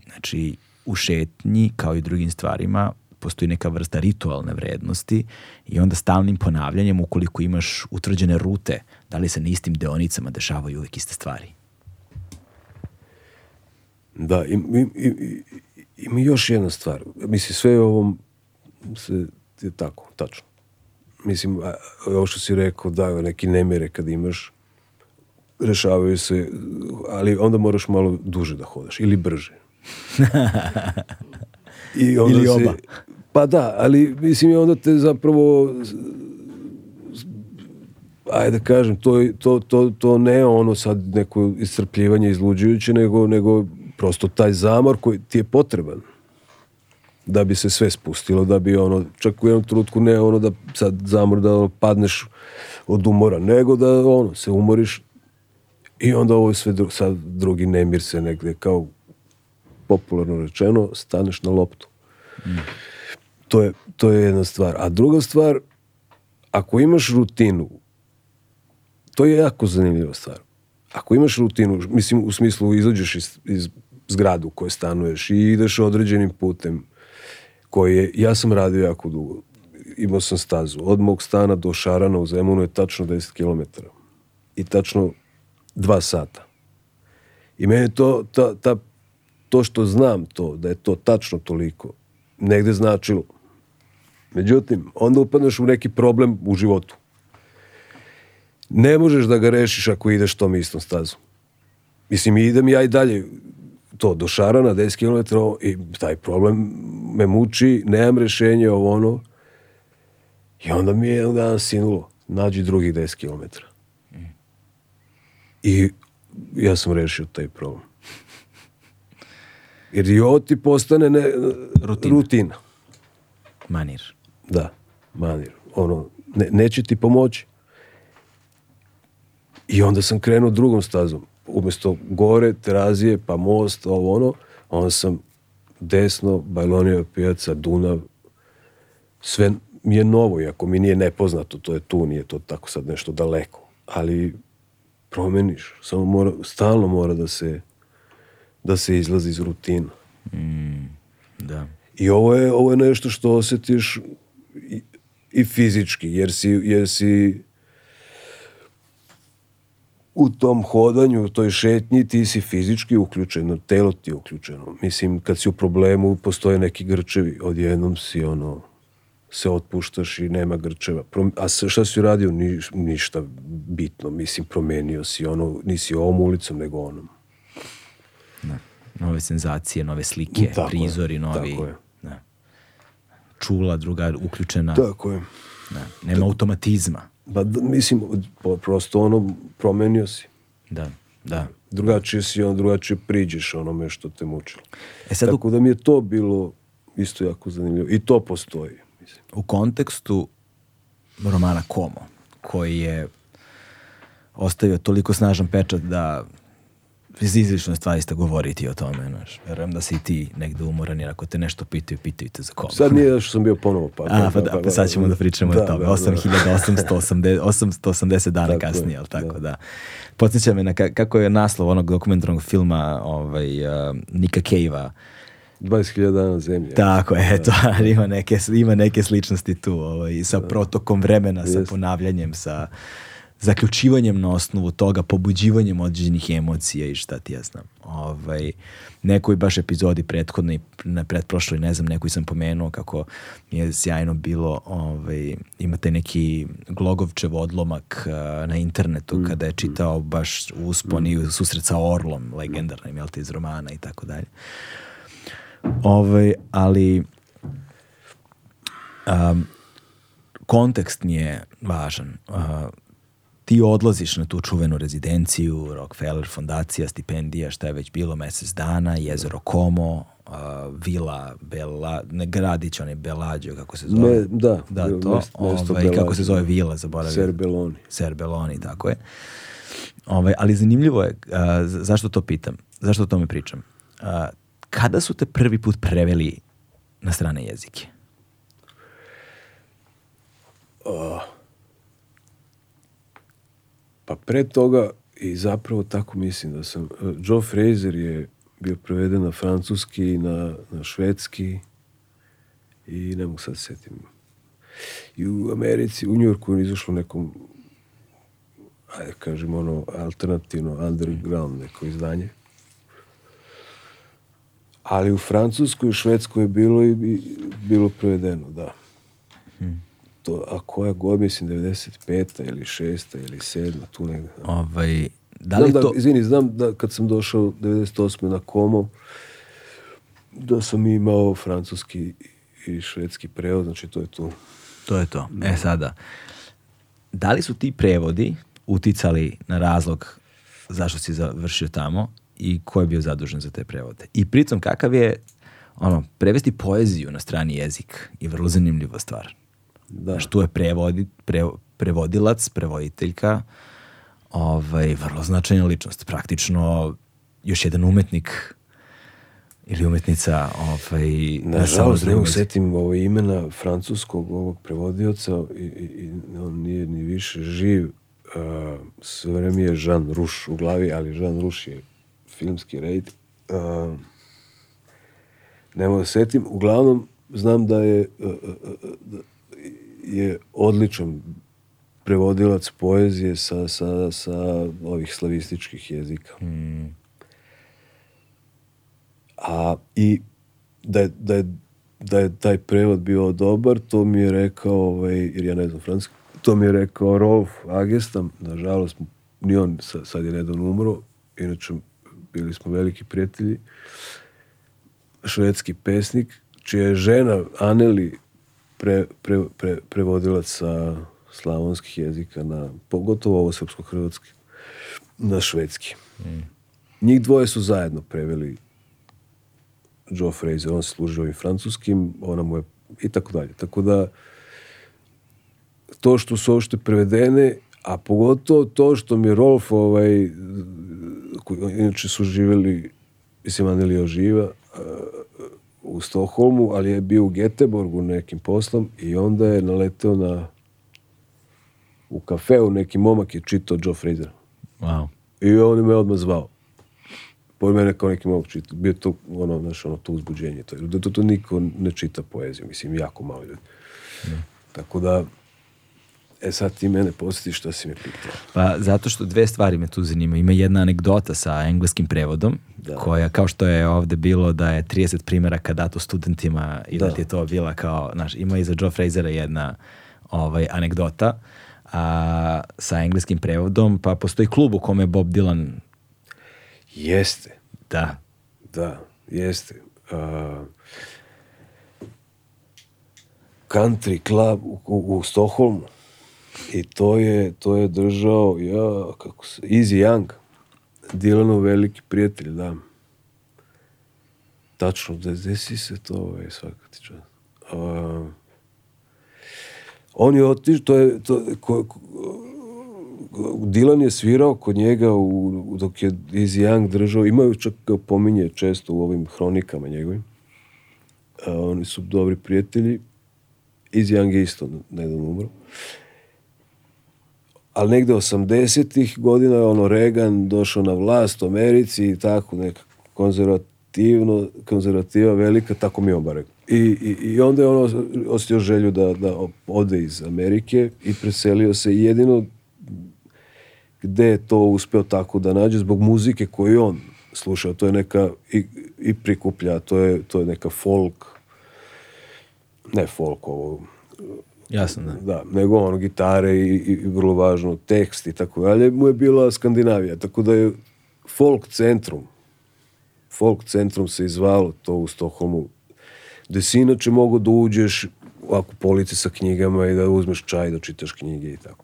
Znači, u šetnji, kao i drugim stvarima, postoji neka vrsta ritualne vrednosti i onda stalnim ponavljanjem, ukoliko imaš utvrđene rute uh, da li se na istim deonicama dešavaju uvek iste stvari? Da, ima im, im, im još jedna stvar. Mislim, sve ovom se, je tako, tačno. Mislim, a, ovo što si rekao, da, neki nemire kad imaš, rešavaju se, ali onda moraš malo duže da hodaš, ili brže. (laughs) I onda ili oba. Se, pa da, ali mislim, onda te zapravo ajde da kažem, to, to, to, to ne ono sad neko iscrpljivanje izluđujuće, nego, nego prosto taj zamor koji ti je potreban da bi se sve spustilo, da bi ono, čak u jednom trutku ne ono da sad zamor, da padneš od umora, nego da ono, se umoriš i onda ovo sve dru, sad drugi nemir se negde, kao popularno rečeno, staneš na loptu. Mm. To, je, to je jedna stvar. A druga stvar, ako imaš rutinu to je jako zanimljiva stvar. Ako imaš rutinu, mislim u smislu izađeš iz, iz zgradu u kojoj stanuješ i ideš određenim putem koji je, ja sam radio jako dugo, imao sam stazu, od mog stana do Šarana u Zemunu je tačno 10 km i tačno 2 sata. I meni je to, ta, ta, to što znam to, da je to tačno toliko, negde značilo. Međutim, onda upadneš u neki problem u životu ne možeš da ga rešiš ako ideš tom istom stazom. Mislim, idem ja i dalje to do Šarana, 10 km i taj problem me muči, nemam rešenje ovo ono. I onda mi je jedan dan sinulo, nađi drugih 10 km. I ja sam rešio taj problem. Jer i ovo ti postane ne, rutina. rutina. Manir. Da, manir. Ono, ne, neće ti pomoći I onda sam krenuo drugom stazom. Umesto gore, terazije, pa most, ovo ono, onda sam desno, Bajlonija pijaca, Dunav, sve mi je novo, iako mi nije nepoznato, to je tu, nije to tako sad nešto daleko. Ali promeniš, samo mora, stalno mora da se, da se izlazi iz rutina. Mm, da. I ovo je, ovo je nešto što osetiš i, i fizički, jer si, jer si u tom hodanju, u toj šetnji ti si fizički uključeno, telo ti je uključeno. Mislim, kad si u problemu postoje neki grčevi, odjednom si ono se otpuštaš i nema grčeva. A šta si uradio? Ni, ništa bitno. Mislim, promenio si ono, nisi ovom ulicom, nego onom. Da. Nove senzacije, nove slike, tako prizori, je, novi... Tako je. Da. Čula druga uključena. Tako je. Da. Nema tako. Da. automatizma. Ba, pa mislim, prosto ono, promenio si. Da, da. Drugačije si, on drugačije priđeš onome što te mučilo. E sad, Tako da mi je to bilo isto jako zanimljivo. I to postoji. Mislim. U kontekstu romana Komo, koji je ostavio toliko snažan pečat da izlično stvari ste govoriti o tome, znaš. Verujem da si i ti negde umoran, jer ako te nešto pitaju, pitaju te za kola. Sad nije da što sam bio ponovo pa. (laughs) A, pa, da, pa, sad ćemo da pričamo da, o tome. 8880 da, da. dana tako kasnije, je, ali tako, da. da. Podsjeća me na kako je naslov onog dokumentarnog filma ovaj, uh, Nika Kejva, 20.000 dana zemlje. Tako je, da. to, ima neke, ima neke sličnosti tu, ovaj, sa protokom vremena, Jest. sa ponavljanjem, sa zaključivanjem na osnovu toga, pobuđivanjem određenih emocija i šta ti ja znam. Ovaj, nekoj baš epizodi prethodnoj, na pretprošloj, ne znam, nekoj sam pomenuo kako je sjajno bilo, ovaj, imate neki Glogovčev odlomak uh, na internetu mm. kada je mm. čitao baš uspon mm. i susret sa Orlom, legendarnim, jel te, iz romana i tako dalje. Ovaj, ali um, kontekst nije važan. Uh, ti odlaziš na tu čuvenu rezidenciju, Rockefeller fondacija, stipendija, šta je već bilo, mesec dana, jezero Komo, uh, vila Bela, ne gradić, onaj Belađo, kako se zove. Ne, da, da to, mjesto, ovaj, kako se zove vila, zaboravim. Serbeloni. Serbeloni, tako je. Ovaj, ali zanimljivo je, uh, zašto to pitam, zašto o tome pričam. Uh, kada su te prvi put preveli na strane jezike? Uh, Pa pre toga, i zapravo tako mislim da sam, e, Joe Fraser je bio preveden na francuski i na, na švedski i ne mogu sad setim. I u Americi, u Njurku je izašlo nekom ajde da kažem ono alternativno underground neko izdanje ali u Francuskoj i Švedskoj je bilo i bilo prevedeno, da to, a koja god, mislim, 95. ili 6. ili 7. tu negde. Ovaj, da li znam da- to... Da, izvini, znam da kad sam došao 98. na komo, da sam imao francuski i švedski prevod, znači to je tu. To je to. E sada, da li su ti prevodi uticali na razlog zašto si završio tamo i ko je bio zadužen za te prevode? I pritom kakav je ono, prevesti poeziju na strani jezik je vrlo zanimljiva stvar. Da. Što je prevodi, pre, prevodilac, prevoditeljka, ovaj, vrlo značajna ličnost. Praktično još jedan umetnik ili umetnica ovaj, Nažalost, ne usetim ovo imena francuskog ovog prevodioca i, i, on nije ni više živ. Uh, sve vreme je Jean Ruš u glavi, ali Jean Ruš je filmski rejt. Uh, ne mogu da setim. Uglavnom, znam da je uh, uh, da, je odličan prevodilac poezije sa, sa, sa ovih slavističkih jezika. Mm. A, I da je, da, je, da je taj prevod bio dobar, to mi je rekao, ovaj, jer ja ne znam francuski, to mi je rekao Rolf Agestam, nažalost, ni on sad je nedavno umro, inače bili smo veliki prijatelji, švedski pesnik, čija je žena Aneli pre, pre, pre, prevodilac sa slavonskih jezika na, pogotovo ovo srpsko-hrvatski, na švedski. Mm. Njih dvoje su zajedno preveli Joe Fraser, on se služio i francuskim, ona mu je i tako dalje. Tako da to što su uopšte prevedene, a pogotovo to što mi Rolf ovaj, koji inače su živjeli, mislim Anelio živa, u Stoholmu, ali je bio u Geteborgu nekim poslom i onda je naleteo na u kafeu neki momak je čitao Joe Friedera. Wow. I on je me odmah zvao. Po mene kao neki momak čitao. Bio to ono, znaš, ono, to uzbuđenje. To, to, to, to niko ne čita poeziju, mislim, jako malo ljudi. Mm. Tako da, E sad ti mene posjeti što si me pitao. Pa zato što dve stvari me tu zanima. Ima jedna anegdota sa engleskim prevodom da. koja kao što je ovde bilo da je 30 primjeraka dato studentima i da, da ti je to bila kao, znaš, ima i za Joe Frazera jedna ovaj, anegdota a, sa engleskim prevodom, pa postoji klub u kome je Bob Dylan. Jeste. Da. Da, jeste. Uh, country club u, u, u Stoholmu I to je, to je držao, ja, kako se, Easy Young, Dylanov veliki prijatelj, da. Tačno, da desi se to, ovaj, svaka ti čast. Uh, on je otišao, to je, to, ko, ko, Dilan je svirao kod njega u, dok je Izzy Young držao, imaju čak ga pominje često u ovim hronikama njegovim. A, oni su dobri prijatelji. Izzy Young je isto nedavno umro ali negde 80-ih godina je ono Reagan došao na vlast u Americi i tako neka konzervativno, konzervativa velika, tako mi on bar I, i, I onda je ono osjetio želju da, da ode iz Amerike i preselio se i jedino gde je to uspeo tako da nađe zbog muzike koju on slušao, to je neka i, i prikuplja, to je, to je neka folk, ne folk ovo, Jasno, da. da nego ono, gitare i, i, vrlo važno tekst i tako dalje, mu je bila Skandinavija, tako da je folk centrum, folk centrum se izvalo to u Stoholmu, gde si inače mogo da uđeš ovako polici sa knjigama i da uzmeš čaj, da čitaš knjige i tako.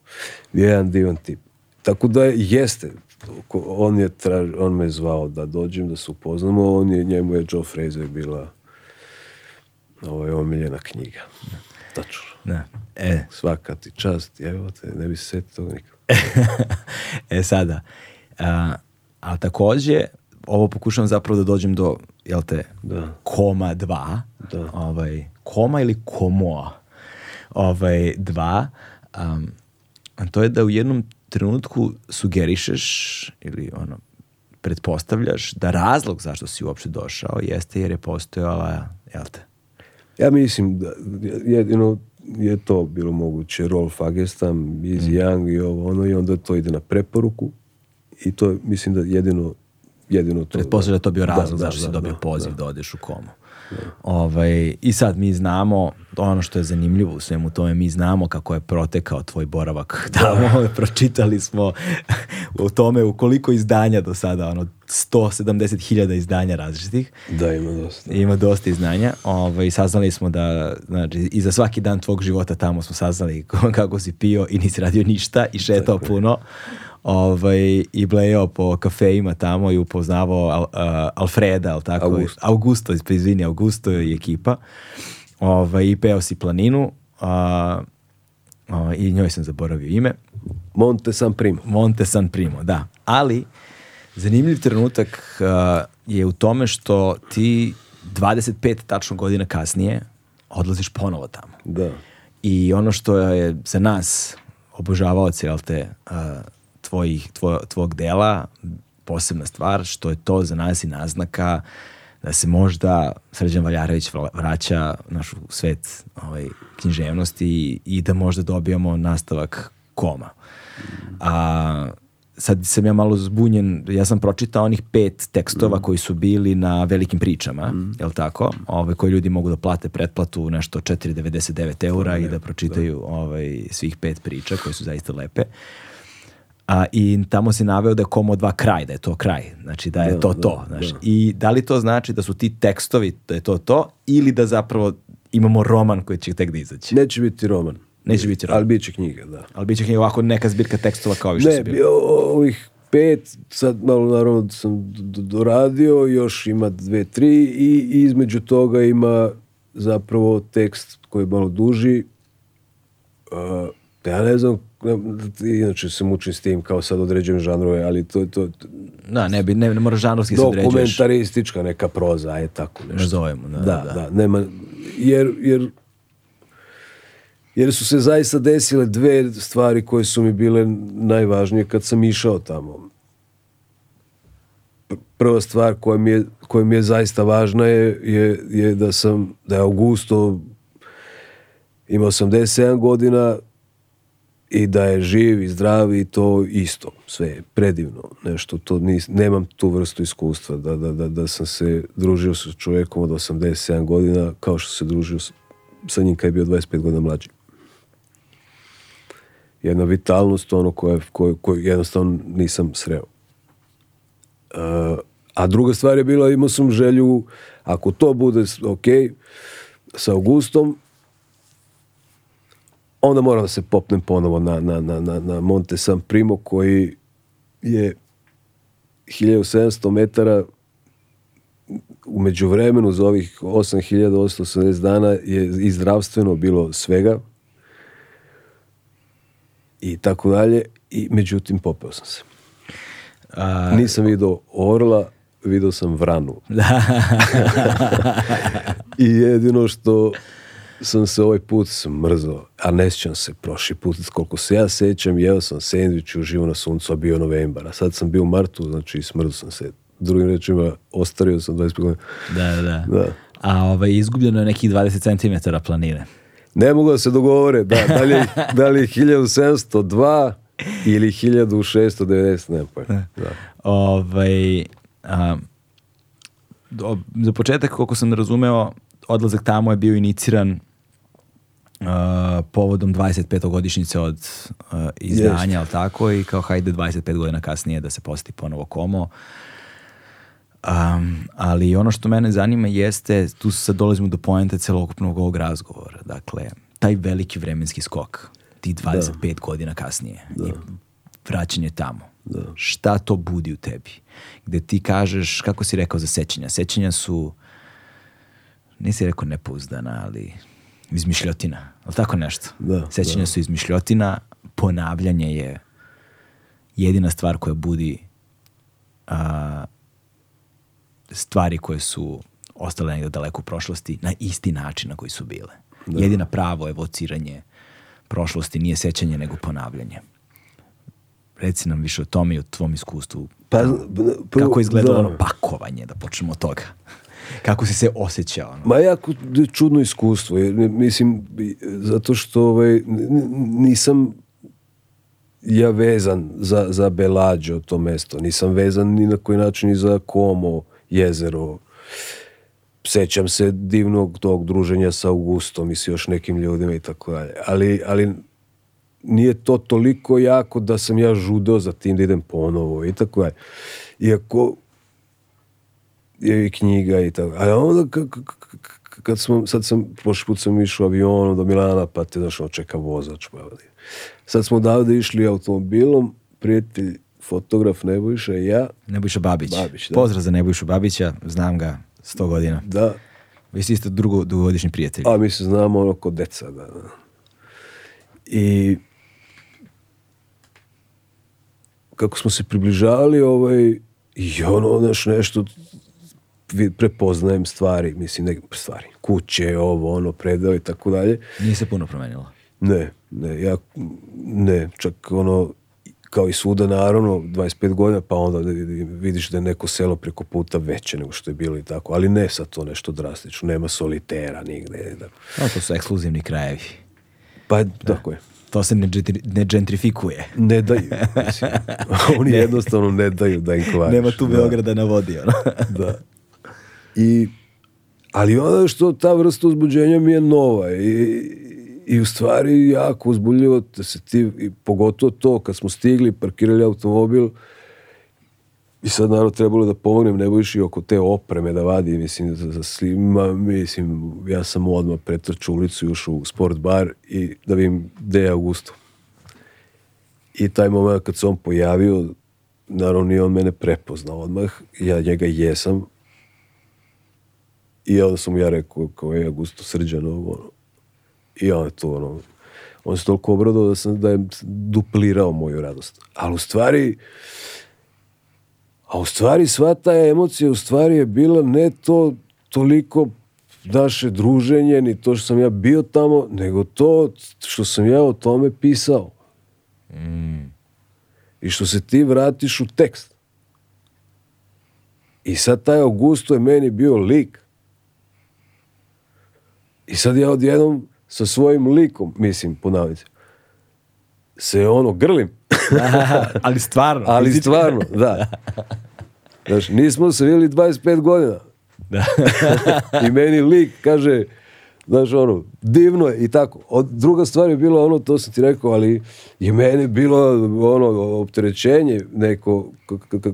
Jedan divan tip. Tako da jeste, on, je traž, on me zvao da dođem, da se upoznamo, on je, njemu je Joe Fraser bila ovaj, omiljena knjiga. Da. Tačno. Da. E. Svaka ti čast, evo te, ne bi se setio toga nikad. (laughs) e sada, a, a takođe, ovo pokušavam zapravo da dođem do, jel te, da. koma 2, da. ovaj, koma ili komoa, ovaj, 2, um, a to je da u jednom trenutku sugerišeš ili ono, pretpostavljaš da razlog zašto si uopšte došao jeste jer je postojala, jel te? Ja mislim da jedino je to bilo moguće, Rolf Agestam, Easy mm. Young i ovo ono i onda to ide na preporuku i to je, mislim da jedino jedino to. Pretpostavljam da je to bio da, razlog da, zašto da, si dobio da, poziv da. da odeš u komu. Ovaj, I sad mi znamo, ono što je zanimljivo u svemu tome, mi znamo kako je protekao tvoj boravak tamo. (laughs) Da, da. Pročitali smo u tome u koliko izdanja do sada, ono, 170.000 izdanja različitih. Da, ima dosta. Ima dosta izdanja. Ovaj, saznali smo da, znači, i za svaki dan tvog života tamo smo saznali (laughs) kako si pio i nisi radio ništa i šetao puno ovaj, i blejao po kafejima tamo i upoznavao Al, uh, Alfreda, al tako? Augusto. Augusto, izvini, Augusto i ekipa. Ovaj, I peo si planinu a, a, i njoj sam zaboravio ime. Monte San Primo. Monte San Primo, da. Ali, zanimljiv trenutak a, je u tome što ti 25 tačno godina kasnije odlaziš ponovo tamo. Da. I ono što je za nas obožavaoci, jel te, a, tvojih, tvoj, tvog dela posebna stvar, što je to za nas i naznaka da se možda Srđan Valjarević vraća naš svet ovaj, književnosti i da možda dobijamo nastavak koma. A, sad sam ja malo zbunjen, ja sam pročitao onih pet tekstova mm. koji su bili na velikim pričama, mm. jel tako? Ove, koje ljudi mogu da plate pretplatu nešto 4,99 eura i da pročitaju da. Ovaj, svih pet priča koje su zaista lepe. Uh, A, I tamo si naveo da je komo dva kraj, da je to kraj, znači da je da, to da, to. Znači. Da. I da li to znači da su ti tekstovi da je to to ili da zapravo imamo roman koji će tek da izaći? Neće biti roman. Neće biti roman. Ali bit će knjiga, da. Ali bit će knjiga ovako neka zbirka tekstova kao više. Ne, bio, ovih pet, sad malo naravno da sam doradio, još ima dve, tri i između toga ima zapravo tekst koji je malo duži. Uh, ja ne znam E, inače se mučim s tim kao sad određujem žanrove, ali to... to, to da, ne, bi, ne, ne moraš žanrovski se određuješ. Dokumentaristička neka proza, je tako nešto. Nazovemo, da, da. Da, da. nema, jer, jer, jer su se zaista desile dve stvari koje su mi bile najvažnije kad sam išao tamo. Prva stvar koja mi je, koja mi je zaista važna je, je, je da sam, da je Augusto imao 87 godina, i da je živ i zdrav i to isto, sve je predivno nešto, to nis, nemam tu vrstu iskustva da, da, da, da sam se družio sa čovjekom od 87 godina kao što se družio sa, sa njim kad je bio 25 godina mlađi jedna vitalnost ono koje, koju, koju jednostavno nisam sreo uh, a druga stvar je bila imao sam želju ako to bude ok sa Augustom onda moram da se popnem ponovo na, na, na, na na Monte San Primo koji je 1700 metara u međuvremenu za ovih 8880 dana je i zdravstveno bilo svega i tako dalje i međutim popeo sam se. A... Nisam vidio orla, vidio sam vranu. (laughs) I jedino što sam se ovaj put smrzao, a ne sećam se prošli put, koliko se ja sećam, jeo sam sandvič u živo na suncu, a bio novembar, a sad sam bio u martu, znači smrzao sam se. Drugim rečima, ostario sam 25 godina. Da, da, da. A ovaj, izgubljeno je nekih 20 cm planine. Ne mogu da se dogovore, da, da li, da li 1702 ili 1690, ne pojma. Da. da. Ovaj, a, do, za početak, koliko sam razumeo, odlazak tamo je bio iniciran Uh, povodom 25. godišnjice od uh, izdanja, yes. tako, i kao hajde 25 godina kasnije da se posjeti ponovo Komo. Um, ali ono što mene zanima jeste, tu sad dolazimo do poenta celokupnog ovog razgovora, dakle, taj veliki vremenski skok, ti 25 da. godina kasnije, da. vraćanje tamo. Da. Šta to budi u tebi? Gde ti kažeš, kako si rekao za sećanja? Sećanja su, nisi rekao nepouzdana, ali izmišljotina ali tako nešto. Da, Sećanja da. su izmišljotina, ponavljanje je jedina stvar koja budi a, stvari koje su ostale negde daleko u prošlosti na isti način na koji su bile. Da. Jedina pravo evociranje prošlosti nije sećanje nego ponavljanje. Reci nam više o tome i o tvom iskustvu. Pa, prvo, kako je izgledalo da. ono pakovanje, da počnemo od toga. Kako si se osjećao? Ono? Ma jako čudno iskustvo. Jer, mislim, zato što ovaj, nisam ja vezan za, za Belađo, to mesto. Nisam vezan ni na koji način i za Komo, jezero. Sećam se divnog tog druženja sa Augustom i s još nekim ljudima i tako dalje. Ali, ali nije to toliko jako da sam ja žudeo za tim da idem ponovo i tako dalje. Iako i knjiga i tako. A onda kad smo, sad sam, prošli put sam išao avionom do Milana, pa te znaš, čeka vozač. Pa sad smo odavde išli automobilom, prijatelj, fotograf Nebojša i ja. Nebojša Babić. Babić da. Pozdrav za Nebojšu Babića, znam ga 100 godina. Da. Vi ste isto drugo, dugogodišnji prijatelji. A mi se znamo ono kod deca, da, da. I kako smo se približali, ovaj, i ono, znaš, nešto, prepoznajem stvari, mislim, neke stvari, kuće, ovo, ono, predao i tako dalje. Nije se puno promenilo? Ne, ne, ja, ne, čak ono, kao i svuda naravno 25 godina pa onda da vidiš da je neko selo preko puta veće nego što je bilo i tako, ali ne sad to nešto drastično, nema solitera nigde. Da. No, to su ekskluzivni krajevi. Pa da. tako je. To se ne, džetri, ne gentrifikuje. Ne daju. Mislim. (laughs) Oni ne. jednostavno ne daju da im kvariš. Nema tu da. Beograda da. na vodi. Ono. da. I, ali ono što ta vrsta uzbuđenja mi je nova i, i u stvari jako uzbuljivo da se ti, i pogotovo to kad smo stigli, parkirali automobil i sad naravno trebalo da pomognem Nebojši oko te opreme da vadi, mislim, za, za svima, mislim, ja sam odmah pretrčao ulicu i ušao u sport bar i da vidim gde je Augusto. I taj moment kad se on pojavio, naravno nije on mene prepoznao odmah, ja njega jesam, I onda sam mu ja rekao, kao, ej, Augusto, srđan, ono. I on je to, ono, on se toliko obradao da, sam, da je duplirao moju radost. Ali u stvari, a u stvari sva ta emocija u stvari je bila ne to toliko naše druženje, ni to što sam ja bio tamo, nego to što sam ja o tome pisao. Mm. I što se ti vratiš u tekst. I sad taj Augusto je meni bio lik I sad ja odjednom sa svojim likom, mislim, po navice, se ono grlim. Aha, (laughs) ali stvarno. ali stvarno, da. Znači, nismo se vidjeli 25 godina. Da. (laughs) I meni lik kaže, znaš, ono, divno je i tako. Od, druga stvar je bila ono, to sam ti rekao, ali je meni bilo ono, opterećenje neko,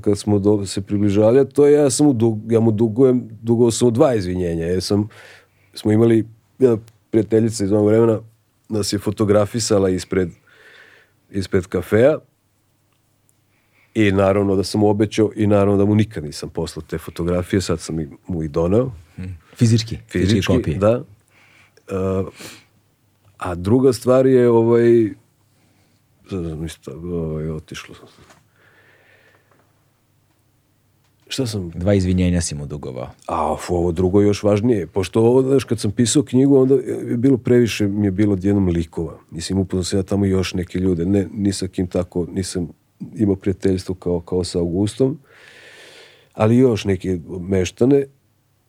kad smo do, se približali, to je, ja, sam mu dug, ja mu dugujem, dugo sam mu dva izvinjenja, jer sam, smo imali jedna prijateljica iz onog vremena nas je fotografisala ispred, ispred kafea i naravno da sam mu obećao i naravno da mu nikad nisam poslao te fotografije, sad sam mu i donao. Fizički? Fizički, Fizički kopije. da. Uh, a druga stvar je ovaj, sad znam isto, ovaj, otišlo sam Šta sam? Dva izvinjenja si mu dugovao. A of, ovo drugo je još važnije. Pošto ovo, znaš, kad sam pisao knjigu, onda je bilo previše, mi je bilo odjednom likova. Mislim, upoznao se ja tamo još neke ljude. Ne, nisam kim tako, nisam imao prijateljstvo kao, kao sa Augustom, ali još neke meštane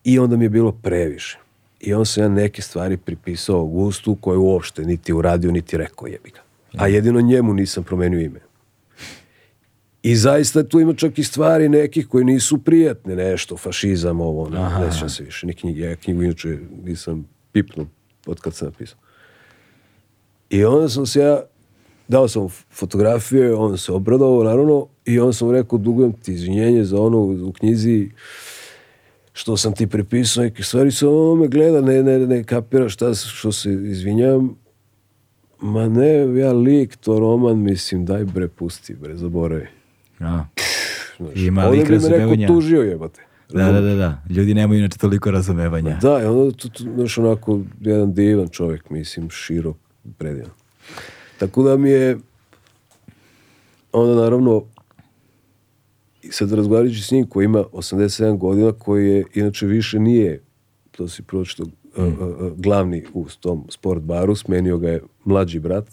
i onda mi je bilo previše. I on sam ja neke stvari pripisao Augustu koje uopšte niti uradio, niti rekao jebi ga. A jedino njemu nisam promenio ime. I zaista tu ima čak i stvari nekih koji nisu prijatne, nešto, fašizam, ovo, ne, Aha. ne sve se više, ni knjige, ja knjigu inače nisam pipnuo od kad sam napisao. I onda sam se ja, dao sam fotografije, on se obradovao, naravno, i on sam rekao, dugujem ti izvinjenje za ono u knjizi, što sam ti prepisao neke stvari, se ono me gleda, ne, ne, ne kapira šta što se izvinjam, ma ne, ja lik, to roman, mislim, daj bre, pusti bre, zaboravi. Ja. Znaš, Ima lik razumevanja. Neko tužio jebate. Da, da, da, da. Ljudi nemaju inače toliko razumevanja. Da, i onda, tu, tu, znaš, onako, jedan divan čovjek, mislim, širok, predivan. Tako da mi je, onda naravno, sad razgovarajući s njim koji ima 87 godina, koji je, inače više nije, to si pročito, mm. glavni u tom sport baru, smenio ga je mlađi brat,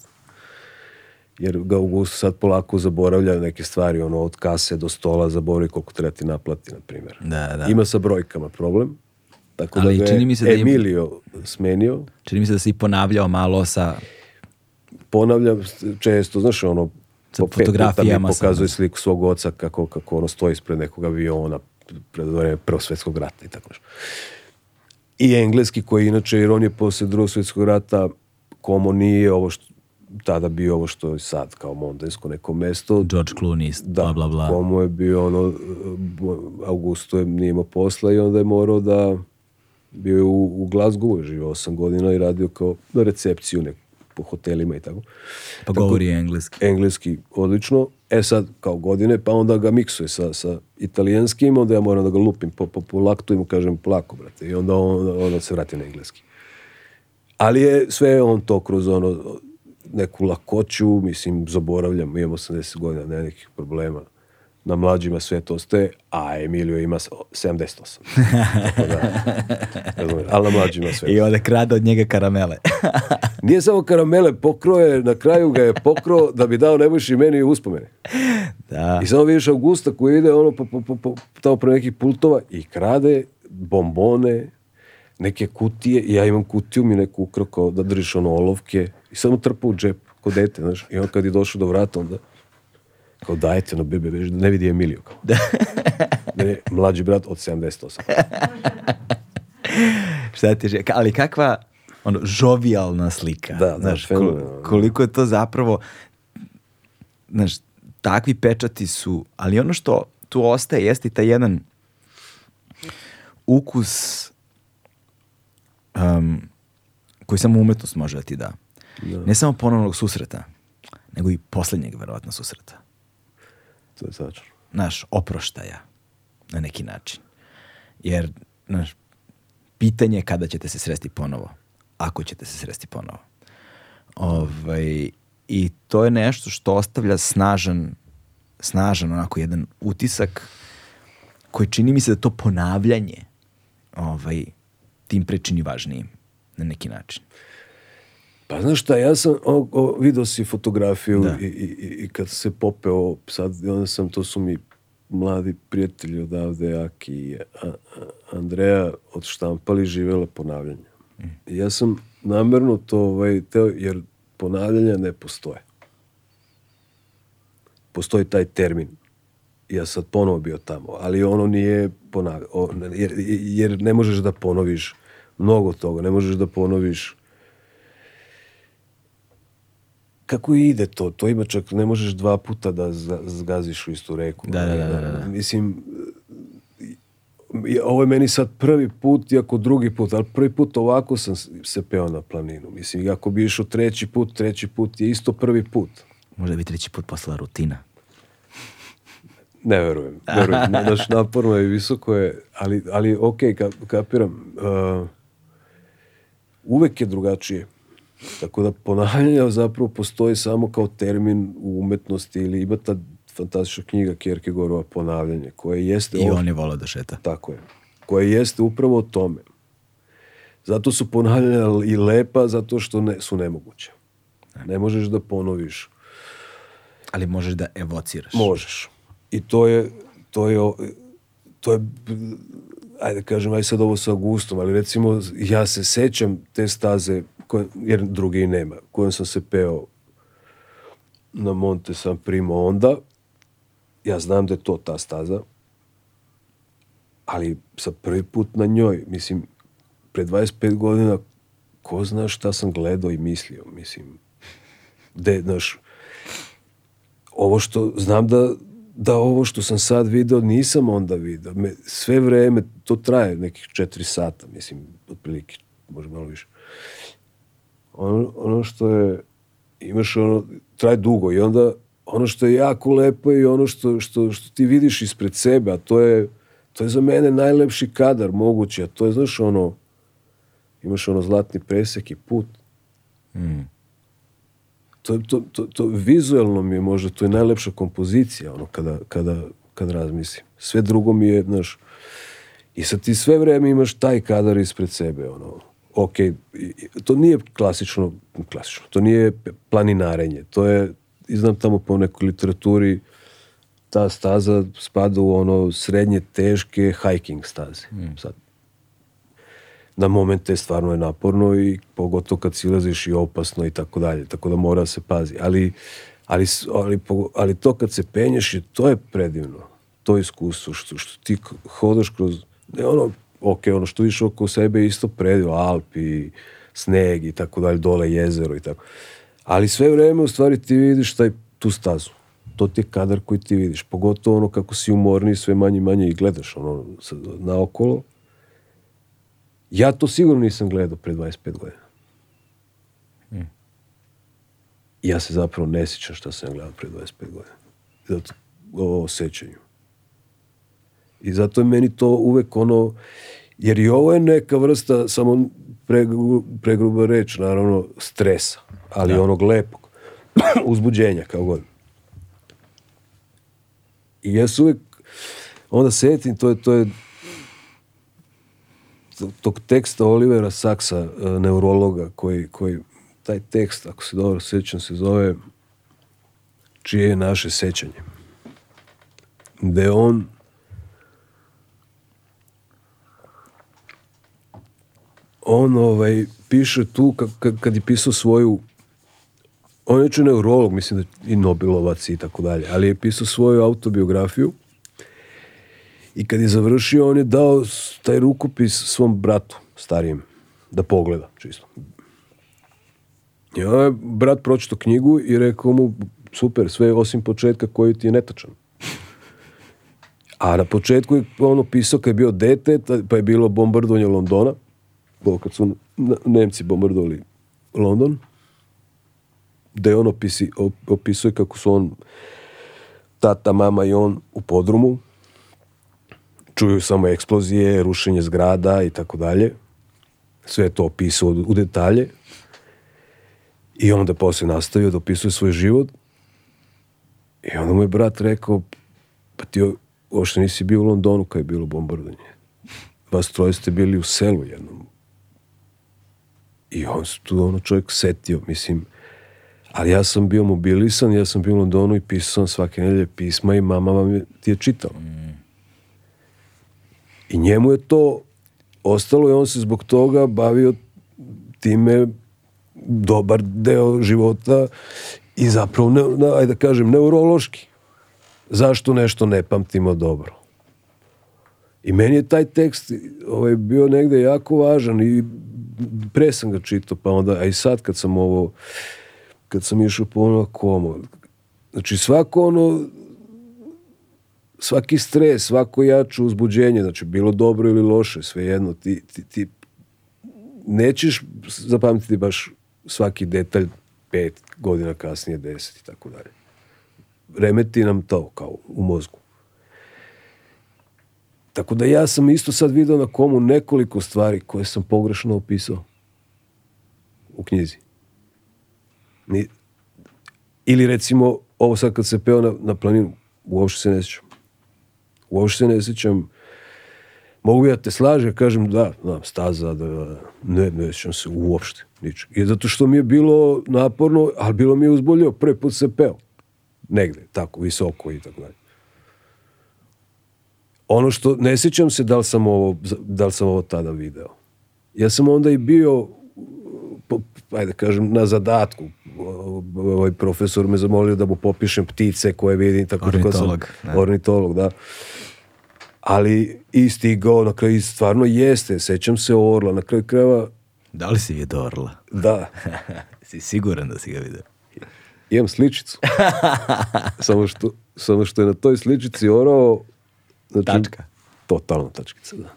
jer ga u gusu sad polako zaboravlja neke stvari, ono od kase do stola zaboravi koliko treba ti naplati, na primjer. Da, da. Ima sa brojkama problem, tako Ali da ga čini mi se da Emilio smenio. Čini mi se da se i ponavljao malo sa... Ponavljam često, znaš, ono, sa po fotografijama. Mi pokazuje sam. sliku svog oca kako, kako ono stoji ispred nekog aviona pred vreme Prvog svetskog rata i tako što. I engleski koji inače, jer on je posle Drugog svetskog rata komo nije ovo što, tada bio ovo što je sad kao mondensko neko mesto. George Clooney, da, bla bla bla. Komu je bio ono, eh, Augusto je nije imao posla i onda je morao da bio je u, u je živao 8 godina i radio kao na recepciju nek, po hotelima i tako. Pa tako, govori engleski. Engleski, odlično. E sad, kao godine, pa onda ga miksuje sa, sa italijanskim, onda ja moram da ga lupim po, po, po laktu i mu kažem plako, brate. I onda on, onda se vrati na engleski. Ali je sve on to kroz ono neku lakoću, mislim, zaboravljam, imam 80 godina, ne nekih problema. Na mlađima sve to ostaje, a Emilio ima 78. (laughs) Da, tako da, ali na mlađima sve. I onda krade od njega karamele. (laughs) Nije samo karamele, pokroje, na kraju ga je pokro da bi dao Nebojši meni uspomene. Da. I samo vidiš Augusta koji ide ono po, po, po, po tamo pre nekih pultova i krade bombone, neke kutije, ja imam kutiju mi neku ukrao da držiš ono olovke, I samo mu u džep, ko dete, znaš. I on kad je došao do vrata, onda kao dajte na bebe, da ne vidi Emiliju. Kao. Da. (laughs) ne, mlađi brat od 78. (laughs) Šta ti že, ali kakva ono, žovijalna slika. Da, da znaš, da, koliko, koliko je to zapravo, znaš, takvi pečati su, ali ono što tu ostaje jeste i taj jedan ukus um, koji samo umetnost može da ti da. Da. Ne samo ponovnog susreta, nego i poslednjeg, verovatno susreta. To je tačno. Naš oproštaja na neki način. Jer naš, pitanje kada ćete se sresti ponovo. Ako ćete se sresti ponovo. Ovaj, I to je nešto što ostavlja snažan, snažan onako jedan utisak koji čini mi se da to ponavljanje ovaj, tim prečini važnijim na neki način. Pa znaš šta, ja sam, o, o, vidio si fotografiju da. i, i, i kad se popeo, sad, onda sam, to su mi mladi prijatelji odavde, Aki i Andreja, odštampali živela ponavljanja. Mm. Ja sam namerno to ovaj, teo, jer ponavljanja ne postoje. Postoji taj termin. Ja sad ponovo bio tamo, ali ono nije ponavljanje, jer, jer ne možeš da ponoviš mnogo toga, ne možeš da ponoviš kako ide to? To ima čak, ne možeš dva puta da zgaziš u istu reku. Da, da, da, da. da, da. Mislim, ovo je meni sad prvi put, iako drugi put, ali prvi put ovako sam se peo na planinu. Mislim, ako bi išao treći put, treći put je isto prvi put. Možda bi treći put postala rutina. Ne verujem. verujem. (laughs) Naš naporno je visoko je, ali, ali okay, kapiram. Uh, uvek je drugačije Tako da ponavljanje (laughs) zapravo postoji samo kao termin u umetnosti ili ima ta fantastična knjiga Kierkegaardova ponavljanje koje jeste... I on je volao da šeta. Tako je. Koje jeste upravo o tome. Zato su ponavljanja i lepa, zato što ne, su nemoguće. Ne možeš da ponoviš. Ali možeš da evociraš. Možeš. I to je, to je, to je ajde da kažem, aj sad ovo sa Augustom, ali recimo ja se sećam te staze kojom, jer druge i nema, kojom sam se peo na Monte San primo onda, ja znam da je to ta staza, ali sa prvi put na njoj, mislim, pre 25 godina, ko zna šta sam gledao i mislio, mislim, de, naš, ovo što, znam da, da ovo što sam sad video nisam onda video. Me, sve vreme, to traje nekih 4 sata, mislim, otprilike, možda malo više ono, ono što je, imaš ono, traje dugo i onda ono što je jako lepo i ono što, što, što ti vidiš ispred sebe, a to je, to je za mene najlepši kadar mogući, a to je, znaš, ono, imaš ono zlatni presek i put. Mm. To, to, to, to vizuelno mi je možda, to je najlepša kompozicija, ono, kada, kada, kad razmislim. Sve drugo mi je, znaš, i sad ti sve vreme imaš taj kadar ispred sebe, ono, ok, to nije klasično, klasično, to nije planinarenje, to je, iznam tamo po nekoj literaturi, ta staza spada u ono srednje teške hiking staze. Mm. Sad, na momente stvarno je naporno i pogotovo kad silaziš i opasno i tako dalje, tako da mora se pazi. Ali, ali, ali, ali to kad se penješ, to je predivno. To iskustvo što, što ti hodaš kroz, ne ono ok, ono što vidiš oko sebe isto predio, Alpi, sneg i tako dalje, dole jezero i tako. Ali sve vreme u stvari ti vidiš taj, tu stazu. To ti je kadar koji ti vidiš. Pogotovo ono kako si umorni sve manje i manje i gledaš ono naokolo. Ja to sigurno nisam gledao pre 25 godina. Hm. Ja se zapravo ne sjećam šta sam gledao pre 25 godina. Zato ovo osjećanju. I zato je meni to uvek ono, jer i ovo je neka vrsta, samo pregru, pregruba reč, naravno, stresa, ali da. onog lepog, (coughs) uzbuđenja, kao god. I ja se uvek onda setim, to je, to je tog teksta Olivera Saksa, e, neurologa, koji, koji taj tekst, ako se dobro sećam, se zove Čije je naše sećanje. Gde on on ovaj, piše tu kad, kad je pisao svoju on je neurolog, mislim da i Nobelovac i tako dalje, ali je pisao svoju autobiografiju i kad je završio, on je dao taj rukopis svom bratu, starijem, da pogleda, čisto. I onda je brat pročito knjigu i rekao mu, super, sve osim početka koji ti je netačan. A na početku je ono pisao kad je bio dete, pa je bilo bombardovanje Londona, ovo kad su Nemci bombardovali London, da on opisi, opisuje kako su on, tata, mama i on u podrumu, čuju samo eksplozije, rušenje zgrada i tako dalje. Sve to opisao u detalje. I onda da posle nastavio da opisuje svoj život. I onda mu je brat rekao, pa ti uopšte nisi bio u Londonu kad je bilo bombardanje. Vas troje ste bili u selu jednom. I on se tu ono čovjek setio, mislim, ali ja sam bio mobilisan, ja sam bio u Londonu i pisao sam svake nedelje pisma i mama vam je, ti je čitala. I njemu je to ostalo i on se zbog toga bavio time dobar deo života i zapravo, ne, ajde da kažem, neurološki. Zašto nešto ne pamtimo dobro? I meni je taj tekst ovaj, bio negde jako važan i pre sam ga čitao, pa onda, a i sad kad sam ovo, kad sam išao po ono komo, znači svako ono, svaki stres, svako jače uzbuđenje, znači bilo dobro ili loše, sve jedno, ti, ti, ti nećeš zapamtiti baš svaki detalj pet godina kasnije, deset i tako dalje. Remeti nam to kao u mozgu. Tako da ja sam isto sad video na komu nekoliko stvari koje sam pogrešno opisao u knjizi. Ni, ili recimo, ovo sad kad se peo na, na planinu, uopšte se ne sjećam. Uopšte se ne sjećam. Mogu ja te slažem, kažem da, da staza, da, ne, ne sjećam se uopšte ničeg. I zato što mi je bilo naporno, ali bilo mi je uzbolio, prvi put se peo. Negde, tako, visoko i tako dalje. Ono što, ne sećam se da li sam ovo, da li sam ovo tada video. Ja sam onda i bio ajde kažem, na zadatku. Ovaj profesor me zamolio da mu popišem ptice koje vidim. Tako da ornitolog. Sam, ne. ornitolog, da. Ali i stigao, na kraju stvarno jeste. Sećam se orla, na kraju krajeva... Da li si vidio orla? Da. (laughs) si siguran da si ga video Imam sličicu. (laughs) samo, što, samo što je na toj sličici orao Znači, tačka. Totalna tačkica, da.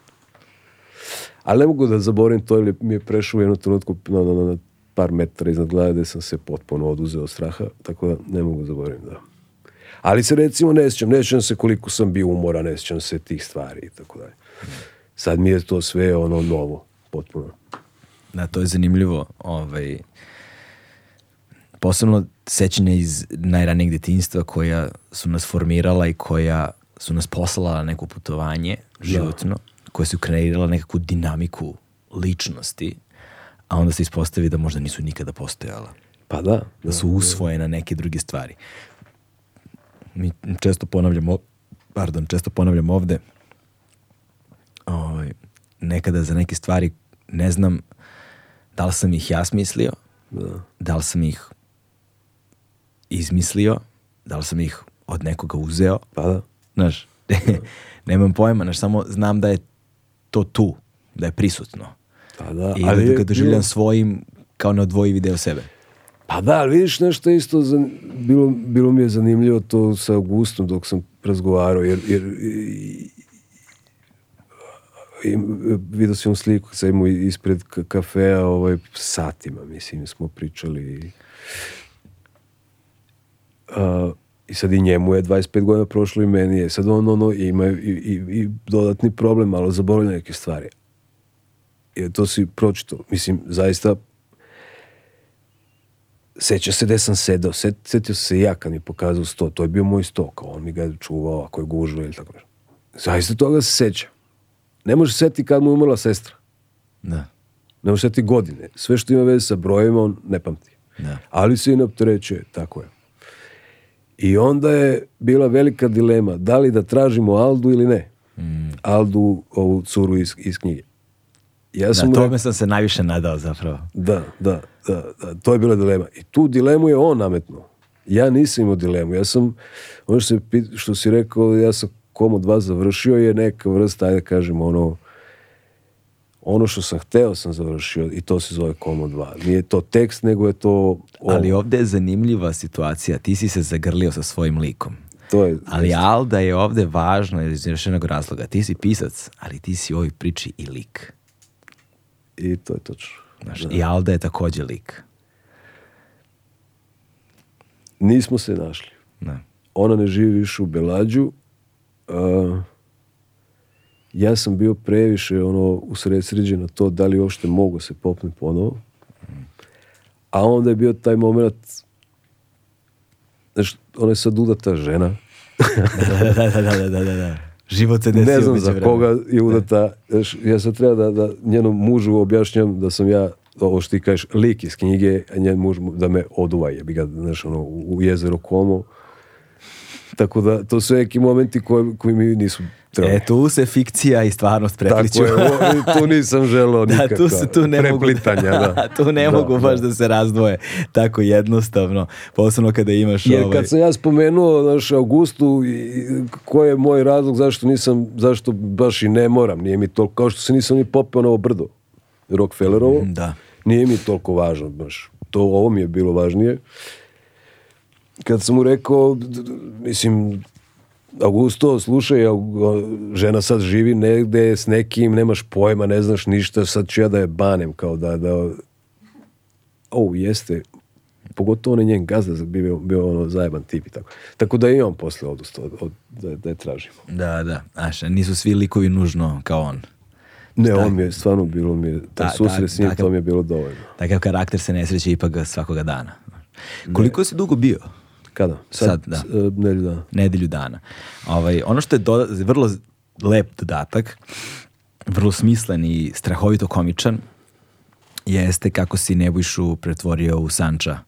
Ali ne mogu da zaborim to, jer mi je prešao u jednu trenutku na, na, na, par metara iznad glave gde sam se potpuno oduzeo straha, tako da ne mogu da zaborim, da. Ali se recimo ne sjećam, ne sjećam se koliko sam bio umora, ne sjećam se tih stvari i tako dalje. Sad mi je to sve ono novo, potpuno. Da, to je zanimljivo, ovaj, posebno sećanje iz najranijeg detinjstva koja su nas formirala i koja su nas poslala na neko putovanje da. životno, da. koje su kreirala nekakvu dinamiku ličnosti, a onda se ispostavi da možda nisu nikada postojala. Pa da. Da su da, da. usvojena neke druge stvari. Mi često ponavljamo, pardon, često ponavljam ovde, ovaj, nekada za neke stvari ne znam da li sam ih ja smislio, da, da li sam ih izmislio, da li sam ih od nekoga uzeo, pa da. Znaš, (laughs) nemam pojma, znaš, samo znam da je to tu, da je prisutno. Pa da, I ali da ga doživljam svojim kao na neodvojivi deo sebe. Pa da, ali vidiš nešto isto, za, bilo, bilo mi je zanimljivo to sa Augustom dok sam razgovarao, jer, jer i, i, vidio sam sliku kad sam ispred kafea ovaj, satima, mislim, smo pričali. Uh, I sad i njemu je 25 godina prošlo i meni je. Sad on ono ima i, i, i dodatni problem, malo zaboravlja neke stvari. Jer to si pročito. Mislim, zaista seća se gde sam sedao. Set, setio se ja kad mi pokazao sto. To je bio moj sto. Kao on mi ga je čuvao ako je gužo ili tako nešto. Zaista toga se seća. Ne može seti kad mu je umrla sestra. Da. Ne može seti godine. Sve što ima veze sa brojevima on ne pamti. Da. Ali se i ne opterećuje. Tako je. I onda je bila velika dilema da li da tražimo Aldu ili ne. Mm. Aldu, ovu curu iz, iz knjige. Ja da, sam da, tome sam se najviše nadao zapravo. Da, da, da, da, to je bila dilema. I tu dilemu je on nametnuo. Ja nisam imao dilemu. Ja sam, ono što, se, što si rekao, ja sam kom od vas završio je neka vrsta, ajde da kažemo, ono, ono što sam hteo sam završio i to se zove Komo 2. Nije to tekst, nego je to... Ovo. Ali ovde je zanimljiva situacija. Ti si se zagrlio sa svojim likom. To je, ali isto. Alda je ovde važna iz rešenog razloga. Ti si pisac, ali ti si u ovoj priči i lik. I to je točno. Znaš, da. I Alda je takođe lik. Nismo se našli. Ne. Ona ne živi više u Belađu. Uh, ja sam bio previše ono usredsređen na to da li uopšte mogu da se popnem ponovo. A onda je bio taj moment znaš, ona je sad udata žena. da, da, da, da, da, da. da. da. Život se desio. Ne znam za vremena. koga je udata. Znaš, ja sad treba da, da njenom mužu objašnjam da sam ja ovo što ti kažeš, lik iz knjige, a njen muž da me oduva, jebi ga, znaš, ono, u jezero Komo. Tako da, to su neki momenti koji, koji mi nisu droge. E, tu se fikcija i stvarnost prepliču. Tako je, tu nisam nikako. (laughs) da, Tu se, tu ne Preplitanja, mogu, da. (laughs) tu ne da, mogu da. baš da. da. se razdvoje tako jednostavno. Posebno kada imaš... Jer ovaj... kad sam ja spomenuo naš Augustu, koji je moj razlog zašto nisam, zašto baš i ne moram, nije mi to, kao što se nisam ni popeo na ovo brdo, Rockefellerovo, mm, da. nije mi toliko važno, baš. To, ovo mi je bilo važnije kad sam mu rekao, mislim, Augusto, slušaj, žena sad živi negde s nekim, nemaš pojma, ne znaš ništa, sad ću ja da je banem, kao da, da... O, jeste, pogotovo on je njen gazda, bio, bio ono zajeban tip i tako. Tako da i on posle odustao od, od, da, da je tražimo. Da, da, znaš, nisu svi likovi nužno kao on. Ne, on mi je stvarno bilo mi je, taj da, susret da, s njim, to mi je bilo dovoljno. Takav karakter se ne sreće ipak svakoga dana. Koliko ne. si dugo bio? Kada? Sad, Sad da. S, e, nedelju dana. Nedelju dana. Ovaj, ono što je doda, vrlo lep dodatak, vrlo smislen i strahovito komičan, jeste kako si Nebojšu pretvorio u Sanča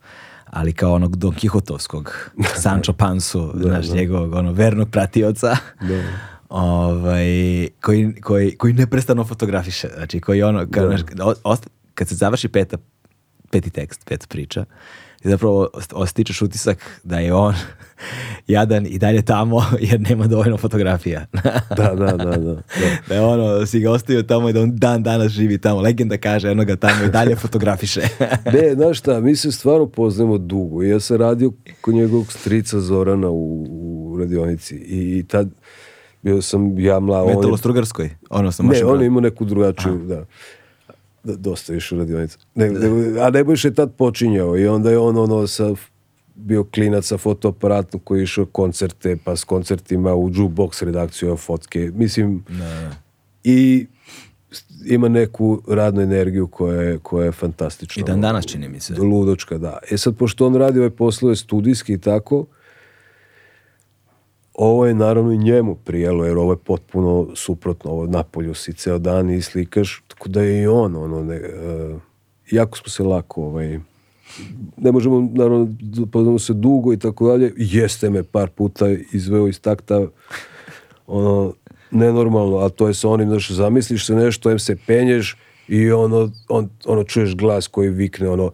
ali kao onog Don Kihotovskog, (laughs) Sancho Pansu, da, znaš, da. njegovog ono, vernog pratioca. Da. Ovaj, koji, koji, koji neprestano fotografiše. Znači, koji ono, kao, da. naš, da, kad se završi peta, peti tekst, peta priča, i zapravo ostičeš utisak da je on (laughs) jadan i dalje tamo (laughs) jer nema dovoljno fotografija. (laughs) da, da, da, da, da. da. je ono, si ga ostavio tamo i da on dan danas živi tamo. Legenda kaže, eno ga tamo i dalje fotografiše. ne, znaš šta, mi se stvarno poznajemo dugo. Ja sam radio kod njegovog strica Zorana u, u radionici i, tad bio sam ja mlad. Metalostrugarskoj? Ono sam ne, on je imao neku drugačiju, Aha. da. Da, dosta još u radionicu. Ne, da. ne, a Nebojša je tad počinjao i onda je on ono sa bio klinac sa fotoaparatom koji je išao koncerte, pa s koncertima u jukebox redakciju fotke. Mislim, ne. Da. i ima neku radnu energiju koja je, koja je fantastična. I dan danas čini mi se. Ludočka, da. E sad, pošto on radi ove poslove studijski i tako, Ovo je naravno i njemu prijelo, jer ovo je potpuno suprotno, ovo napolju si ceo dan i slikaš, tako da je i on, ono, ne, uh, jako smo se lako, ovaj, ne možemo, naravno, da poznamo se dugo i tako dalje, jeste me par puta izveo iz takta, ono, nenormalno, a to je sa onim, znaš, zamisliš se nešto, em se penješ i ono, on, ono, čuješ glas koji vikne, ono,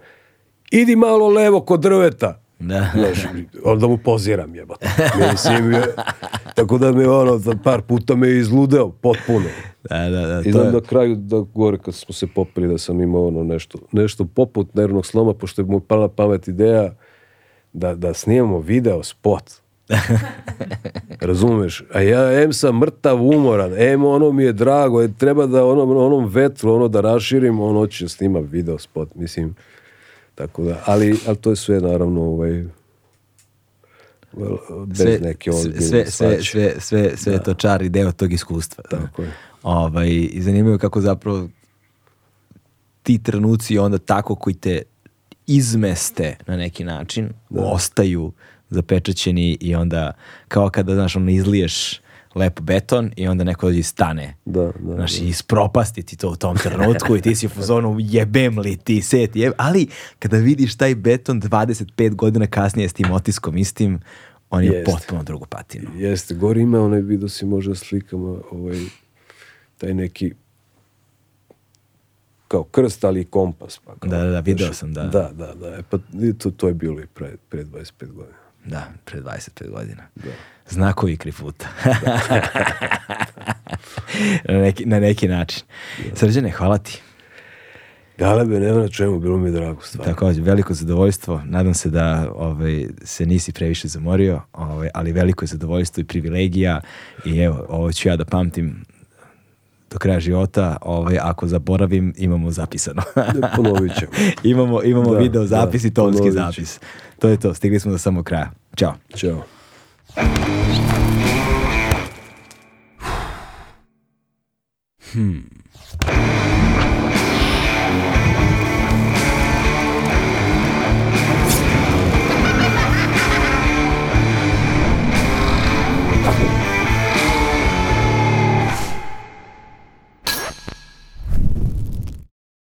idi malo levo kod drveta. Da. Znaš, onda mu poziram jebate. Mislim, je, tako da me ono, za par puta me izludeo potpuno. Da, da, da, I znam je... na kraju da gore kad smo se popili da sam imao ono nešto, nešto poput nervnog sloma, pošto je mu pala pamet ideja da, da snimamo video spot. (laughs) Razumeš? A ja em sam mrtav umoran, em ono mi je drago, e, treba da onom, onom vetru ono da raširim, on hoće da snima video spot, mislim. Tako da, ali, ali to je sve naravno ovaj, bez sve, neke ozbiljne sve, sve, sve, sve, sve da. to čar i deo tog iskustva. Da. Tako je. Ovaj, I zanimljivo kako zapravo ti trenuci onda tako koji te izmeste na neki način, da. ostaju zapečaćeni i onda kao kada, znaš, ono, izliješ lep beton i onda neko dođe i stane. Da, da. da. Znaš, da. ispropasti ti to u tom trenutku i ti si u zonu jebem li ti set, jeb... Ali kada vidiš taj beton 25 godina kasnije s tim otiskom istim, on je Jest. potpuno drugu patinu. Jeste, gori ima onaj video da si možda slikama ovaj, taj neki kao krst, ali i kompas. Pa kao, da, da, da, video sam, da. Da, da, da. E, pa to, to je bilo i pre, pre 25 godina. Da, pre 25 godina. Da. Znakovi krifuta. (laughs) na, neki, na neki način. Da. Srđane, hvala ti. Dale be, nema na čemu, bilo mi drago stvar. Također, veliko zadovoljstvo. Nadam se da ovaj, se nisi previše zamorio, ovaj, ali veliko je zadovoljstvo i privilegija. I evo, ovo ću ja da pamtim do kraja života, ovaj, ako zaboravim, imamo zapisano. Da, ponovit ćemo. (laughs) imamo imamo da, video da, zapis da, i tonski zapis. To je to, stigli smo do samog kraja. Ćao. Ćao. Hmm.